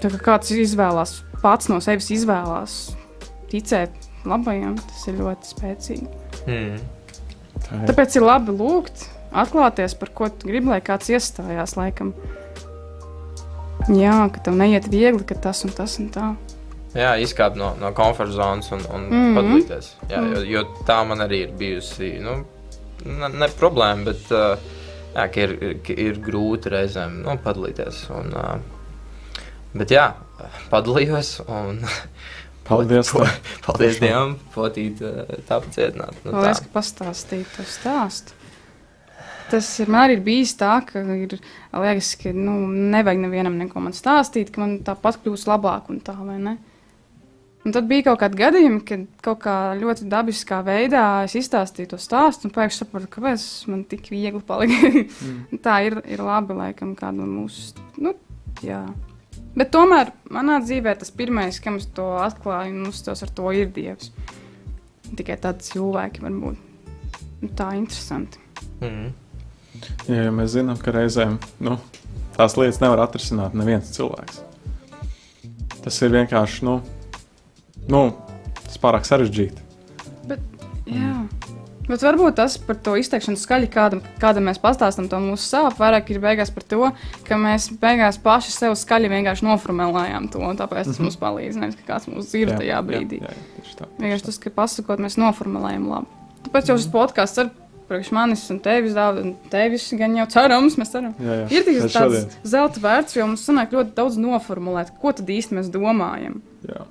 Tā kā kāds izvēlās, pats no sevis izvēlās ticēt labajam, tas ir ļoti spēcīgi. Mm. Tā ir. Tāpēc ir labi lūgt, atklāties, par ko tu gribi, lai kāds iestājās. Laikam. Jā, ka tev neiet viegli, ka tas un tas un tā. Jā, izkāpt no, no komforta zonas un, un mm Mhm. -hmm. padalīties. Jā, jo, jo tā man arī ir bijusi. Nu, ne, ne problēma, bet uh, jā, ka ir, ir, ka ir grūti reizēm nu, padalīties. Un, uh, bet jā, padalījos un Paldies! po, paldies Dievam, potīt uh, tāpat cietināt. Nu, Paldies, tā. ka pastāstīji to stāstu. Tas man arī ir bijis tā, ka ir, liekas, ka nu, nevajag nevienam neko man stāstīt, ka man tāpat kļūs labāk un tā, vai ne? Un tad bija kaut kādi gadījumi, kad kaut kā ļoti dabiskā veidā es izstāstīju to stāstu, un pēkšņi sapratu, kāpēc man tik viegli palika. mm. tā ir, ir labi, laikam, kāda no mūsu. Nu, jā. Bet tomēr manā dzīvē tas pirmais, kam es to atklāju, un uzstos ar to ir Dievs. Tikai tādi cilvēki var būt. Tā ir interesanti. Mm. Jā, ja mēs zinām, ka reizēm nu, tās lietas nevar atrisināt neviens cilvēks. Tas ir vienkārši, nu, nu tas pārāk sarežģīti. Jā. Bet varbūt tas par to izteikšanu skaļi, kādam, kādam mēs pastāstām to mūsu sāpes, vairāk ir beigās par to, ka mēs beigās paši sev skaļi vienkārši noformulējām to. Tāpēc tas mums palīdz. Nevis, ka kāds mūs dzird tajā brīdī. Jā, jā, tieši tā. Vienkārši tas, ka pasakot, mēs noformulējam labi. Tāpēc jau šis podkāsts ir priekš manis un tevis daudz, un tevis gan jau cerams, mēs ceram. Jā, jā. Ir tikai Bet tāds šodien- zelta vērts, jo mums sanāk ļoti daudz noformulēt, ko tad īsti mēs domājam. Jā.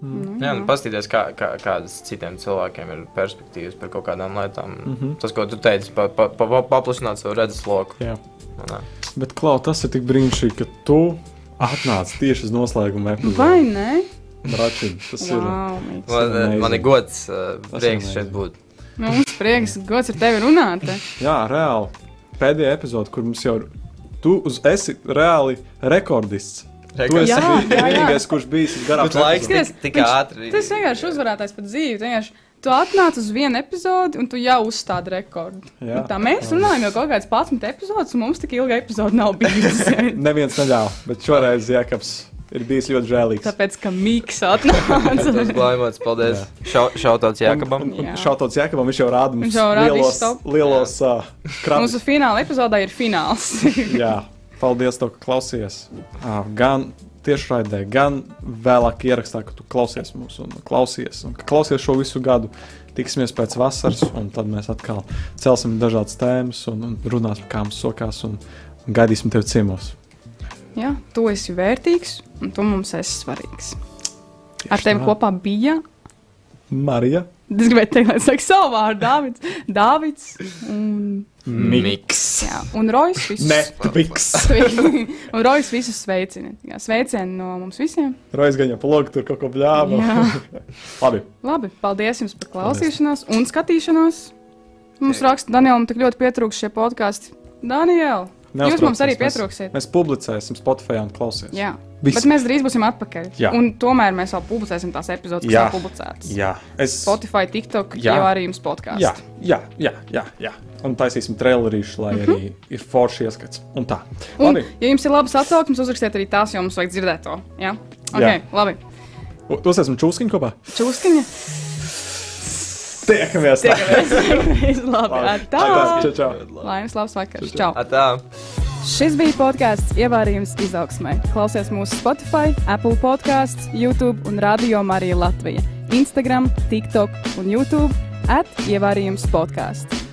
Nu, Jā, nu, paskatīties, kā, kā, kādas citiem cilvēkiem ir perspektīvas par kaut kādām lietām. Mm. -hmm. Tas, ko tu teici, pa, pa, pa, pa, paplašināt savu redzesloku. Jā. Nu, nē. Bet, Klau, tas ir tik brīnišķīgi, ka tu atnāc tieši uz noslēguma epizodi. Vai ne? Bračin, tas ir. Wow, Mīks. Man, man ir gods, uh, prieks ir šeit būt. Mums prieks, gods ar tevi runāt. te. Jā, reāli. Pēdējā epizode, kur mums jau ir. Tu uz- esi reāli rekordists. Tu esi vienīgais, kurš bijis garāks. Laiks tik, ātri. Tas vienkārši uzvarētājs pat dzīvi. Vienkārši, tu atnāc uz vienu epizodi, un tu jau uzstādi rekordu. Jā. Un Tā mēs runājam jau kaut kādas 11 epizodes, un mums tik ilga epizode nav bijusi. Neviens neļāva, bet šoreiz Jākaps ir bijis ļoti žēlīgs. Tāpēc, ka Mikls atnāca. Tas glābjams, paldies. Šau, šautāts Jākabam. Jā. un šautots Jākabam, viņš jau rāda mums jau lielos, lielos uh, krāpes. Mūsu fināla epizodē ir fināls. Jā, paldies, tev, ka klausies. Uh, gan tiešraidē, gan vēlāk ierakstā, ka tu klausies mūs un klausies, un ka klausies šo visu gadu. Tiksimies pēc vasaras, un tad mēs atkal celsim dažādas tēmas un, un runāsim, kā mums sokās, un, un gaidīsim tevi ciemos. Jā, tu esi vērtīgs, un tu mums esi svarīgs. Ar Tieši tevi tā. kopā bija. Marija. Es gribēju teikt, lai es saku savu vārdu, Dārvids. Dāvids un, Miks. jā, un Rojas. Visus, Ne, Tviks. un Rojas visus sveicina. Jā, Sveicieni no mums visiem. Rojas gan jau palogu tur kaut ko bļāva. Labi, Labi, paldies jums par klausīšanos un skatīšanos. Mums raksta, Danielam, tik ļoti pietrūkst šie podkāsti. Daniel, jūs mums arī Neuztraucieties, mēs- pietrūksiet. mēs publicēsim Spotify un klausies. Jā, Viss. bet mēs drīz būsim atpakaļ. Jā. Un tomēr mēs vēl publicēsim tās epizodes, kas nav publicētas. Jā, es. Spotify, TikTok, Jā. jau arī jums podkāsts. Jā, jā, jā, jā, jā. Un taisīsim trailerīšu, lai arī ir forši ieskats. Un tā. Un, Labi. ja jums ir labas atsauksmes, uzrakstiet arī tās, jo mums vajag dzirdēt to. Jā, okay, Jā. labi. Tu esmu čūskiņš kopā? Čūskiņa. Tiekamies! Tiekamies! Labi, tā! Čau, čau! Laimes labs vakars! Čau! Atā. Šis bija podkāsts Ievārījums izaugsmē. Klausies mūsu Spotify, Apple podkāsts, YouTube un Radio Marija Latvija. Instagram, TikTok un YouTube at Ievārījums podkāsts.